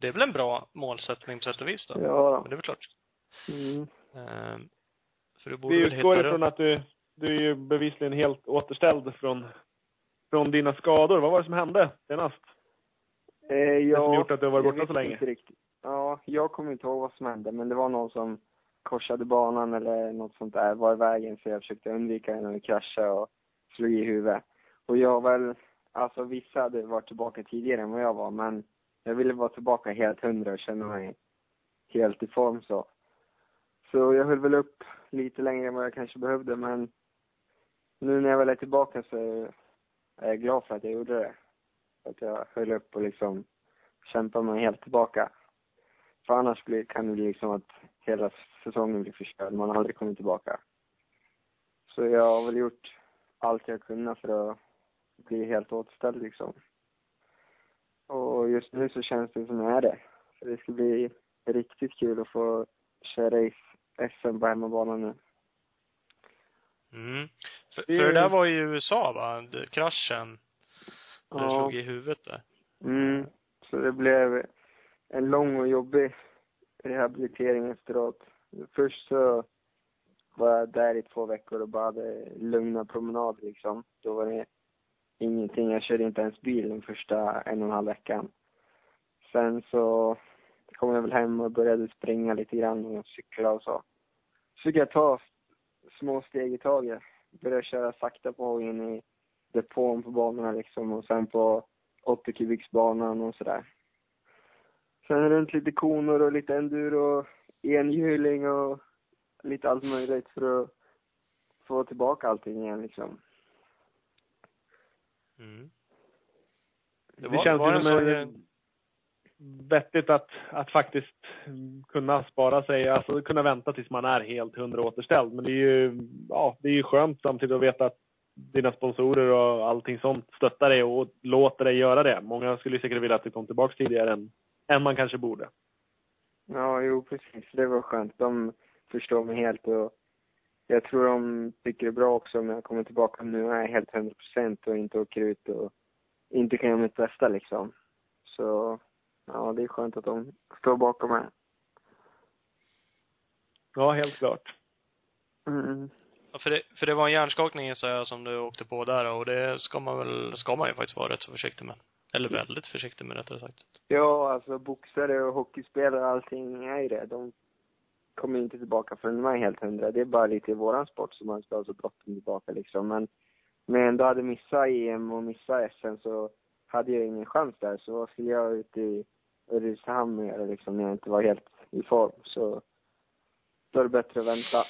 det är väl en bra målsättning på sätt och vis då? Ja Men det är väl klart. mm. Eh, för du borde Vi utgår ifrån det. att du, du är ju bevisligen helt återställd från, från dina skador. Vad var det som hände senast? Eh, jag, som gjort att du har varit borta så länge? Inte riktigt. Ja, jag kommer inte ihåg vad som hände men det var någon som korsade banan eller något sånt där, var i vägen så jag försökte undvika henne och krascha och slog i huvudet. Och jag väl, alltså vissa hade varit tillbaka tidigare än vad jag var men jag ville vara tillbaka helt hundra och känna mig helt i form så. Så jag höll väl upp lite längre än vad jag kanske behövde men nu när jag väl är tillbaka så är jag glad för att jag gjorde det. Att jag höll upp och liksom kämpade mig helt tillbaka. För annars kan det bli liksom att hela säsongen blir förstörd. Man aldrig kommer tillbaka. Så jag har väl gjort allt jag kunnat för att bli helt återställd liksom. Och just nu så känns det som jag är det. Så det ska bli riktigt kul att få köra i SM på hemmabana nu. Mm. För, Det för det där var ju i USA va? Det- Kraschen. Ja. slog i huvudet där. Mm. Så det blev en lång och jobbig rehabilitering efteråt. Först så var jag där i två veckor och bara hade eh, lugna promenader liksom. Då var det ingenting. Jag körde inte ens bil den första en och en halv veckan. Sen så kom jag väl hem och började springa lite grann och cykla och så. Så fick jag ta små steg i taget. Började köra sakta på in i depån på banorna liksom och sen på 80 kubiksbanan och sådär. Sen runt lite konor och lite enduro enhjuling och lite allt möjligt för att få tillbaka allting igen liksom. Mm. Det, var- känns var ju det som en, vettigt att, att faktiskt kunna spara sig, alltså kunna vänta tills man är helt hundra återställd. Men det är ju, ja, det är ju skönt samtidigt att veta att dina sponsorer och allting sånt stöttar dig och låter dig göra det. Många skulle säkert vilja att du kom tillbaka tidigare än, än man kanske borde. Ja, jo precis. Det var skönt. De förstår mig helt och jag tror de tycker det är bra också om jag kommer tillbaka nu är jag helt hundra procent och inte åker ut och inte kan göra mitt bästa liksom. Så, ja, det är skönt att de står bakom mig. Ja, helt klart. Mm. Ja, för det, för det var en hjärnskakning gissar jag som du åkte på där och det ska man väl, ska man ju faktiskt vara rätt så försiktig med. Eller väldigt försiktig med rättare sagt. Ja, alltså boxare och hockeyspelare och allting är ju det. De kommer inte tillbaka förrän de är helt hundra. Det är bara lite i våran sport som man ska ha så bråttom tillbaka liksom. Men, men ändå hade missat EM och missat SM så hade jag ingen chans där. Så vad skulle jag ut i Ulricehamn och göra liksom när jag inte var helt i form? Så då är det bättre att vänta.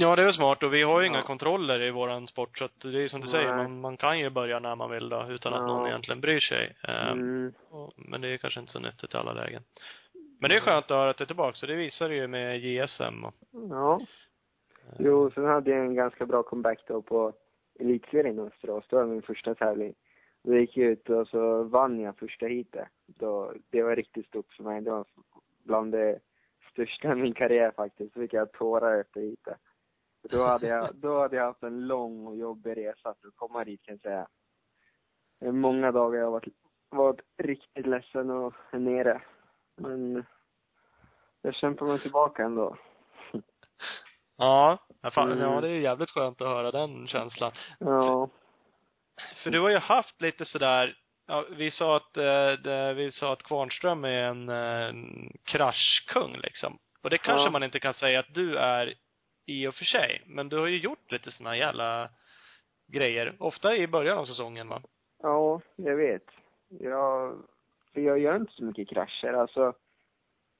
Ja, det är smart och vi har ju inga Ja. kontroller i våran sport så att det är som du Nej. säger, man, man kan ju börja när man vill då utan att Ja. någon egentligen bryr sig. Ehm, Mm. Men det är kanske inte så nyttigt i alla lägen. Men det är skönt att höra att det är tillbaka, så det visar det ju med JSM och, Ja. Jo, sen hade jag en ganska bra comeback då på elitserien i Västerås. Det var min första tävling. Då gick jag ut och så vann jag första heatet. Då, det var riktigt stort för mig. Det var bland det största i min karriär faktiskt. Så fick jag tårar efter heatet. Då hade jag, då hade jag haft en lång och jobbig resa för att komma dit kan jag säga. Många dagar jag har varit, varit riktigt ledsen och nere. Men jag kämpar mig tillbaka ändå. ja, fan, Mm. ja det är jävligt skönt att höra den känslan. Ja. För du har ju haft lite sådär, ja, vi sa att, eh, det, vi sa att Kvarnström är en, eh, en kraschkung liksom. Och det kanske Ja. man inte kan säga att du är i och för sig. Men du har ju gjort lite såna jävla grejer. Ofta i början av säsongen va? Ja, jag vet. Jag, för jag gör inte så mycket krascher. Alltså,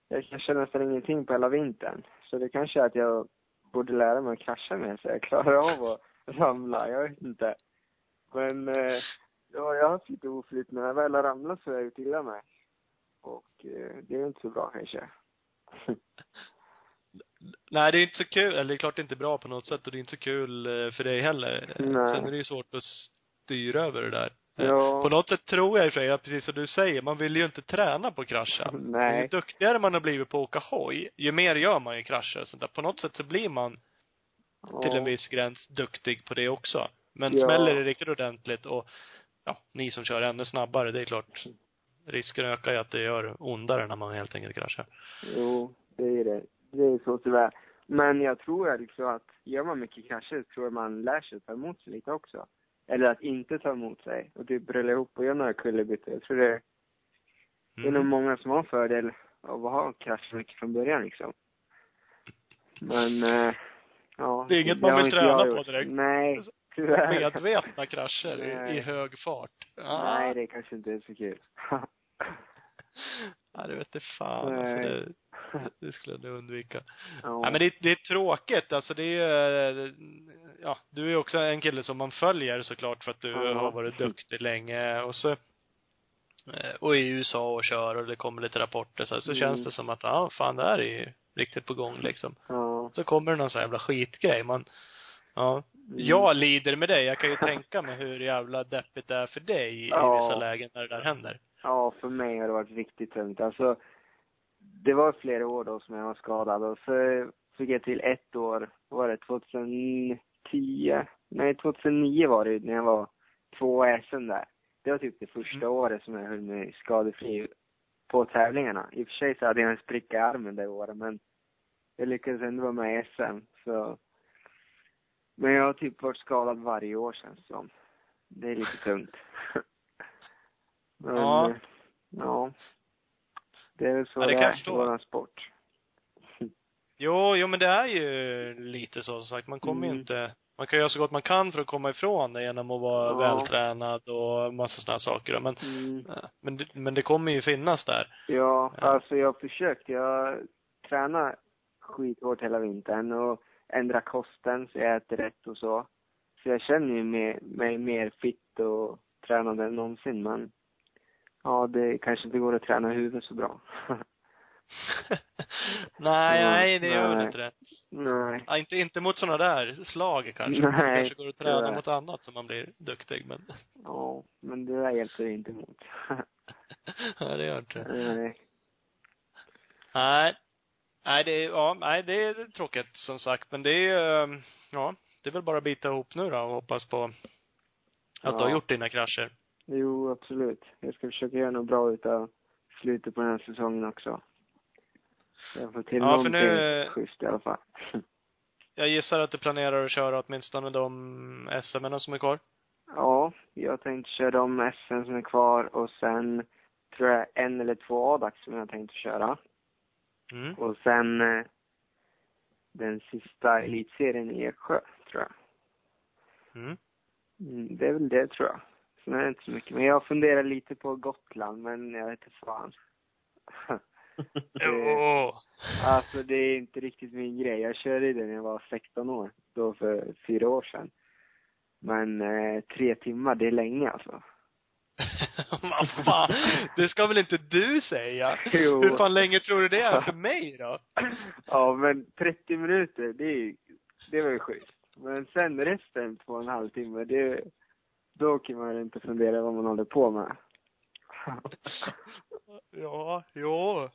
jag kraschar nästan ingenting på hela vintern. Så det kanske är att jag borde lära mig att krascha mer så jag klarar av att ramla. Jag vet inte. Men, eh, ja, jag har haft lite oflyt. När jag väl har ramlat så har jag gjort illa mig. Och eh, det är inte så bra kanske. Nej, det är inte så kul. Eller det är klart det är inte bra på något sätt och det är inte så kul eh, för dig heller. Nej. Sen är det ju svårt att styra över det där. Eh, Ja. På något sätt tror jag i och för sig, att precis som du säger, man vill ju inte träna på att krascha. Ju Nej. duktigare man har blivit på att åka hoj, ju mer gör man ju krascher och sånt där. På något sätt så blir man till en Ja. viss gräns duktig på det också. Men Ja. smäller det riktigt ordentligt och, ja, ni som kör ännu snabbare, det är klart, risken ökar ju att det gör ondare när man helt enkelt kraschar. Jo, det är det. Det är så tyvärr. Men jag tror liksom att gör man mycket krascher så tror jag man lär sig att ta emot sig lite också. Eller att inte ta emot sig och typ rulla ihop och göra några kullerbyttor. Jag tror det, det är nog många som har fördel av att ha krasch mycket från början liksom. Men, eh, ja. Det är inget man vill träna på direkt. Nej, tyvärr. Medvetna krascher i, Nej. i hög fart. Ja. Nej, det kanske inte är så kul. Ja, det vet fan alltså, Nej. det, det skulle jag undvika. ja. Ja, men det, det är tråkigt. Alltså det är ju, ja, du är också en kille som man följer såklart för att du Ja. har varit duktig länge och så eh, och i USA och kör och det kommer lite rapporter så, här, så Mm. känns det som att, ja fan det här är ju riktigt på gång liksom. ja. Så kommer det någon sån här jävla skitgrej. Man, ja. Mm. Jag lider med dig. Jag kan ju tänka mig hur jävla deppigt det är för dig i Ja. vissa lägen när det där händer. Ja, för mig har det varit riktigt tungt. Alltså, det var flera år då som jag var skadad och så fick jag till ett år, var det 2010? Nej, 2009 var det när jag var två SM där. Det var typ det första Mm. året som jag höll mig skadefri på tävlingarna. I och för sig så hade jag en spricka i armen det året, men jag lyckades ändå vara med i SM, så. Men jag har typ varit skadad varje år känns det som. Det är lite tungt. Men, Ja. ja. Det är väl så Ja, det det, är i våran sport. Jo, jo men det är ju lite så som sagt. Man kommer ju Mm. inte, man kan göra så gott man kan för att komma ifrån det genom att vara Ja. vältränad och massa sådana saker. Men, Mm. men, det, men det kommer ju finnas där. Ja, Ja. alltså jag har försökt. Jag tränar skithårt hela vintern och ändrar kosten så jag äter rätt och så. Så jag känner ju mig, mig mer fit och tränad än någonsin men ja, det kanske inte går att träna huvudet så bra. nej, Ja, nej, det gör nej. inte det. Nej. Ja, inte, inte mot sådana där slag kanske. Nej, det kanske går att träna mot annat så man blir duktig, men Ja, men det där hjälper inte emot. nej, det gör inte det. Nej. Nej. Nej, det är, ja, nej, det är tråkigt som sagt. Men det är ju, eh, ja, det är väl bara att bita ihop nu då och hoppas på att du har Ja. gjort dina krascher. Jo, absolut. Jag ska försöka göra något bra utav slutet på den här säsongen också. Jag får till Ja, någonting nu- schysst i alla fall. jag gissar att du planerar att köra åtminstone de SM som är kvar? Ja, jag tänkte köra de SM som är kvar och sen tror jag en eller två A-dags som jag tänkte köra. Mm. Och sen eh, den sista elitserien i Eksjö, tror jag. Mm. Mm, det är väl det, tror jag. Det inte så mycket. Men jag funderar lite på Gotland, men jag vet inte fan. Alltså det är inte riktigt min grej. Jag körde det när jag var 16 år, då för fyra år sedan. Men eh, tre timmar, det är länge alltså. Vad fan, det ska väl inte du säga? Jo. Hur fan länge tror du det är för mig då? Ja, men 30 minuter, det är det var ju schysst. Men sen resten, två och en halv timme, det, då kan man inte fundera vad man håller på med. Ja, jo.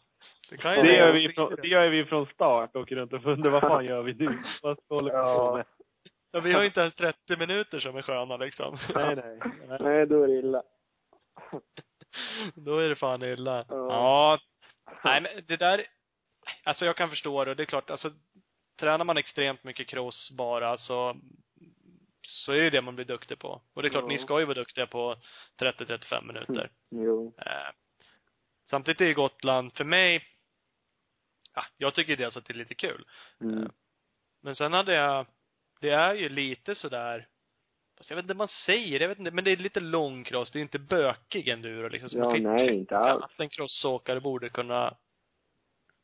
Det kan ju Det gör, vi från, det gör vi från start. Åker runt och funderar, vad fan gör vi nu? Vad håller vi på Ja. med? Ja, vi har ju inte ens 30 minuter som är sköna liksom. Nej, nej. nej. Nej, då är det illa. Då är det fan illa. Ja. Ja. Nej men det där, alltså jag kan förstå det. Det är klart, alltså tränar man extremt mycket cross bara så, så är det det man blir duktig på. Och det är klart, Ja. ni ska ju vara duktiga på 30-35 minuter. Jo. Eh, samtidigt är Gotland, för mig, ja, jag tycker dels att det är lite kul. Mm. Men sen hade jag, det är ju lite sådär, fast jag vet inte vad man säger, jag vet inte, men det är lite långcross, det är inte bökig enduro liksom. Så Ja, man nej, inte alls. att en crossåkare borde kunna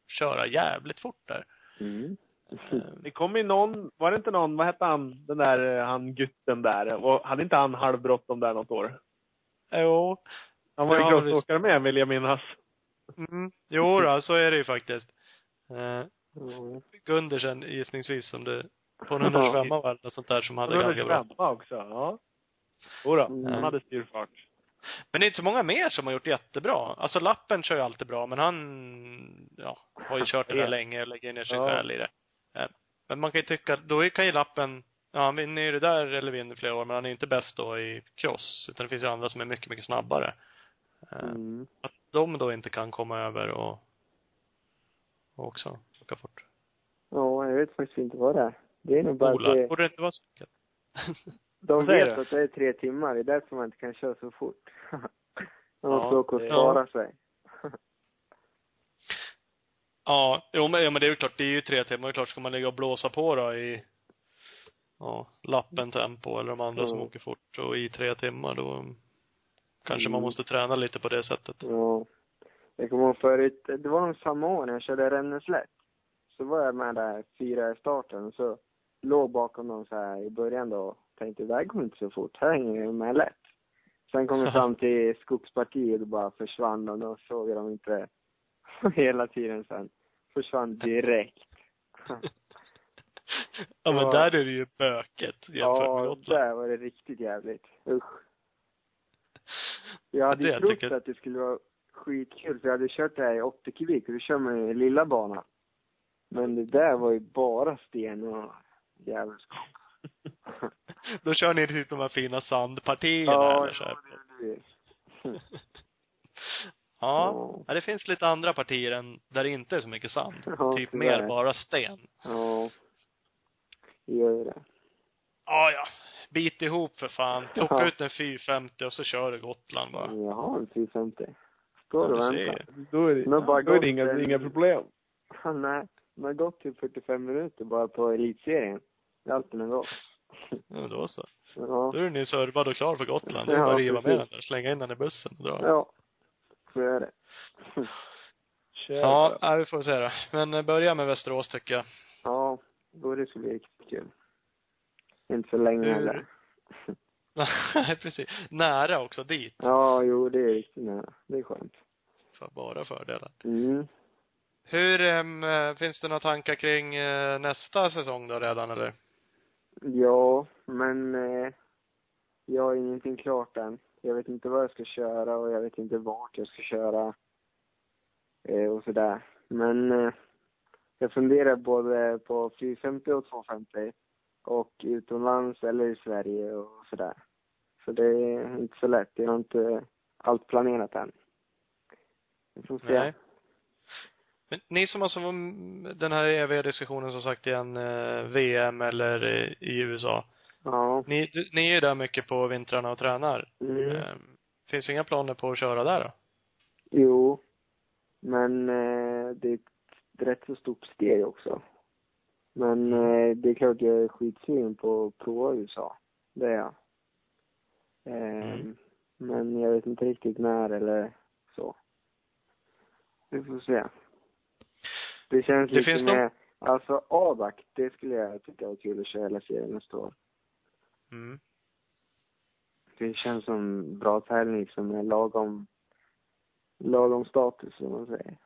köra jävligt fort där. Mm. Det kom ju någon, var det inte någon, vad hette han, den där, eh, han gutten där? Och hade inte han halvbråttom där något år? Jo. Han var ju Ja, crossåkare med vill jag minnas. Mm. Jo då, så är det ju faktiskt. Eh. Gundersen gissningsvis som det, på en 125 var det något sånt där som hade ganska bra. Också, ja. Jodå, Mm. han hade styrfart. Men det är inte så många mer som har gjort jättebra. Alltså Lappen kör ju alltid bra, men han, ja, har ju kört det där länge, lägger ner sin Ja. själ i det. Eh, Men man kan ju tycka, då kan ju Lappen, ja han vinner ju det där eller vinner flera år, men han är ju inte bäst då i cross. Utan det finns ju andra som är mycket, mycket snabbare. Eh, Mm. Att de då inte kan komma över och, och också åka fort. Ja, jag vet faktiskt inte vad det är. Det är nog bara Ola, det, borde det inte vara så enkelt? de vet att det är tre timmar. Det är därför man inte kan köra så fort. Man måste Ja, åka och spara sig. Ja, jo men, ja, men det är ju klart, det är ju tre timmar. Det är klart, ska man ligga och blåsa på då i, ja, lappen tempo eller de andra som Ja. åker fort och i tre timmar då kanske man Mm. måste träna lite på det sättet. Ja. Jag kommer ihåg förut, det var nog samma år när jag körde Renneslätt. Så var jag med där fyra i starten och så låg bakom dem så här i början då och tänkte det här går inte så fort, här hänger jag med lätt. Sen kom vi fram till skogspartiet och bara försvann och då såg jag dem inte hela tiden sen. Försvann direkt. Ja men Ja. där är det ju böket jämfört med Ja, Gotland. där var det riktigt jävligt. Usch. Jag hade det ju jag trott tycker- att det skulle vara skitkul, för jag hade kört det här i 80 kubik och då kör man ju lilla banan. Men det där var ju bara sten och djävulskap. Då kör ni typ de här fina sandpartierna ja, eller så här. ja, det det. Ja. ja, det finns lite andra partier än där det inte är så mycket sand. Ja, typ mer bara sten. Ja. Gör ju det. Ja, ja. Bit ihop för fan. Plocka Ja. ut en 450 och så kör du Gotland bara. Jag har en 450. Står Ja, och du väntar. Då är det, Men bara då är det inga, en- inga problem. Nej, man har gått typ 45 minuter bara på elitserien. Det är allt den har gått. Ja, då så. Ja. Då är ni servad och klar för Gotland. Det är Ja, bara att riva med den där, slänga in den i bussen och dra. Ja. Så är det. Ja, ja, vi får se då. Men eh, börja med Västerås tycker jag. Ja, då det skulle bli riktigt kul. Inte så länge Hur- heller. Nej, precis. Nära också dit. Ja, jo, det är riktigt nära. Det är skönt. För bara fördelar. Mm. Hur, ehm, eh, finns det några tankar kring eh, nästa säsong då redan eller? Ja, men eh, jag har ingenting klart än. Jag vet inte vad jag ska köra och jag vet inte vart jag ska köra. Eh, och sådär. Men eh, jag funderar både på 450 och 250 och utomlands eller i Sverige och sådär. Så det är inte så lätt. Jag har inte allt planerat än. Vi får se. Nej. Men ni som alltså var, den här eviga diskussionen som sagt igen, eh, VM eller eh, i, i USA. Ja. Ni, ni är ju där mycket på vintrarna och tränar. Mm. Eh, finns inga planer på att köra där då? Jo. Men eh, det är ett rätt så stort steg också. Men eh, det är klart jag är skitsugen på att prova USA. Det är jag. Eh, Mm. Men jag vet inte riktigt när eller så. Vi får se. Det känns Det lite finns med, alltså ADAC, det skulle jag tycka var kul att köra hela serien nästa år. Mm. Det känns som bra tävling som är lagom, lagom status som man säger.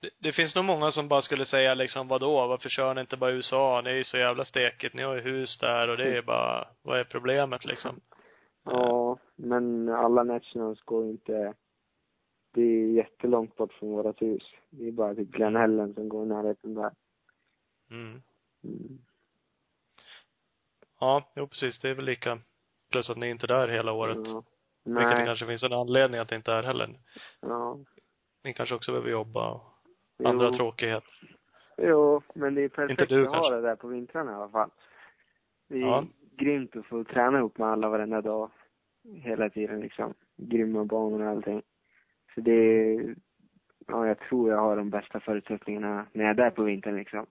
Det, det finns nog många som bara skulle säga liksom, vadå, varför kör ni inte bara USA? Ni är ju så jävla stekigt, ni har ju hus där och det är bara, vad är problemet liksom? Ja, men alla nationals går inte, det är jättelångt bort från vårat hus. Det är bara typ Glen Helen som går i närheten där. Mm. Mm. Ja, jo precis, det är väl lika. Plus att ni är inte där hela året. Ja. Vilket det Nej. kanske finns en anledning att det inte är heller. Ja. Ni kanske också behöver jobba och andra Jo. tråkigheter. Jo, men det är perfekt Inte du, att ha kanske. det där på vintrarna i alla fall. Det är Ja. grymt att få träna ihop med alla varenda dag. Hela tiden liksom. Grymma banor och allting. Så det är, ja jag tror jag har de bästa förutsättningarna när jag är där på vintern liksom.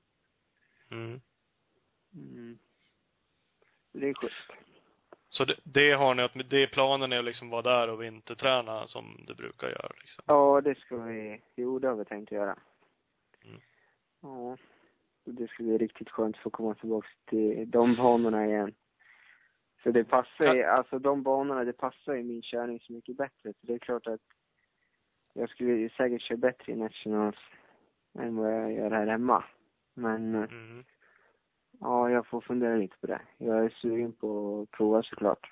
Mm. Mm. Det är schysst. Så det, det har ni, att det planen är att liksom vara där och vinterträna som du brukar göra liksom. Ja, det ska vi, jo det har vi tänkt göra. Mm. Ja. Det ska bli riktigt skönt att få komma tillbaka till de banorna igen. Så det passar ju, alltså de banorna, det passar ju min körning så mycket bättre. Så det är klart att jag skulle säkert köra bättre i Nationals än vad jag gör här hemma. Men eh, Mm. Ja, jag får fundera lite på det. Jag är sugen på att prova såklart.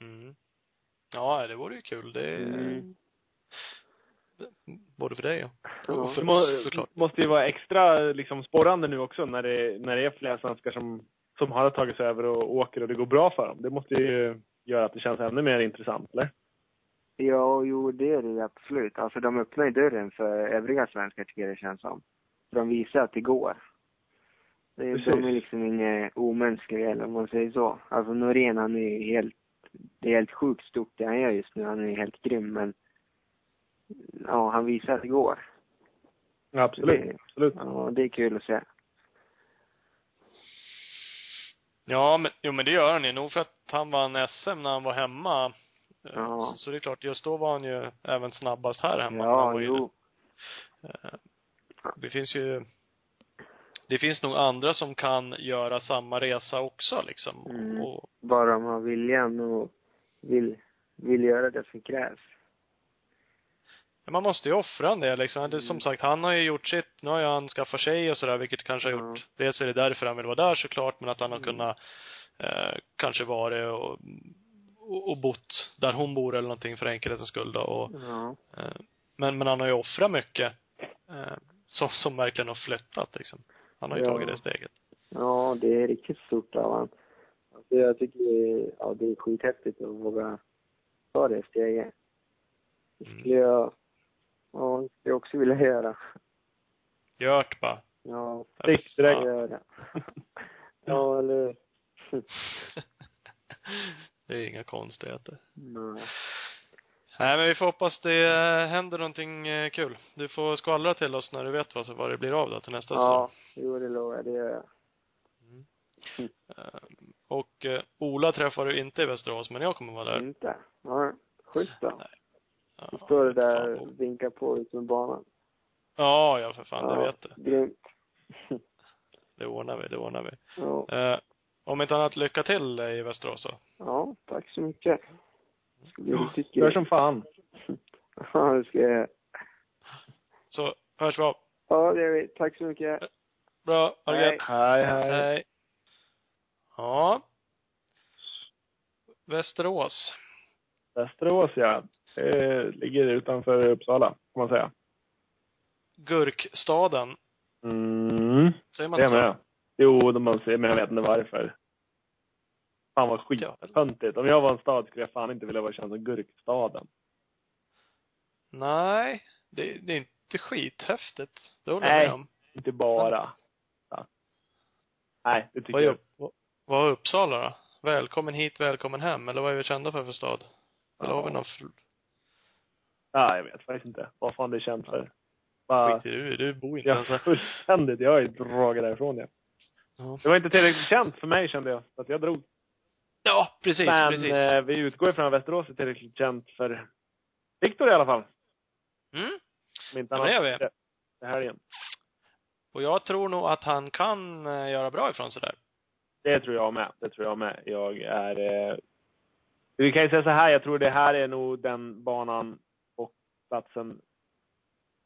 Mm. Ja, det vore ju kul. Det Mm. både för dig och, Ja. och Det för må, oss såklart. måste ju vara extra liksom, sporrande nu också när det, när det är flera svenskar som, som har tagit sig över och åker och det går bra för dem. Det måste ju göra att det känns ännu mer intressant, eller? Ja, jo, det är det absolut. Alltså de öppnar ju dörren för övriga svenskar tycker jag det känns som. För de visar att det går. Det, är- de är liksom inga omänskliga eller om man säger så. Alltså Norén han är ju helt, det är helt sjukt stort det han gör just nu. Han är helt grym men ja, han visar att det går. Ja, absolut. Det- absolut. Ja, det är kul att se. Ja, men, jo men det gör han ju. Nog för att han vann SM när han var hemma. Eh, Ja. Så, så det är klart, just då var han ju även snabbast här hemma. Han Ja, var ju- jo. Eh, Det finns ju det finns nog andra som kan göra samma resa också liksom. Mm. Och, Bara de har viljan och vill, vill göra det som krävs. man måste ju offra en del liksom. Det, som Mm. sagt, han har ju gjort sitt. Nu har ju han skaffat tjej och sådär, vilket kanske har Ja. gjort, dels är det därför han vill vara där såklart, men att han har Mm. kunnat eh, kanske vara och, och, och bott där hon bor eller någonting för enkelhetens skull då. Och, Ja. eh, men, men han har ju offrat mycket. Eh, som, som verkligen har flyttat liksom. Han har ju Ja. tagit det steget. Ja, det är riktigt stort av han. Alltså jag tycker det ja, det är skithäftigt att våga ta det steget. Det Mm. skulle jag, ja, det skulle jag också vilja göra. Gört bara. Ja, direkt. jag gör det. ja, eller det är inga konstigheter. Nej. Nej, men vi får hoppas det eh, händer någonting eh, kul. Du får skvallra till oss när du vet vad, vad det blir av då till nästa Ja, jo det lovar jag, det gör jag. säsong. Eh, Och Ola träffar du inte i Västerås, men jag kommer vara där. Inte? Ja, schysst då. Ja, Du står där och vinkar på ut med banan. Ja, ja för fan, ja, det vet du. Grymt. Det ordnar vi, det ordnar vi. Ja. Eh, om inte annat, lycka till i Västerås då. ja, tack så mycket. Bli riktigt Gör som fan. Ja, det ska jag göra. Så hörs vi av. Ja, det gör vi. Tack så mycket. Bra, ha det Hej. gött. Hej, hej. Hej. Ja. Västerås. Västerås, ja. Det ligger utanför Uppsala, kan man säga. Gurkstaden. Mm. Säger man Det så? med. Jo, de man säger, men jag vet inte varför. Fan vad Ja. skittöntigt. Om jag var en stad skulle jag fan inte vilja vara känd som Gurkstaden. Nej, det, det är inte skithäftigt. Det håller jag Nej. med om. Inte bara. Ja. Nej, det tycker Vad är, jag. upp, vad är Uppsala då? Välkommen hit, välkommen hem. Eller vad är vi kända för för stad? Eller har vi Ja. någon Ja, jag vet faktiskt inte vad fan det är känt för. Bara, skit i du, du bor inte ja, ens här. fullständigt. Jag har ju dragit därifrån ja. Ja. Det var inte tillräckligt känt för mig kände jag. Så att jag drog. Ja, precis, Men precis. eh, vi utgår ifrån att Västerås är tillräckligt känt för Viktor i alla fall. Mm. Om inte Ja, annat. det gör vi. Det här igen. Och jag tror nog att han kan eh, göra bra ifrån sig där. Det tror jag med. Det tror jag med. Jag är... Eh, vi kan ju säga så här, jag tror det här är nog den banan och platsen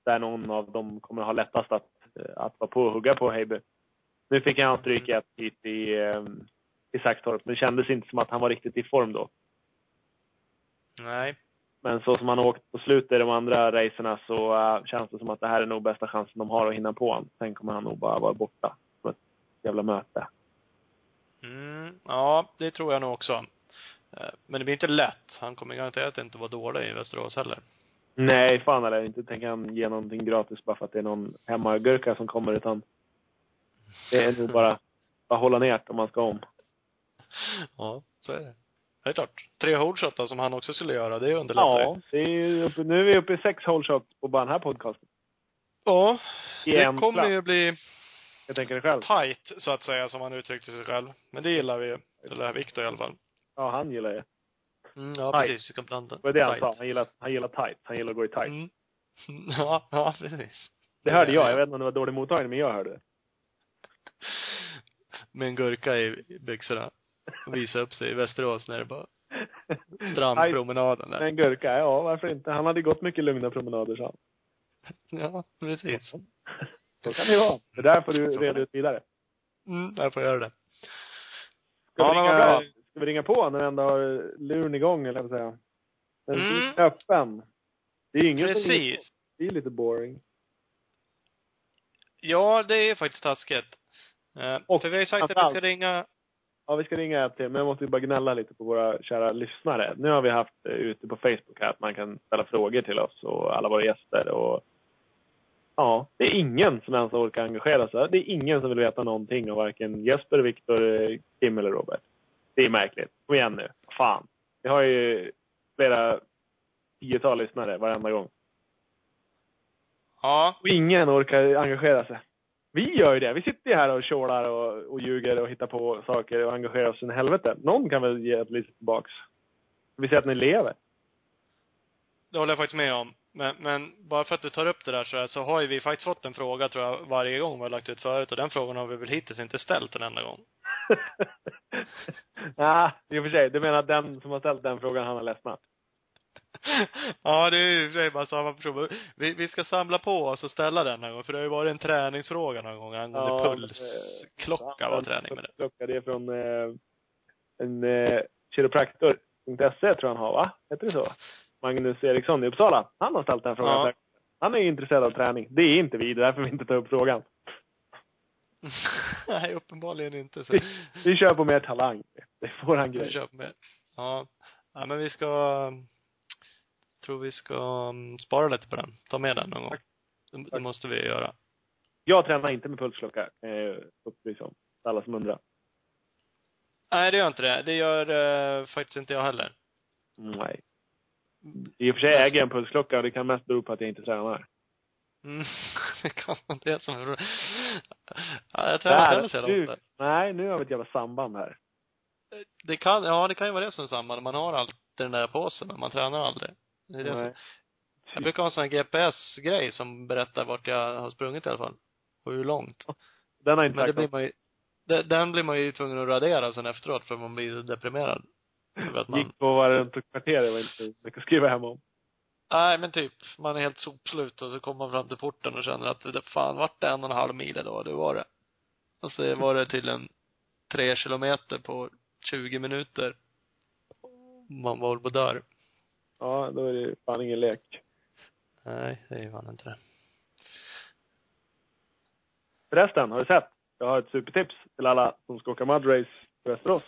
där någon av dem kommer ha lättast att, eh, att vara på och hugga på Heiber. Nu fick han stryk ett hit i, eh, i Saxtorp, men det kändes inte som att han var riktigt i form då. Nej. Men så som han har åkt på slutet i de andra racerna så eh, känns det som att det här är nog bästa chansen de har att hinna på honom. Sen kommer han nog bara vara borta. På ett jävla möte. Mm, ja, det tror jag nog också. Eh, Men det blir inte lätt. Han kommer garanterat inte vara dålig i Västerås heller. Nej, fan eller inte tänker han ge någonting gratis bara för att det är någon hemmagurka som kommer utan det är nog bara, bara hålla ner om man ska om. Ja, så är det. Det är klart. Tre holeshotar som han också skulle göra, det underlättar ju. Ja, det är ju uppe, nu är vi uppe i sex hole shots på bara den här podcasten. Ja. I Det kommer ju bli Jag tänker det själv. tight, så att säga, som han uttryckte sig själv. Men det gillar vi ju. Eller Viktor i alla fall. Ja, han gillar det. Mm, ja, Tight. precis. Blanda. Det var det han Tight. sa. Han gillar, han gillar tight. Han gillar att gå i tight. Mm. Ja, ja, precis. Det hörde jag. Jag vet inte om det var dålig mottagning, men jag hörde det. Med en gurka i byxorna. Och visa upp sig i Västerås när det bara strandpromenaden där. en gurka, ja varför inte? Han hade gått mycket lugna promenader, han. Ja, precis. Så kan det vara. Det där får du reda ut vidare. Mm, jag får göra det. Ska, Ja, vi ringa, bra. ska vi ringa på när vi ändå har luren igång, eller vad säga? Den Mm. är öppen. Det är ju ingen som Precis. Det är lite boring. Ja, det är faktiskt taskigt. Eh, Och för vi har ju sagt att vi ska ringa Ja, vi ska ringa ett till, men jag måste ju bara gnälla lite på våra kära lyssnare. Nu har vi haft eh, ute på Facebook här att man kan ställa frågor till oss och alla våra gäster och Ja, det är ingen som ens orkar engagera sig. Det är ingen som vill veta någonting av varken Jesper, Viktor, eh, Kim eller Robert. Det är märkligt. Kom igen nu. Fan. Vi har ju flera tiotal lyssnare varenda gång. Ja. Och ingen orkar engagera sig. Vi gör ju det. Vi sitter ju här och tjålar och, och ljuger och hittar på saker och engagerar oss i helvete. Någon kan väl ge ett litet tillbaks. Vi säger att ni lever. Det håller jag faktiskt med om. Men, men bara för att du tar upp det där så, här, så har ju vi faktiskt fått en fråga tror jag varje gång vi har lagt ut förut och den frågan har vi väl hittills inte ställt en enda gång. ja, i och för sig. Du menar att den som har ställt den frågan, han har ledsnat? ja, det är ju för sig bara samma person. Vi, vi ska samla på oss och ställa den någon gång, för det har ju varit en träningsfråga någon gång angående Ja, pulsklocka var träning med det. Klocka, det är från eh, en eh, kiropraktor.se tror jag han har, va? Heter det så? Magnus Eriksson i Uppsala. Han har ställt den frågan. Ja. Han är intresserad av träning. Det är inte vi, det är därför vi inte tar upp frågan. Nej, uppenbarligen inte. Så. Vi, vi kör på mer talang. Det får han Vi grej. kör med. Ja. Ja, men vi ska, tror vi ska um, spara lite på den. Ta med den någon gång. Det, det måste vi göra. Jag tränar inte med pulsklocka, jag upplysa om. Alla som undrar. Nej, det gör inte det. Det gör eh, faktiskt inte jag heller. Nej. I och för sig äger jag en pulsklocka och det kan mest bero på att jag inte tränar. Mm. det kan vara det som är. Ja, jag tränar inte heller så nej, nu har vi ett jävla samband här. Det kan, ja det kan ju vara det som är samma. Man har alltid den där på sig, men man tränar aldrig. Det är det som, jag brukar ha en sån här GPS-grej som berättar vart jag har sprungit i alla fall. Och hur långt. Den har inte Men det blir man ju, de- den blir man ju tvungen att radera sen efteråt för man blir deprimerad. För att man, Gick på tog kvarter, det var inte mycket att skriva hem om. nej men typ, man är helt sopslut och så kommer man fram till porten och känner att det fan vart det en och en halv mil idag, det var det. Och så var det till en tre kilometer på 20 minuter. Man var väl på dörr. Ja, då är det fan ingen lek. Nej, det är ju fan inte det. Förresten, har du sett? Jag har ett supertips till alla som ska åka mudrace i Västerås.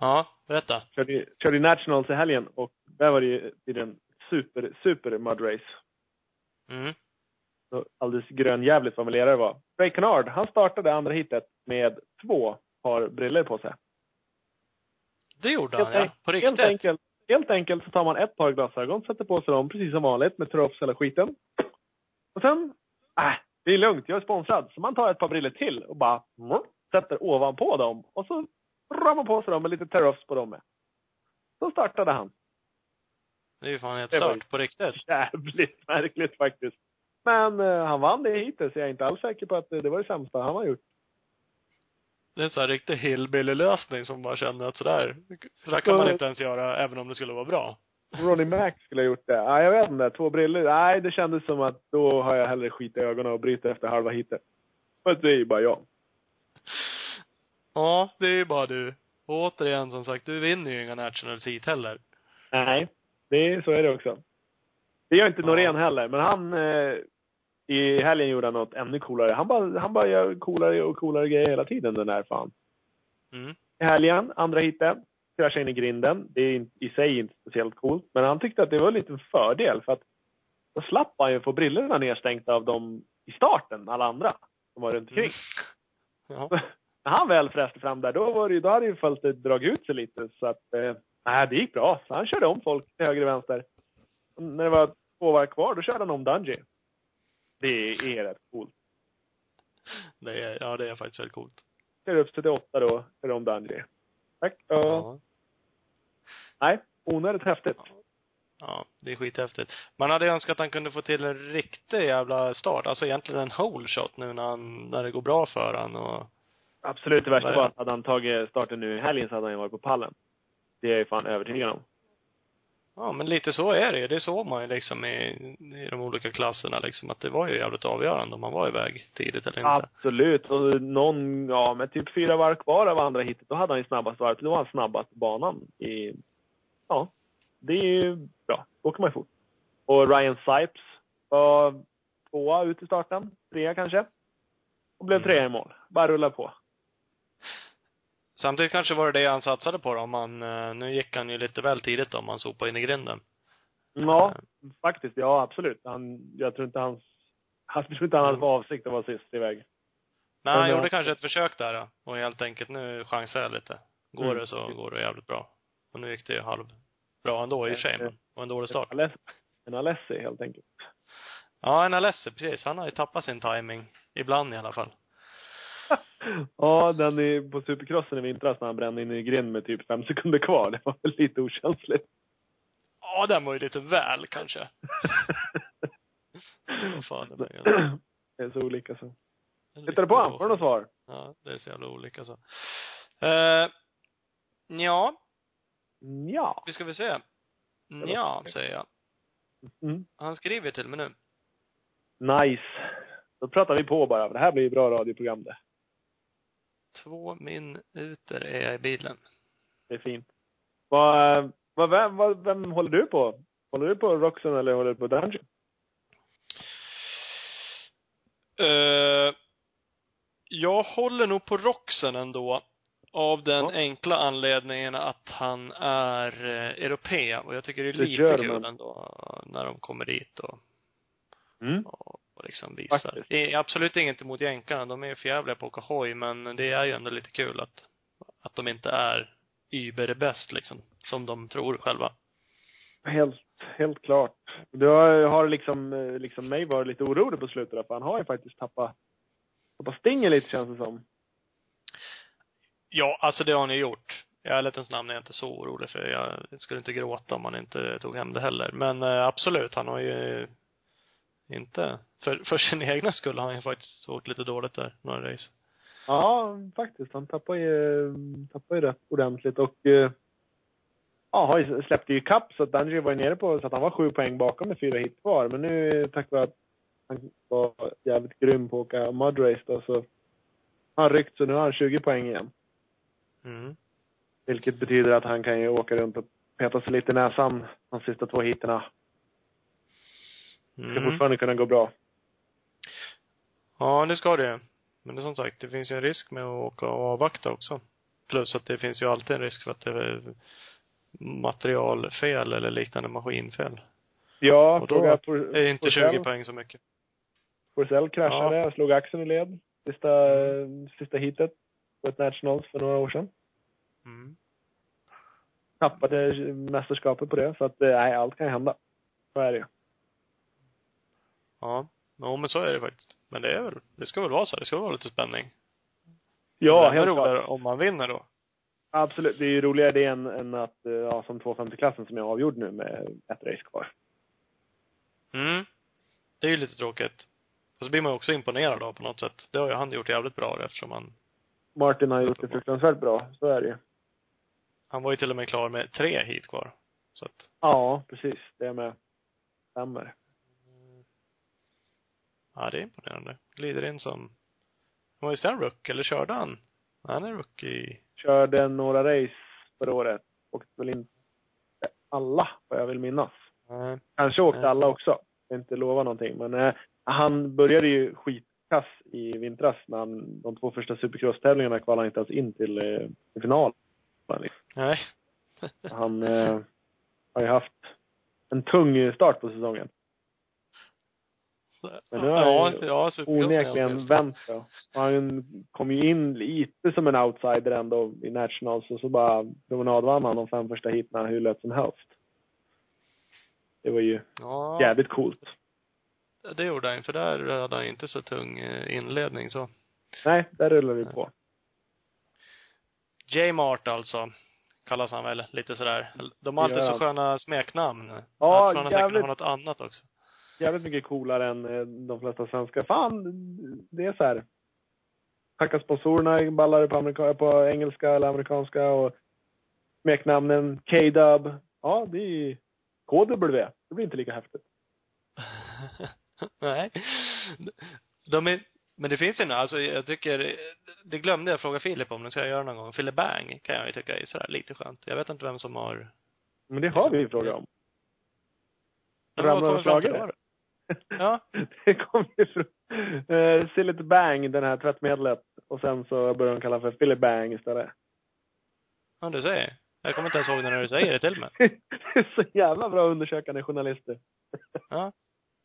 Ja, berätta. Körde, körde Nationals i helgen och där var det ju tydligen super, super mud race. Mm. Så alldeles grönjävligt vad det var. Ray Kennard, han startade andra hitet med två par briller på sig. Det gjorde han, Helt, ja. På helt, riktigt. enkelt, helt enkelt så tar man ett par glasögon, sätter på sig dem precis som vanligt med trops hela skiten. Och sen, äh, det är lugnt, jag är sponsrad. Så man tar ett par briller till och bara mm, sätter ovanpå dem. Och så drar man på sig dem med lite teroffs på dem med. Så startade han. Det är ju fan helt stört. På riktigt. Jävligt märkligt faktiskt. Men eh, han vann det hittills, jag är inte alls säker på att det, det var det sämsta han har gjort. Det är en sån här riktig hillbilly-lösning som man känner att sådär, sådär kan man inte ens göra även om det skulle vara bra. Ronnie Mac skulle ha gjort det. Ja, jag vet inte. Två briller. Nej, det kändes som att då har jag hellre skit i ögonen och bryter efter halva hitet. Men det är ju bara jag. Ja, det är ju bara du. Och återigen som sagt, du vinner ju inga Nationals hit heller. Nej, det är, så är det också. Det gör inte Ja. Norén heller, men han eh, i helgen gjorde han något ännu coolare. Han bara, han bara gör coolare och coolare grejer hela tiden den där fan. Mm. I helgen, andra hitet, kraschade in i grinden. Det är i sig inte speciellt coolt, men han tyckte att det var lite en fördel för att då slapp han ju få brillorna nedstänkta av dem i starten, alla andra som var runt omkring. Ja. När han väl fräste fram där, då var det då hade ju fältet dragit ut sig lite så att, eh, det gick bra. Så han körde om folk till höger och vänster. Och när det var två varv kvar, då körde han om Dungey. Det är rätt coolt. Det är, ja det är faktiskt väldigt coolt. Kör upp sig till åtta då, körde om Dungey. Tack. Ja. Ja. Nej, onödigt häftigt. Ja, det är skithäftigt. Man hade önskat att han kunde få till en riktig jävla start. Alltså egentligen en whole shot nu när han, när det går bra för han och Absolut, det värsta var att hade han tagit starten nu i helgen så hade han ju varit på pallen. Det är jag ju fan övertygad om. Ja, men lite så är det ju. Det såg man ju liksom i, i de olika klasserna liksom, att det var ju jävligt avgörande om man var iväg tidigt eller inte. Absolut. Och någon, ja, med typ fyra varv kvar av andra hitet, då hade han ju snabbast varv. Då var han snabbast banan i, ja, det är ju bra. Då åker man ju fort. Och Ryan Sipes var tvåa ut i starten. Trea kanske. Och blev Mm. trea i mål. Bara rulla på. Samtidigt kanske var det det han satsade på då, om han, eh, nu gick han ju lite väl tidigt om han sopade in i grinden. Ja, faktiskt. Ja, absolut. Han, jag tror inte hans, jag tror inte han hade för avsikt att vara sist iväg. Nej, han gjorde kanske ett försök där då, och helt enkelt, nu chansar jag lite. Går Mm. det så går det jävligt bra. Och nu gick det ju halv bra ändå i och för sig, men det var en dålig start. En Alessi helt enkelt. Ja, en Alessi, precis. Han har ju tappat sin timing Ibland i alla fall. ja, den i, på supercrossen i vintras när han brände in i grind med typ fem sekunder kvar. Det var väl lite okänsligt. Ja, den var ju lite väl kanske. Vad fan det är. det är så olika så. Tittar du på honom? Får du något svar? Ja, det är så jävla olika så. Uh, ja, Ja. vi ska väl se. Ja, säger jag. Mm. Han skriver till mig nu. Nice. Då pratar vi på bara. för Det här blir ju bra radioprogram det. Två minuter är jag i bilen. Det är fint. Vad, vad, vem, vad, vem håller du på? Håller du på Roxen eller håller du på Dungeon? Uh, jag håller nog på Roxen ändå. Av den Ja. enkla anledningen att han är uh, europé och jag tycker det är lite German. kul ändå när de kommer dit och, Mm. och, och liksom visar. Faktiskt. Det är absolut inget emot jänkarna, de är ju förjävliga på att åka hoj, men det är ju ändå lite kul att, att de inte är überbäst liksom, som de tror själva. Helt, helt klart. Du har, har liksom, eh, liksom mig varit lite orolig på slutet där, för han har ju faktiskt tappat, tappat stingen lite känns det som. Ja, alltså det har ni gjort. I ärlighetens namn är jag inte så orolig för jag skulle inte gråta om han inte tog hem det heller. Men eh, absolut, han har ju inte, för, för sin egna skull har han ju faktiskt åkt lite dåligt där, några race. Ja, faktiskt. Han tappar ju, tappar ju rätt ordentligt och eh, ja, har släppte ju kapp så att Dungey var ju nere på så att han var sju poäng bakom med fyra hit kvar. Men nu tack vare att han var jävligt grym på att åka mudrace då så han ryckt så nu har han 20 poäng igen. Mm. Vilket betyder att han kan ju åka runt och peta sig lite i näsan de sista två Det ska Mm. fortfarande kunna gå bra. Ja, det ska det. Men det är som sagt, det finns ju en risk med att åka och avvakta också. Plus att det finns ju alltid en risk för att det är materialfel eller liknande maskinfel. Ja, Och då fråga är inte 20 Forsell. poäng så mycket. Forsell kraschade, slog axeln i led. Sista, sista heatet på ett Nationals för några år sedan. Mm. Tappade mästerskapet på det. Så att, eh, nej, allt kan hända. Så är det ju. Ja. Jo, men så är det faktiskt. Men det är väl, det ska väl vara så. Det ska väl vara lite spänning. Ja, det är helt roligare klart. om man vinner då. Absolut. Det är ju roligare det än, än att, eh, ja, som 250-klassen som jag avgjorde nu med ett race kvar. Mm. Det är ju lite tråkigt. Och så blir man ju också imponerad av på något sätt. Det har ju han gjort jävligt bra eftersom han, Martin har gjort det fruktansvärt bra. Så är det ju. han var ju till och med klar med tre hit kvar. Så att, Ja, precis. Det med. Stämmer. Ja det är imponerande. Glider in som, var visst han rook, eller körde han? Han är rookie. Körde några race förra året. Åkte väl inte alla, vad jag vill minnas. Nej. Kanske åkte Nej. alla också. Jag inte lova någonting. Men eh, han började ju skitkass i vintras när han, de två första supercross-tävlingarna kvalade han inte ens in till, eh, till final. Nej. Han eh, har ju haft en tung start på säsongen. Men nu har ja, han ja, Onekligen vänt då. Han kom ju in lite som en outsider ändå i Nationals och så bara promenadvann han de fem första heaten hur lätt som helst. Det var ju Ja, jävligt coolt. det gjorde han för där hade han inte så tung eh, inledning så. Nej, där rullar vi på. J Mart alltså, kallas han väl, lite sådär. De har alltid gör så sköna smeknamn. Ja, tror han har säkert jävligt. har något annat också. Jävligt mycket coolare än eh, de flesta svenskar. Fan, det är så här. Tacka sponsorerna ballare på, amerika- på engelska eller amerikanska och smeknamnen K-Dub. Ja, det är ju KW. Det blir inte lika häftigt. Nej. De är, men det finns ju alltså jag tycker, det glömde jag fråga Filip om, det ska jag göra någon gång. Fille Bang kan jag ju tycka är sådär lite skönt. Jag vet inte vem som har Men det har vi ju fråga om. Ramlar till slagare. Ja. Det kom ju från uh, Sillet Bang, den här tvättmedlet. Och sen så började de kalla för Philly Bang istället. Ja, du säger. Jag kommer inte ens ihåg det när du säger det till mig. det är så jävla bra undersökande journalister. Ja.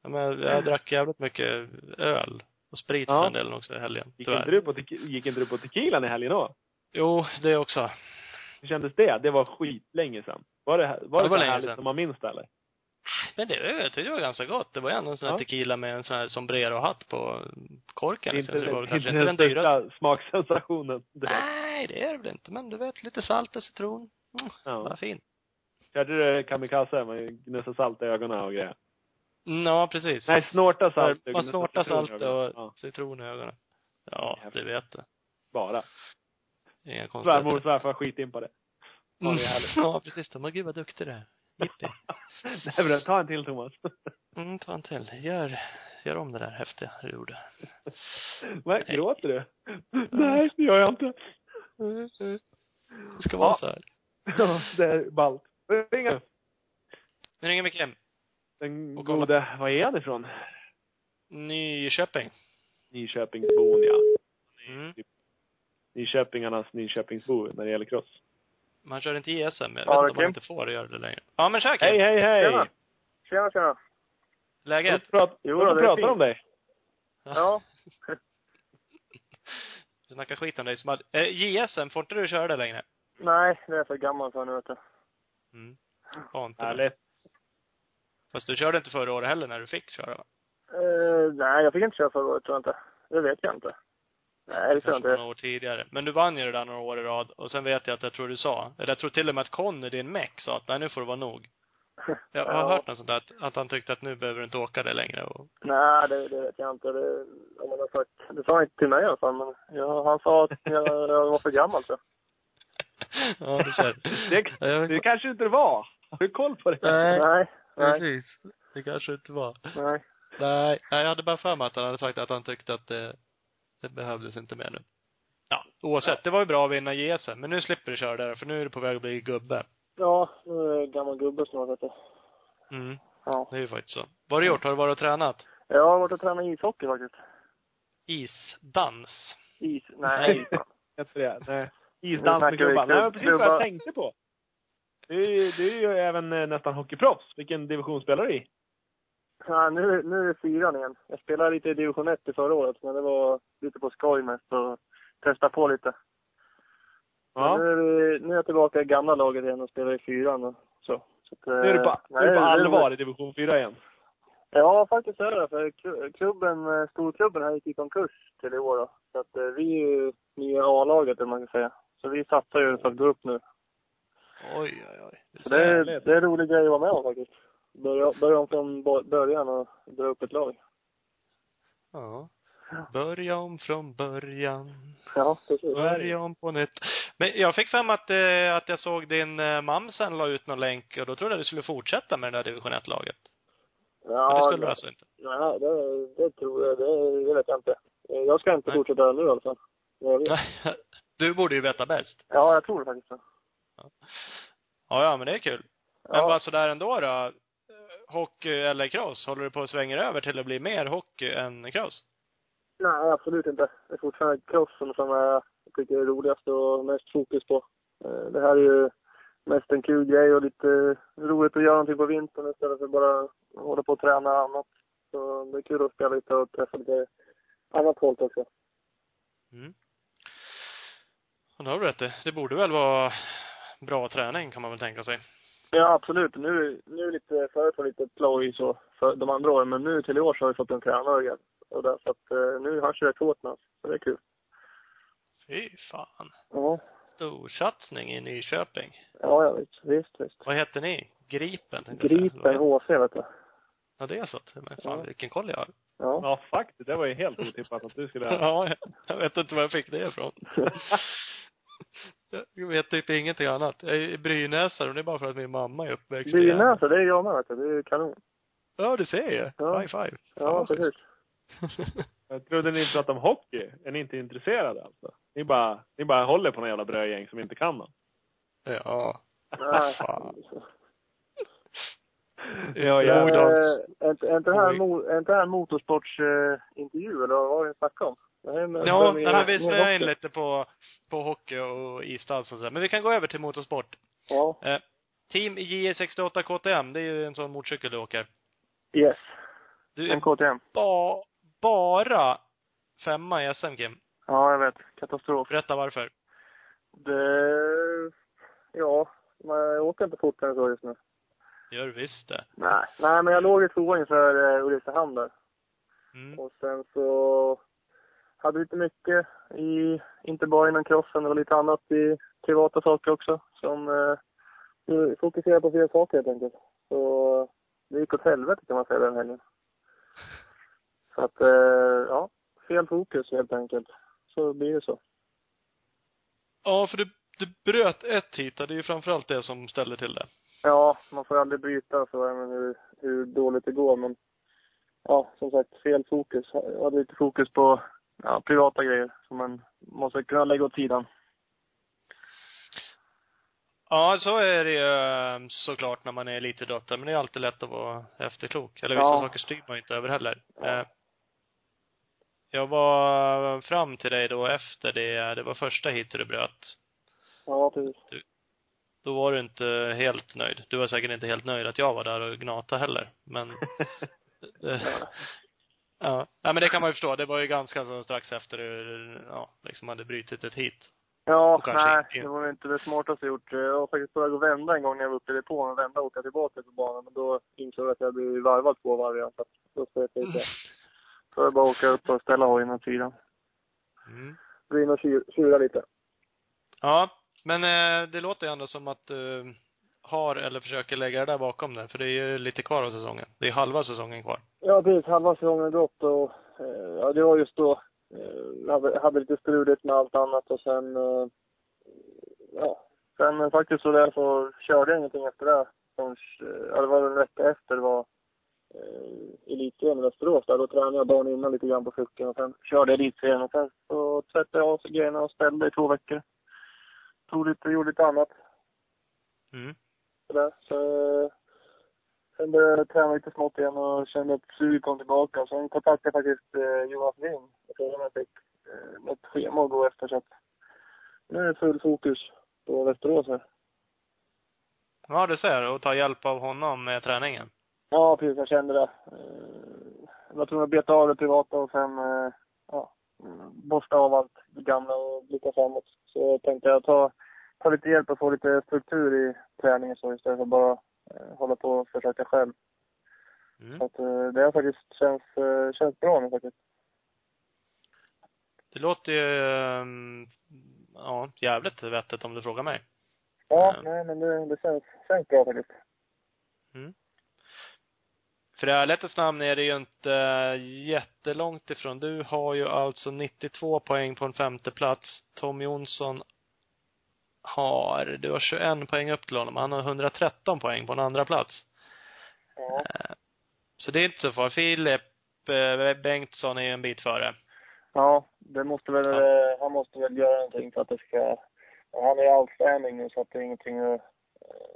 ja men jag drack jävligt mycket öl. Och sprit Ja. för en del också i helgen. Gick Tyvärr. inte, du på te- gick inte du på tequilan i helgen då? Jo, det också. Hur kändes det? Det var skitlänge sedan. Var det, var det, det var så härligt sedan. som man minns det eller? Men det, jag tyckte det var ganska gott. Det var ändå en sån här Ja. tequila med en sån här sombrero-hatt på korken. Inte, så det var kanske inte den dyraste. smaksensationen. Nej, det är det väl inte. Men du vet, lite salt och citron. Mm, Ja. vad fint. Körde du kamikaze? Man gnussade salt i ögonen och grejer. Mm, Ja, precis. Nej, snorta salt. Man snortar salt och Ja, citron i ögonen. Ja, du vet det. bara. Inga Svärmor och konstigheter. svärfar skit in på det. Ja, det är härligt. Ja, precis. De, gud vad duktig du är. Jippi. Nej, men ta en till Thomas. Mm, ta en till. Gör, gör om det där häftiga du gjorde. Vad, gråter du? Nej, det gör jag inte. Det ska vara Ja. så här. Ja, det är ballt. Ringa. Nu ringer vi Kim. Den Och gode, var är han ifrån? Nyköping. Nyköpingsbon, ja. Mm. Nyköpingarnas Nyköpingsbo när det gäller cross. Man kör inte i SM. Jag vet Ja, inte om man inte får göra det längre. Ja, men tja Kim. Hej, hej, hej! Tjena. Tjena, tjena. Läget? Jag pratar, Jo, jag det är pratar fint. om dig. Ja. Vi snackar skit om dig som hade... Eh, JSM, får inte du köra det längre? Nej, det är för gammal för nu vet du. Mm. Det. Härligt. Fast du körde inte förra året heller när du fick köra va? Uh, nej, jag fick inte köra förra året tror jag inte. Det vet jag inte. Nej, det tror jag Kanske inte. några år tidigare. Men du vann ju det där några år i rad. Och sen vet jag att jag tror du sa, eller jag tror till och med att Conny, din meck, sa att nej nu får det vara nog. Jag har Ja. hört något sånt där, att, att han tyckte att nu behöver du inte åka det längre och... Nej, det, det vet jag inte. Det, om man har sagt, det sa han inte till mig i alla fall, men ja, han sa att jag, jag var för gammal så. ja, du ser. Det, jag- det kanske inte var. Har du koll på det? Nej, Nej, nej, precis. Det kanske inte var. nej. Nej, nej, jag hade bara för mig att han hade sagt att han tyckte att det, det behövdes inte mer nu. Ja, oavsett. Det var ju bra att vinna JSM, men nu slipper du köra där, för nu är du på väg att bli gubbe. Ja, nu är jag gammal gubbe snart vet du. Mm, Ja. det är ju faktiskt så. Vad har du gjort? Har du varit och tränat? Jag har varit och tränat ishockey faktiskt. Isdans? Is, nej. Heter det? Nej. Isdans med klubban. Nej, men precis vad jag tänkte på. Du är ju, du är ju även eh, nästan hockeyproffs. Vilken division spelar du i? Ja, nu, nu är det fyran igen. Jag spelade lite i division 1 i förra året, men det var lite på skoj mest och testa på lite. Ja. Nu, är vi, nu är jag tillbaka i gamla laget igen och spelar i fyran och så. så att, Nu är du på, eh, nu är du på nej, det- allvar i division 4 igen. Ja, faktiskt är det. För klu- klubben, eh, storklubben här gick i konkurs till i år då. Så att eh, vi är ju nya A-laget, eller man kan säga. Så vi satsar ju för att gå upp nu. Oj, oj, oj. Så det, är, det är en rolig grej att vara med om faktiskt. Börja, börja om från början och dra upp ett lag. Ja. Börja om från början. Ja, precis. Börja om på nytt. Men jag fick fram att, eh, att jag såg din eh, mamsen la ut någon länk och då trodde jag du skulle fortsätta med det där division 1-laget. Men det Ja, skulle du alltså inte? Nej, det, det tror jag. Det, det vet jag inte. Jag ska inte Nej. fortsätta nu i alla fall. Men. Du borde ju veta bäst. Ja, jag tror det faktiskt. det. Ja, ja, men det är kul. Men Ja. bara sådär ändå då? Hockey eller cross? Håller du på att svänga över till att bli mer hockey än cross? Nej, absolut inte. Det är fortfarande crossen som jag tycker är roligast och mest fokus på. Eh, Det här är ju mest en kul grej och lite roligt att göra någonting på vintern istället för bara hålla på och träna annat. Så det är kul att spela lite och träffa lite annat folk också. Mm. Och det har du rätt i. Det borde väl vara bra träning kan man väl tänka sig. Ja, absolut. Nu, nu lite, förut var det lite ploj så för de andra åren, men nu till i år så har vi fått en tränare igen. Och där, så att eh, nu hörs det rätt hårt med oss. Så det är kul. Fy fan. Ja, Storsatsning i Nyköping. ja, ja visst, visst. visst. Vad heter ni? Gripen? Gripen HC, vet du. Ja, det är så. Men fan, Ja. vilken koll jag har. Ja. Ja, faktiskt. Det var ju helt otippat att du skulle Ja, jag vet inte var jag fick det ifrån. Jag vet typ ingenting annat. Jag är brynäsare och det är bara för att min mamma är uppväxt i Gävle. Brynäs, det är jag med vet du. Det är kanon. Ja, du ser ju. Ja. High five. Ja, precis. Jag trodde ni pratade om hockey. Är ni inte intresserade alltså? Ni bara, ni bara håller på någon jävla brödgäng som inte kan något. ja. Nej. Fan. Ja, Eh, ja. Är inte- det här, mo- är inte det här motorsportsintervju eller vad var det ni snackade om? Med- Ja, med- den här vi snöar in lite på, på hockey och isdans och så. Men vi kan gå över till motorsport. Ja. Eh, team JE68 KTM, det är ju en sån motorcykel du åker. Yes. Du En KTM. ba, bara femma i SM, Kim. Ja, jag vet. Katastrof. Berätta varför. Det... Ja, men jag åker inte fortare än så just nu. Gör visst det. Nej. Nej, men jag låg i tvåa inför eh, Ulricehamn där. Mm. Och sen så hade lite mycket i, inte bara inom crossen, det var lite annat i privata saker också. Som eh, fokuserade på fel saker helt enkelt. Så det gick åt helvete kan man säga den helgen. Så att, eh, ja, fel fokus helt enkelt. Så blir det så. Ja, för du, du bröt ett hit. Det är ju framförallt det som ställer till det. Ja, man får aldrig bryta så även hur, hur dåligt det går. Men ja, som sagt, fel fokus. Jag hade lite fokus på ja, privata grejer som man måste kunna lägga åt sidan. Ja, så är det ju eh, såklart när man är elitidrottare. Men det är alltid lätt att vara efterklok. Eller vissa Ja. saker styr man inte över heller. Eh, Jag var fram till dig då efter det, det var första hit du bröt. Ja, precis. Då var du inte helt nöjd. Du var säkert inte helt nöjd att jag var där och gnata heller. Men, eh, ja. Nej men det kan man ju förstå. Det var ju ganska så strax efter du, ja, liksom hade brutit ett hit. Ja, nej, inte- det var inte det smartaste gjort. Jag var faktiskt på väg att vända en gång när jag var uppe i depån och vända och åka tillbaka på banan. Men då insåg jag att jag blivit varvad två varv igen. Så då sket jag i det. Så jag bara åka upp och ställa hojen åt sidan. Mm. Gå in och tjura lite. Ja, men eh, det låter ju ändå som att du har eller försöker lägga det där bakom dig. För det är ju lite kvar av säsongen. Det är halva säsongen kvar. Ja, precis. Halva säsongen har gått och eh, ja, det var just då eh, jag hade, hade lite struligt med allt annat och sen eh, ja, sen faktiskt så där så körde jag ingenting efter det. Förrän, eh, ja, det var en vecka efter det var eh, elitserien i Västerås där. Då tränade jag dagen innan lite grann på cykeln och sen körde jag elitserien och sen så tvättade jag av grejerna och ställde i två veckor. Tog lite, gjorde lite annat Mm. Sådär. Så, eh, sen började jag träna lite smått igen och kände att suget kom tillbaka. Sen kontaktade jag faktiskt eh, Jonas Lind och frågade om jag fick eh, ett schema att gå efter. Så att nu är det full fokus på Västerås här. Ja, du ser. Och ta hjälp av honom med träningen. Ja, precis. Jag kände det. Eh, Jag tvungen att beta av det privata och sen eh, ja, borsta av allt det gamla och blicka framåt. Så jag tänkte jag ta, ta lite hjälp och få lite struktur i träningen så istället för att bara eh, hålla på och försöka själv. Mm. Så att eh, det har faktiskt känns, eh, känns bra nu faktiskt. Det låter ju, ehm, ja, jävligt vettigt om du frågar mig. Ja, Ja. nej men det, det känns, känns bra faktiskt. För i ärlighetens namn är det ju inte jättelångt ifrån. Du har ju alltså 92 poäng på en femte plats. Tom Jonsson har, du har 21 poäng upp till honom. Han har 113 poäng på en andra plats. Ja. Eh, Så det är inte så farligt. Filip eh, Bengtsson är ju en bit före. Ja, det måste väl, Ja. eh, han måste väl göra någonting för att det ska... Han är outstanding nu så att det är ingenting att...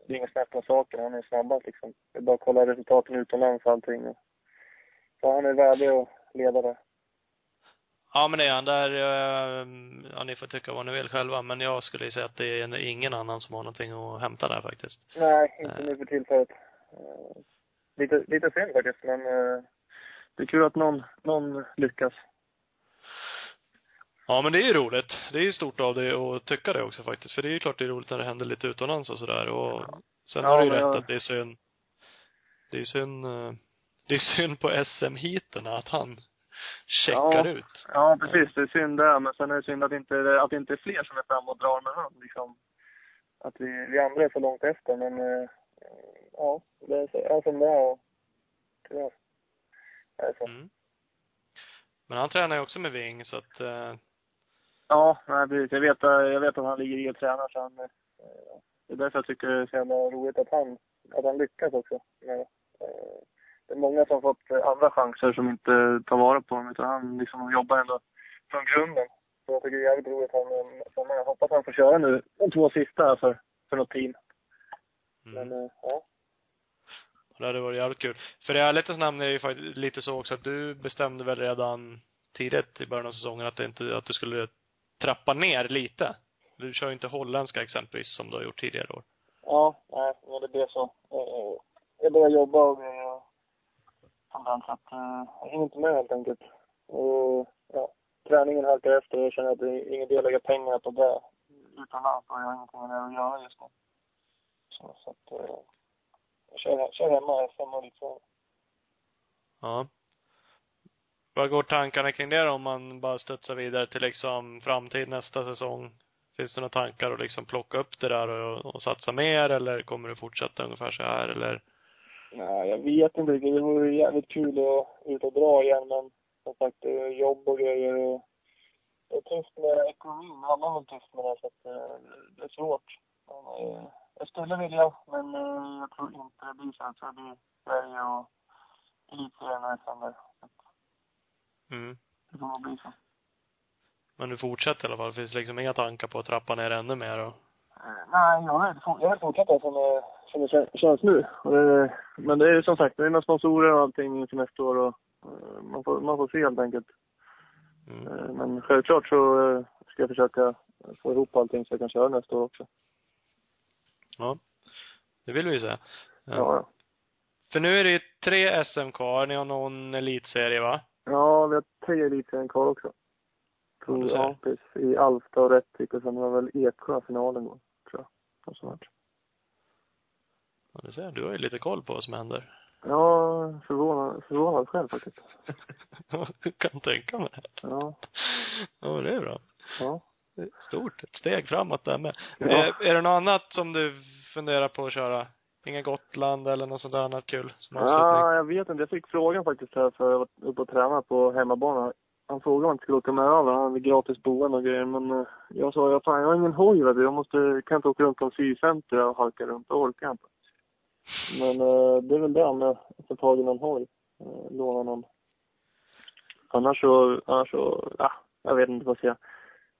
Det är inget snack om saken. Han är snabbast liksom. Det är bara att kolla resultaten utomlands och allting. Så han är värdig att leda det. Ja, men det är han. Där, eh, ja, ni får tycka vad ni vill själva, men jag skulle säga att det är ingen annan som har någonting att hämta där faktiskt. Nej, inte Nej. nu för tillfället. Eh, Lite, lite synd faktiskt, men eh, det är kul att någon, någon lyckas. Ja, men det är ju roligt. Det är ju stort av dig att tycka det också faktiskt. För det är ju klart det är roligt när det händer lite utomlands och sådär. Och sen Ja, har du ju rätt jag- att det är synd. Det är synd, eh, det är synd på SM-heaterna att han checkar Ja. ut. Ja, precis. Det är synd där, men sen är det synd att inte, att det inte är fler som är framme och drar med hand liksom. Att vi, vi andra är så långt efter, men eh, ja, det är, som det är tyvärr. Det är så. Mm. Men han tränar ju också med Ving, så att, eh, Ja, nej, precis. Jag vet, eh, jag vet att han ligger i och tränar, så han, eh, det är därför jag tycker det är så jävla roligt att han, att han lyckas också. med det. Är många som fått eh, andra chanser som inte tar vara på dem, utan han liksom jobbar ändå från grunden. Så jag tycker det är jävligt roligt att han. Jag hoppas han får köra nu de två sista här för, för något team. mm. Men eh, ja. det hade varit jävligt kul. För i ärlighetens namn är det ju faktiskt lite så också att du bestämde väl redan tidigt i början av säsongen att det inte, att du skulle trappa ner lite. Du kör ju inte holländska exempelvis som du har gjort tidigare år. Ja, nej, men det blev så. Eh, Jag började jobba och sånt där, så att eh, jag hinner inte med helt enkelt. Och ja, träningen halkar efter och jag känner att det är ingen idé att lägga pengar på det utomlands och jag har ingenting med det att göra just nu. Så, så att eh, jag kör, kör hemma SM och lite. Ja. Vad går tankarna kring det då, om man bara studsar vidare till liksom framtid nästa säsong? Finns det några tankar att liksom plocka upp det där och, och satsa mer eller kommer du fortsätta ungefär så här eller? Nej, jag vet inte riktigt. Det vore jävligt kul att ut och dra igen, men som sagt, det är jobb och grejer och det är tufft med ekonomin. Alla har tufft med det, så att eh, det är svårt. Men, eh, jag skulle vilja, men eh, jag tror inte det blir så. Jag tror det blir Sverige och elitserien och SM Mm. Det kommer att bli så. Men du fortsätter i alla fall? Finns det liksom inga tankar på att trappa ner ännu mer och? Nej, jag vill, jag vill fortsätta som, som det kän- känns nu. Det, men det är ju som sagt, det är med sponsorer och allting inför nästa år och eh, man får, man får se helt enkelt. Mm. Eh, Men självklart så eh, ska jag försöka få ihop allting så jag kan köra nästa år också. Ja. Det vill vi säga. Ja, ja. För nu är det ju tre SM kvar. Ni har någon elitserie va? ja vi har tre elitserien kvar också. Tror, ja. I Alfta och Rättvik och sen var väl Eksjö finalen då, tror jag. Och så vart. Ja, du ser. Du har ju lite koll på vad som händer. Ja, förvånad, förvånad själv faktiskt. Jag kan tänka mig. Ja, Ja, det är bra. ja. Stort. Ett steg framåt där med. Ja. Är, är det något annat som du funderar på att köra? Inga Gotland eller något sånt där annat kul som avslutning? Ja, jag vet inte. Jag fick frågan faktiskt här för jag var uppe och tränade på hemmabana. Han frågade om jag inte skulle åka med över. Han hade gratis boende och grejer. Men eh, jag sa, jag, fan, jag har ingen hoj vet du. Jag måste, kan inte åka runt en fyrcenter och halka runt. Det orkar jag inte. Men eh, det är väl det om jag får tag i någon hoj. Eh, låna någon. Annars så, annars så, ja, jag vet inte vad jag säger.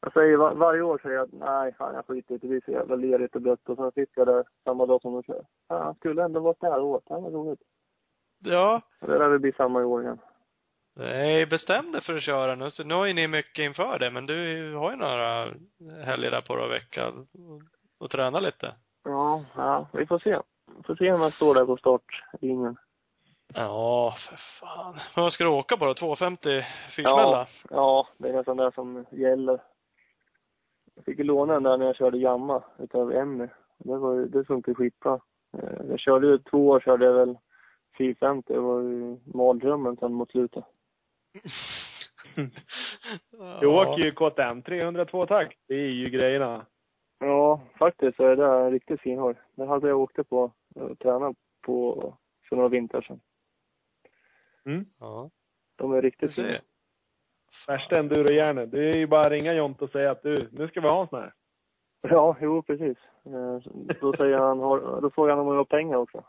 Jag säger var, varje år säger jag att nej, fan jag skiter i det. Det blir så jävla lerigt och blött. Och sen sitter jag där samma dag som de kör. Fan, skulle ändå varit där och åkt. Det här var roligt. Ja. Och Det lär väl bli samma i år igen. Nej, bestäm dig för att köra nu. Så nu har ju ni mycket inför det, men du har ju några helger där på några vecka och, och träna lite. Ja, ja, vi får se. Får se om jag står där på startlinjen. Ja, för fan. Men vad ska du åka på då? 250 fyrsmälla? Ja, det är nästan det som gäller. Jag fick låna den där när jag körde Jamma utav Emmy. Det var ju, det funkade skitbra. Eh, Jag körde ju två år körde jag väl 450. Det var ju mardrömmen sen mot slutet. Du åker ju KTM 302 takt. Det är ju grejerna. Ja, faktiskt så är det riktigt fin hoj. Den hade jag åkt på och tränat på för några vintrar sedan. Mm. Ja. De är Du riktigt fina. Värsta endurojärnet. Det är ju bara att ringa Jonte och säga att du, nu ska vi ha en sån här. Ja, jo precis. Eh, Då säger han, har- då frågar han om jag har pengar också.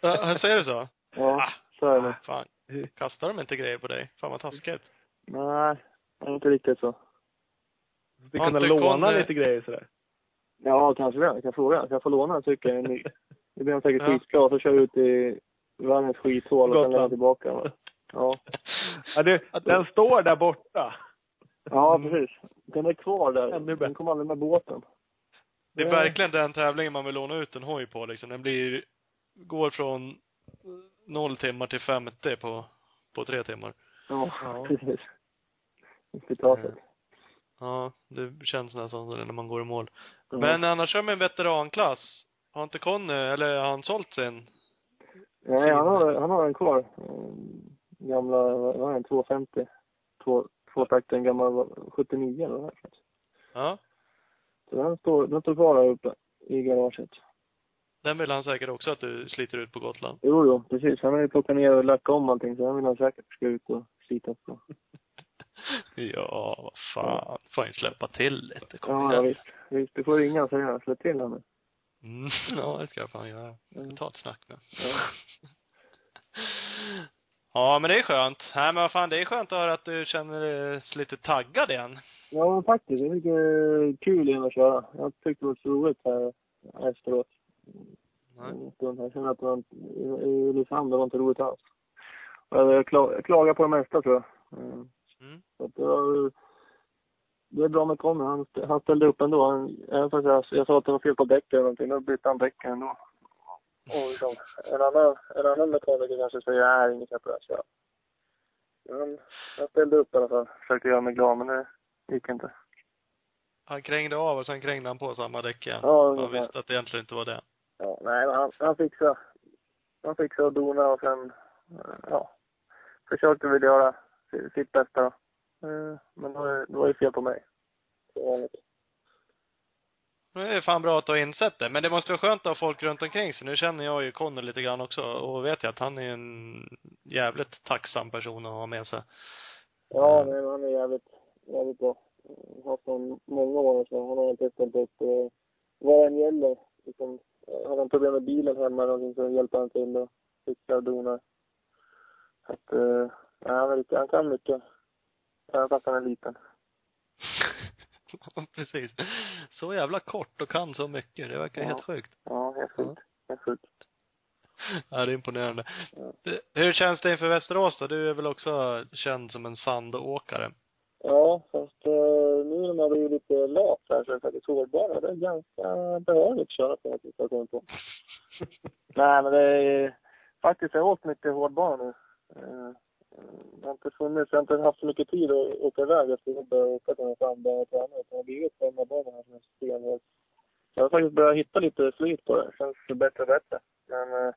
Ja, säger du så? Ja, så är det. Ah, fan. Kastar de inte grejer på dig? Fan vad taskigt. Nej, inte riktigt så. Kunna inte låna lite grejer sådär. Ja, kanske det. Jag kan fråga. Jag kan få låna en cykel. Det blir han säkert Ja. skitglad. Så kör jag ut i världens skithål och sen Gotland. lämnar tillbaka. Ja. Ja, du, den står där borta. Ja, precis. Den är kvar där. Den kom aldrig med båten. Det är verkligen den tävlingen man vill låna ut en hoj på liksom. Den blir, går från noll timmar till 50 på, på tre timmar. Ja, Ja. precis. Slitaget. Ja, det känns nästan så när man går i mål. Ja. Men annars kör med en veteranklass. Har inte Conny, eller har han sålt sin? Nej, han har, han har en kvar. Mm, Gamla, vad det, en 250. Två, tvåtakter, en gammal 79 eller vad det. Ja. Så den står, den står kvar där uppe i garaget. Den vill han säkert också att du sliter ut på Gotland. Jo, jo, precis. Han har ju plockat ner och lackat om allting, så han vill han säkert ska ut och slita på. Ja, vad fan. Får han ju släppa till lite. Kom Ja, ja, visst. Visst, du får ringa och säga släpp till honom. Mm, ja, det ska jag fan göra. Ska ta ett snack med. Ja. Ja, men det är skönt. Nej, men vad fan, det är skönt att höra att du känner dig lite taggad igen. Ja, faktiskt. Jag tycker det är kul igen att köra. Jag tyckte det var så roligt här efteråt. Nej. Jag kände att inte, i Ulricehamn, det var inte roligt alls. Jag, kla- jag klagar på det mesta tror jag. Mm. Mm. Så att det var, det är bra med Conny. Han, han ställde upp ändå. Han, även fast jag, jag sa att det var fel på däck eller någonting, då bytte han däcken ändå. Och liksom, en annan, en annan mekaniker kanske säger, nej, inget köp jag Han, han ställde upp i alla fall. Försökte göra mig glad, men det gick inte. Han krängde av och sen krängde han på samma däck igen. Ja, Han ungefär. visste att det egentligen inte var det. Ja, nej, men han, han fixade. Han fixade och donade och sen, ja, försökte väl göra si- sitt bästa. Eh, Men då, är- då var det fel på mig. Som vanligt. Det är fan bra att du har insett det. Men det måste vara skönt att ha folk runt omkring sig. Nu känner jag ju Conny lite grann också och vet jag att han är en jävligt tacksam person att ha med sig. Ja, nej, men han är jävligt, jävligt bra. Jag har haft honom många år så han har alltid ställt upp eh, vad det än gäller. Liksom, eh, har han problem med bilen hemma eller någonting så hjälper han till och fixar och donar. Så att, eh, nej, han, är han kan mycket. Även fast han är liten. Precis. Så jävla kort och kan så mycket. Det verkar Ja. helt sjukt. Ja, helt sjukt. Helt sjukt. Ja, det är imponerande. Ja. Hur känns det inför Västerås då? Du är väl också känd som en sandåkare? Ja, fast eh, nu när man blir lite lat här så är det faktiskt hårdbana. Det är ganska behagligt att köra på har jag kommit på. Nej, men det är faktiskt, jag har åkt mycket hårdbana nu. Eh, det har inte funnits, jag har inte haft så mycket tid att åka iväg efter jobbet och åka till en sandbana och träna. Utan det har blivit hemmabana här som är stenhård. Jag har faktiskt börjat hitta lite flyt på det. Känns bättre och bättre. Men eh,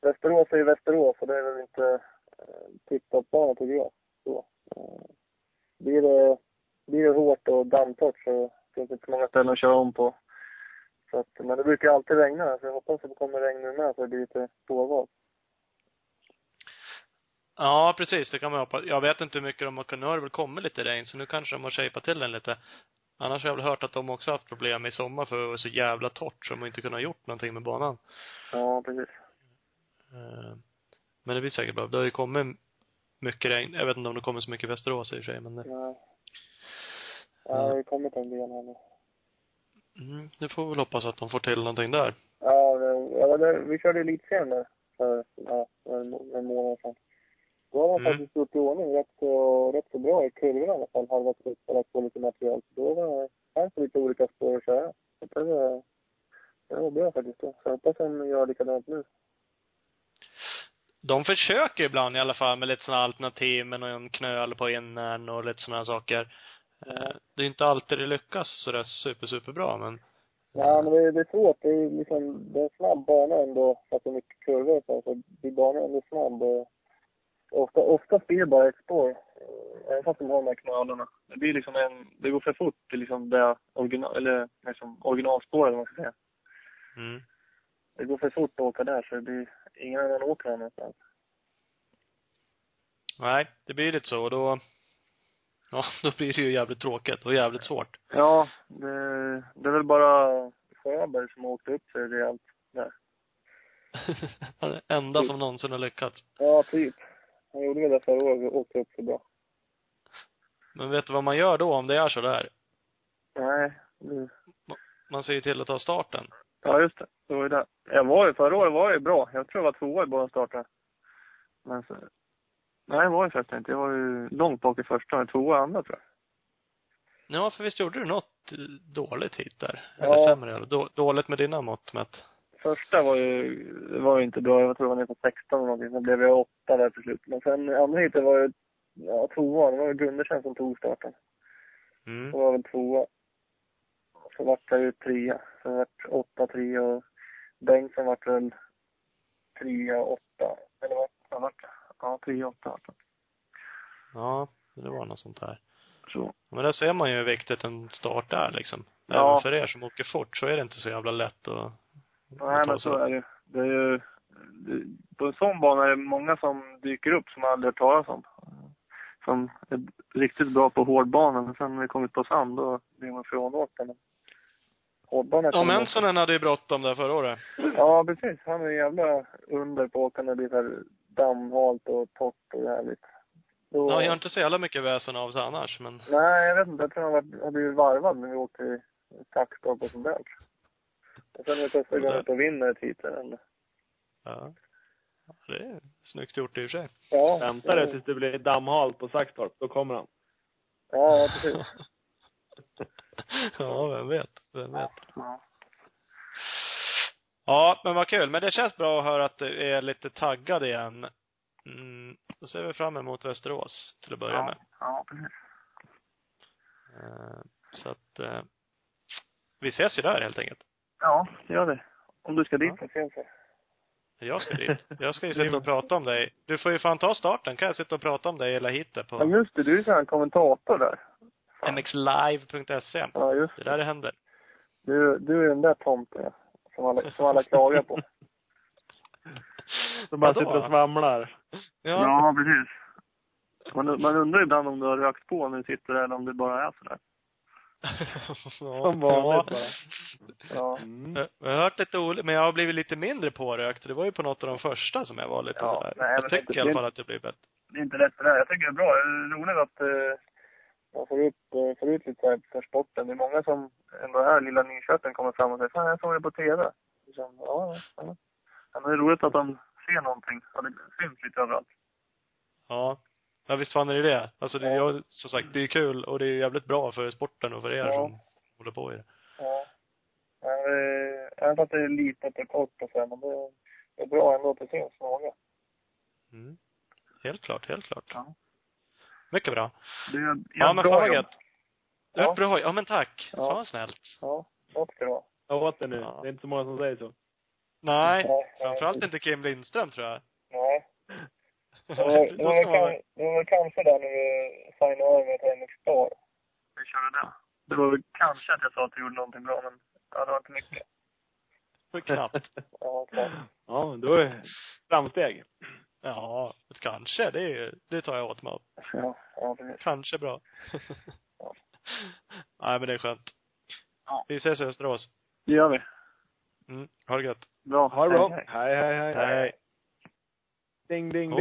Västerås är ju Västerås och det är väl inte eh, tipptoppbana tycker jag. Så. Eh, blir det, blir det hårt och dammtorrt så finns det inte så många ställen att köra om på. Så att, men det brukar alltid regna, så jag hoppas att det kommer regn nu med så det blir lite påval. Ja, precis. Det kan man hoppas. Jag vet inte hur mycket de har kunnat. Nu har det väl kommit lite regn, så nu kanske de har shapat till den lite. Annars har jag väl hört att de också haft problem i sommar för att det var så jävla torrt så de inte kunnat gjort någonting med banan. Ja, precis. Eh, Men det blir säkert bra. Det har ju kommit mycket regn. Jag vet inte om det kommer så mycket i Västerås i och för sig, men det, Nej. Ja, det har kommit en del här nu. mm, det får vi väl hoppas att de får till någonting där. Ja, det, ja det, vi körde elitserien där för ja, en, en månad sedan. Då har de Mm. faktiskt gjort i ordning rätt så, rätt så bra i kurvorna i alla fall. Halva slut och lagt på lite material. Så då fanns det lite olika spår att köra. Så det var, det var bra faktiskt då. Så jag hoppas de gör likadant nu. de försöker ibland i alla fall med lite sådana alternativ med någon knöl på innern och lite sådana saker. Eh, Det är inte alltid det lyckas sådär super, superbra men Ja, men det, det är svårt. Det är liksom, det är en snabb bana ändå, fast det är mycket kurvor så. Så blir banan ändå snabb och ofta, ofta blir det bara ett spår. eh, Även fast de har de här knölarna. Det blir liksom en, det går för fort till liksom det original, eller liksom originalspåret, man ska säga. mm. Det går för fort att åka där, så det blir ingen annan åker någonstans. Nej, det blir lite så och då Ja, då blir det ju jävligt tråkigt och jävligt svårt. Ja, det, det är väl bara Sjöberg som har åkt upp sig rejält där. Han är den enda som någonsin har lyckats. Ja, typ. Han gjorde väl det förra året och åkte upp så bra. Men vet du vad man gör då om det är så där? Nej, det, Man ser ju till att ta starten. Ja, just det. Det var ju det. Jag var ju, förra året var jag ju bra. Jag tror jag var tvåa i båda starterna. Men så, nej, det var jag faktiskt inte. Jag var ju långt bak i första, men tvåa i andra tror jag. Ja, för visst gjorde du något dåligt hit där? Ja. Eller sämre? Då, dåligt med dina mått mätt? Första var ju, det var ju inte bra. Jag tror jag var nere på 16 eller någonting. Sen blev jag åtta där till slut. Men sen andra heatet var ju, ja, tvåa. Det var ju Gundersen som tog starten. Mm. Så var väl tvåa. Så vart jag ju trea. Så vart åtta, trea och Bengtsson vart väl trea, åtta. Eller vad vad vart det? Ja, trea, åtta vart. Ja, det var något sånt där. Så. Men där ser man ju hur viktigt en start är liksom. Ja. Även för er som åker fort så är det inte så jävla lätt att Nej, men så är det. Det är ju det, på en sån bana är det många som dyker upp som man aldrig hört talas om. Som är riktigt bra på hårdbanan, men sen när det kommer på sand då blir man hårdbanan Ja, Mensonen hade ju bråttom där förra året. Ja, precis. Han är jävla under på åka när det blir så här dammhalt och torrt och härligt. Då, Ja, jag gör inte så jävla mycket väsen av sig annars, men Nej, jag vet inte. Jag tror han har blivit varvad när vi åkte i taktstopp och sånt där. Och sen är det första gången på vinner eller? ja. Ja, Det är snyggt gjort i och för sig. Ja. Vänta det tills det blir dammhalt på Saxtorp, då kommer han. Ja, ja, precis. ja, vem vet. Vem vet. Ja. Ja, men vad kul. Men det känns bra att höra att du är lite taggad igen. Mm, då ser vi fram emot Västerås till att börja med. Ja, precis. Eh, Så att, eh, vi ses ju där helt enkelt. Ja, gör det. Om du ska dit Ja. så vi. Jag ska dit. Jag ska ju sitta och prata om dig. Du får ju fan ta starten. Kan jag sitta och prata om dig hela hitet Ja, på just det. Du är ju här kommentator där. mxlive.se. Ja, just Det är där det händer. Du, du är den där tomten ja, som alla, som alla klagar på. Som bara sitter och svamlar. Ja. precis. Man, man undrar ibland om du har rökt på när du sitter där eller om det bara är sådär. Som vanligt bara. Ja. Mm. Jag har hört lite olika, men jag har blivit lite mindre pårökt. Det var ju på något av de första som jag var lite Ja, sådär. nej, jag tycker i alla fall att det blir bättre. Det är inte lätt det där. Jag tycker det är bra. Det är roligt att eh, man får ut, eh, får ut lite så här för sporten. Det är många som ändå här, lilla Nyköping, kommer fram och säger Fan, jag såg det på TV. Liksom, ja, ja, ja. ja. Men det är roligt att de ser någonting. Ja, det syns lite överallt. Ja. Ja, visst fan är det det. Alltså det är Ja. ju, som sagt, det är kul och det är jävligt bra för sporten och för er Ja. som håller på i det. Ja. Men, eh, även fast det är litet och kort och så men det, det är bra ändå att det syns några. Mm. Helt klart, helt klart. Ja. Mycket bra. Det är, Ja, men fan vad gött. Ja. Ja. Bra. Ja, men tack. Ja. Fan vad snällt. Ja, gott ska det vara. Jag åt det nu. Ja. Det är inte så många som säger så. Nej. Framförallt inte Kim Lindström tror jag. Nej. Det var, kan, det var kanske där när vi signade över med MX Star. Vi körde det. Det var väl kanske att jag sa att du gjorde någonting bra, men ja, det var inte mycket. För knappt. Ja, klart. Ja, men då är det framsteg. Ja, kanske. Det, är, ju- det tar jag åt mig av. Ja, ja precis. Kanske bra. Ja. Nej, men det är skönt. Ja. Vi ses i Österås. Det gör vi. Mm. Ha det gött. Bra. Ha det bra. Hej, Hej, hej, hej. Hej. Ding, ding, ding.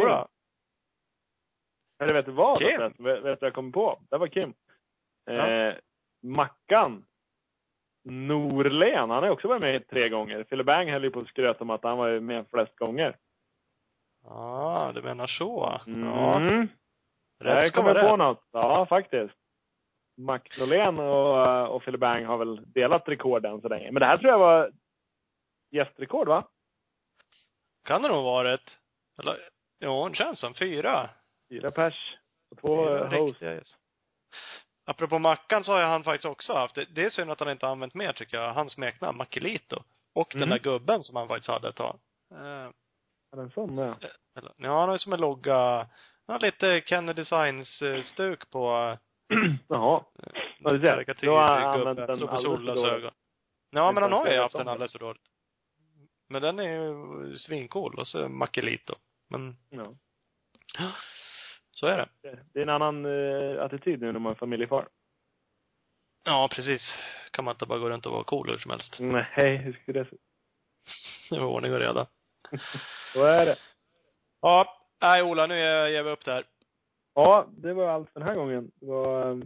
Eller vet du vad? Kim. Vet, vet du vad jag kom på? Det var Kim. Ja. Eh, Mackan. Norlen, han har också varit med tre gånger. Fille Bang höll ju på att skröta om att han var med flest gånger. Ja, du menar så. Ja. Mm. Rätt ska vara på rätt. något. Ja, faktiskt. Mac Norlén och, och Fille Bang har väl delat rekord än så länge. Men det här tror jag var gästrekord, va? Kan det nog ha varit. Eller, ja, det känns som fyra. Fyra pers. Och två eh, hosts. gäster. Apropå Mackan så har ju han faktiskt också haft, det, det är synd att han inte har använt mer tycker jag, hans smeknamn, Makelito. Och den Mhm. där gubben som han faktiskt hade ett tag. Eh, Är det en sån med? eller, ja, han har ju som en logga, han har lite Kennedy Designs-stuk på Jaha. Ja, du ser. karikatyr, Då har han använt den alldeles för dåligt. Ja, men han har ju haft den alldeles för dåligt. Men den är ju svincool. Och så Makelito. Men, Ja. Så är det. Det- är en annan eh, attityd nu när man är familjefar. Ja, precis. Kan man inte bara gå runt och vara cool hur som helst. Nej, hur skulle det se ut? Det var ordning och reda. Så är det. Ja, nej Ola, nu ger vi upp det här. Ja, det var allt för den här gången. Det var eh,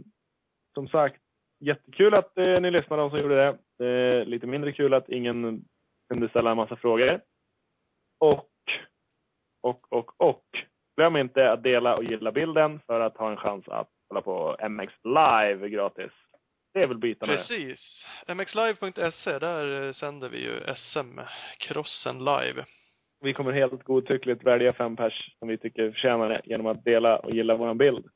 som sagt jättekul att eh, ni lyssnade, de som gjorde det. det är lite mindre kul att ingen kunde ställa en massa frågor. Och, och, och, och. Glöm inte att dela och gilla bilden för att ha en chans att kolla på MX live gratis. Det är väl bitarna. Precis. mxlive.se, där eh, sänder vi ju SM-crossen live. Vi kommer helt godtyckligt välja fem pers som vi tycker förtjänar det genom att dela och gilla våran bild.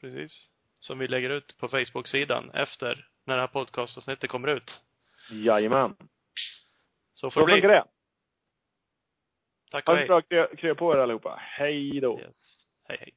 Precis. Som vi lägger ut på Facebook-sidan efter när det här podcastavsnittet kommer ut. Jajamän. Så får det bli. det. Tack Ha och det hej. bra. Krya, krya på er allihopa. Hej då. Yes. Hej, hej.